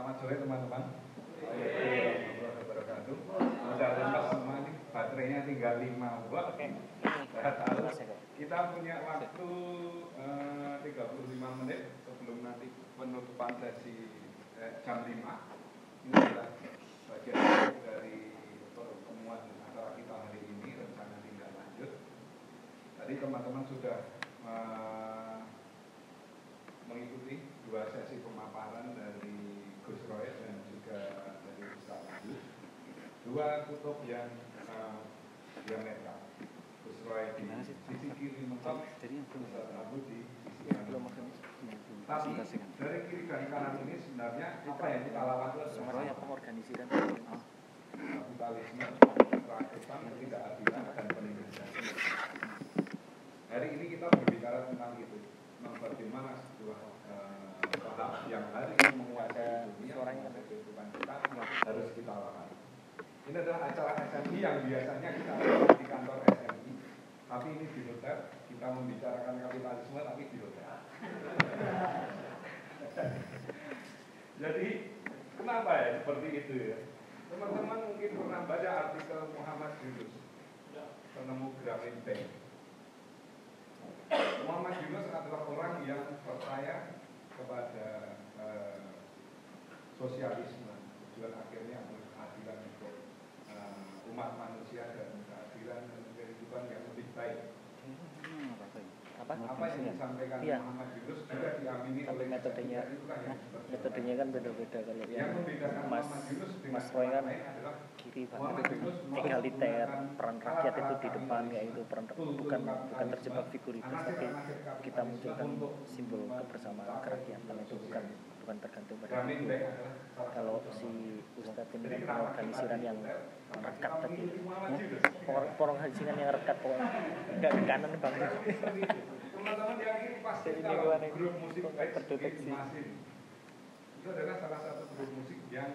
Selamat sore teman-teman. Warahmatullahi wabarakatuh. Udah lengkap semua nih, baterainya tinggal 5 watt. Saya tahu kita punya waktu eh, 35 menit sebelum nanti penutupan sesi eh, jam 5. Ini adalah bagian dari pertemuan acara kita hari ini, rencana tindak lanjut. Tadi teman-teman sudah eh, mengikuti dua sesi Dua kutub yang eh, diametral. Roy di sisi kiri mentok, Ustaz Agus di sisi kanan. Tapi dari kiri dan kanan ini sebenarnya apa yang kita lawan itu adalah pengorganisiran kapitalisme, kerakyatan, ketidakadilan, dan penindasan. Hari ini kita berbicara tentang itu, bagaimana sebuah paham yang hari ini menguasai dunia, menguasai kehidupan kita harus kita lawan. Ini adalah acara SMI yang biasanya kita lakukan di kantor SMI, tapi ini di hotel kita membicarakan kapitalisme tapi di hotel. Jadi kenapa ya seperti itu ya? Teman-teman mungkin pernah baca artikel Muhammad Yunus, penemu Grameen. Muhammad Yunus adalah orang yang percaya kepada eh, sosialisme, tujuan akhirnya umat manusia dan keadilan dan kehidupan yang lebih baik. apa Apa? Yang disampaikan Iya. Muhammad Yunus juga diamini Tapi oleh metodenya- seperti metodenya kan beda-beda kalau yang yang membedakan Mas Mas Roy kan kiri banget. Itu egaliter peran rakyat itu di depan kapitalisme, yaitu peran bukan bukan terjebak figuritas tapi kita munculkan simbol kebersamaan kerakyatan itu bukan. Bukan tergantung pada salah kalau si. Ustadz ini Jadi kan pengorganisiran kita yang rekat tadi Hmm? Pengorganisiran yang rekat pokoknya nggak ke kanan banget Seperti itu. teman-teman yang ini pasti Jadi ini grup musik kok nggak X terdeteksi? Itu adalah salah satu grup musik yang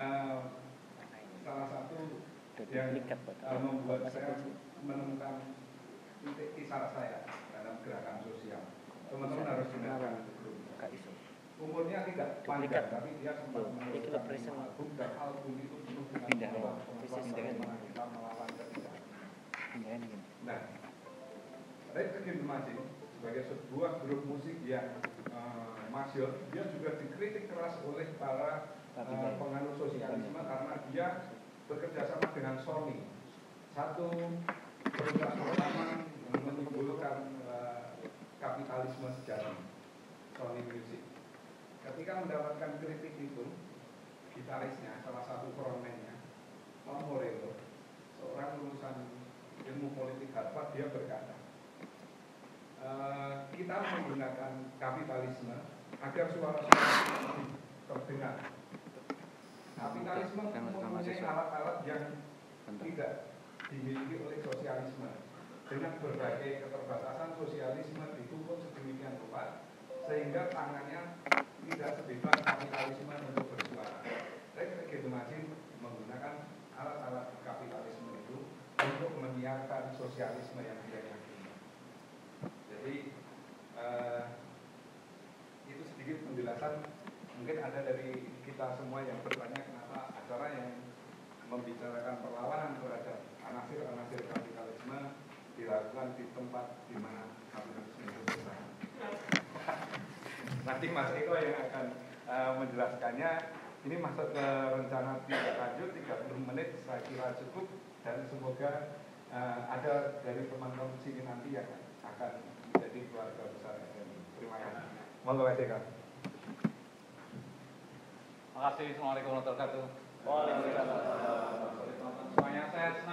eh, salah satu yang eh, membuat saya menemukan titik kisah saya dalam gerakan sosial. Teman-teman harus dengarkan itu grup. Umurnya tidak panjang, tapi dia sempat lima album dan album itu penuh dengan kan? kita melawan gini. Nah, Red Against the Machine sebagai sebuah grup musik yang eh, masyhur, dia juga dikritik keras oleh para Tapi eh, penganut sosialisme karena dia bekerja sama dengan Sony, satu perusahaan pertama yang menimbulkan eh, kapitalisme sejati, Sony Music. Ketika mendapatkan kritik itu, gitarisnya, salah satu frontman-nya, Tom Morello, seorang lulusan ilmu politik Harvard, dia berkata, "Eh, kita menggunakan kapitalisme agar suara-suara terdengar. Kapitalisme mempunyai alat-alat yang tidak dimiliki oleh sosialisme. Dengan berbagai keterbatasan sosialisme dituntut sedemikian rupa sehingga tangannya tidak sebebas kapitalisme untuk bersuara. Saya kira menggunakan alat-alat kapitalisme itu untuk menyiarkan sosialisme yang dia yakini. Jadi eh, itu sedikit penjelasan mungkin ada dari kita semua yang bertanya kenapa acara yang membicarakan perlawanan terhadap anasir-anasir kapitalisme dilakukan di tempat di mana kapitalisme itu besar. Nanti Mas Eko yang akan eh, menjelaskannya. Ini masuk ke rencana tidak lanjut 30 menit saya kira cukup dan semoga eh, ada dari teman-teman sini nanti yang akan menjadi keluarga besar SMI. Terima kasih. Monggo Mas Eko. Terima kasih. Assalamualaikum warahmatullahi wabarakatuh. Waalaikumsalam.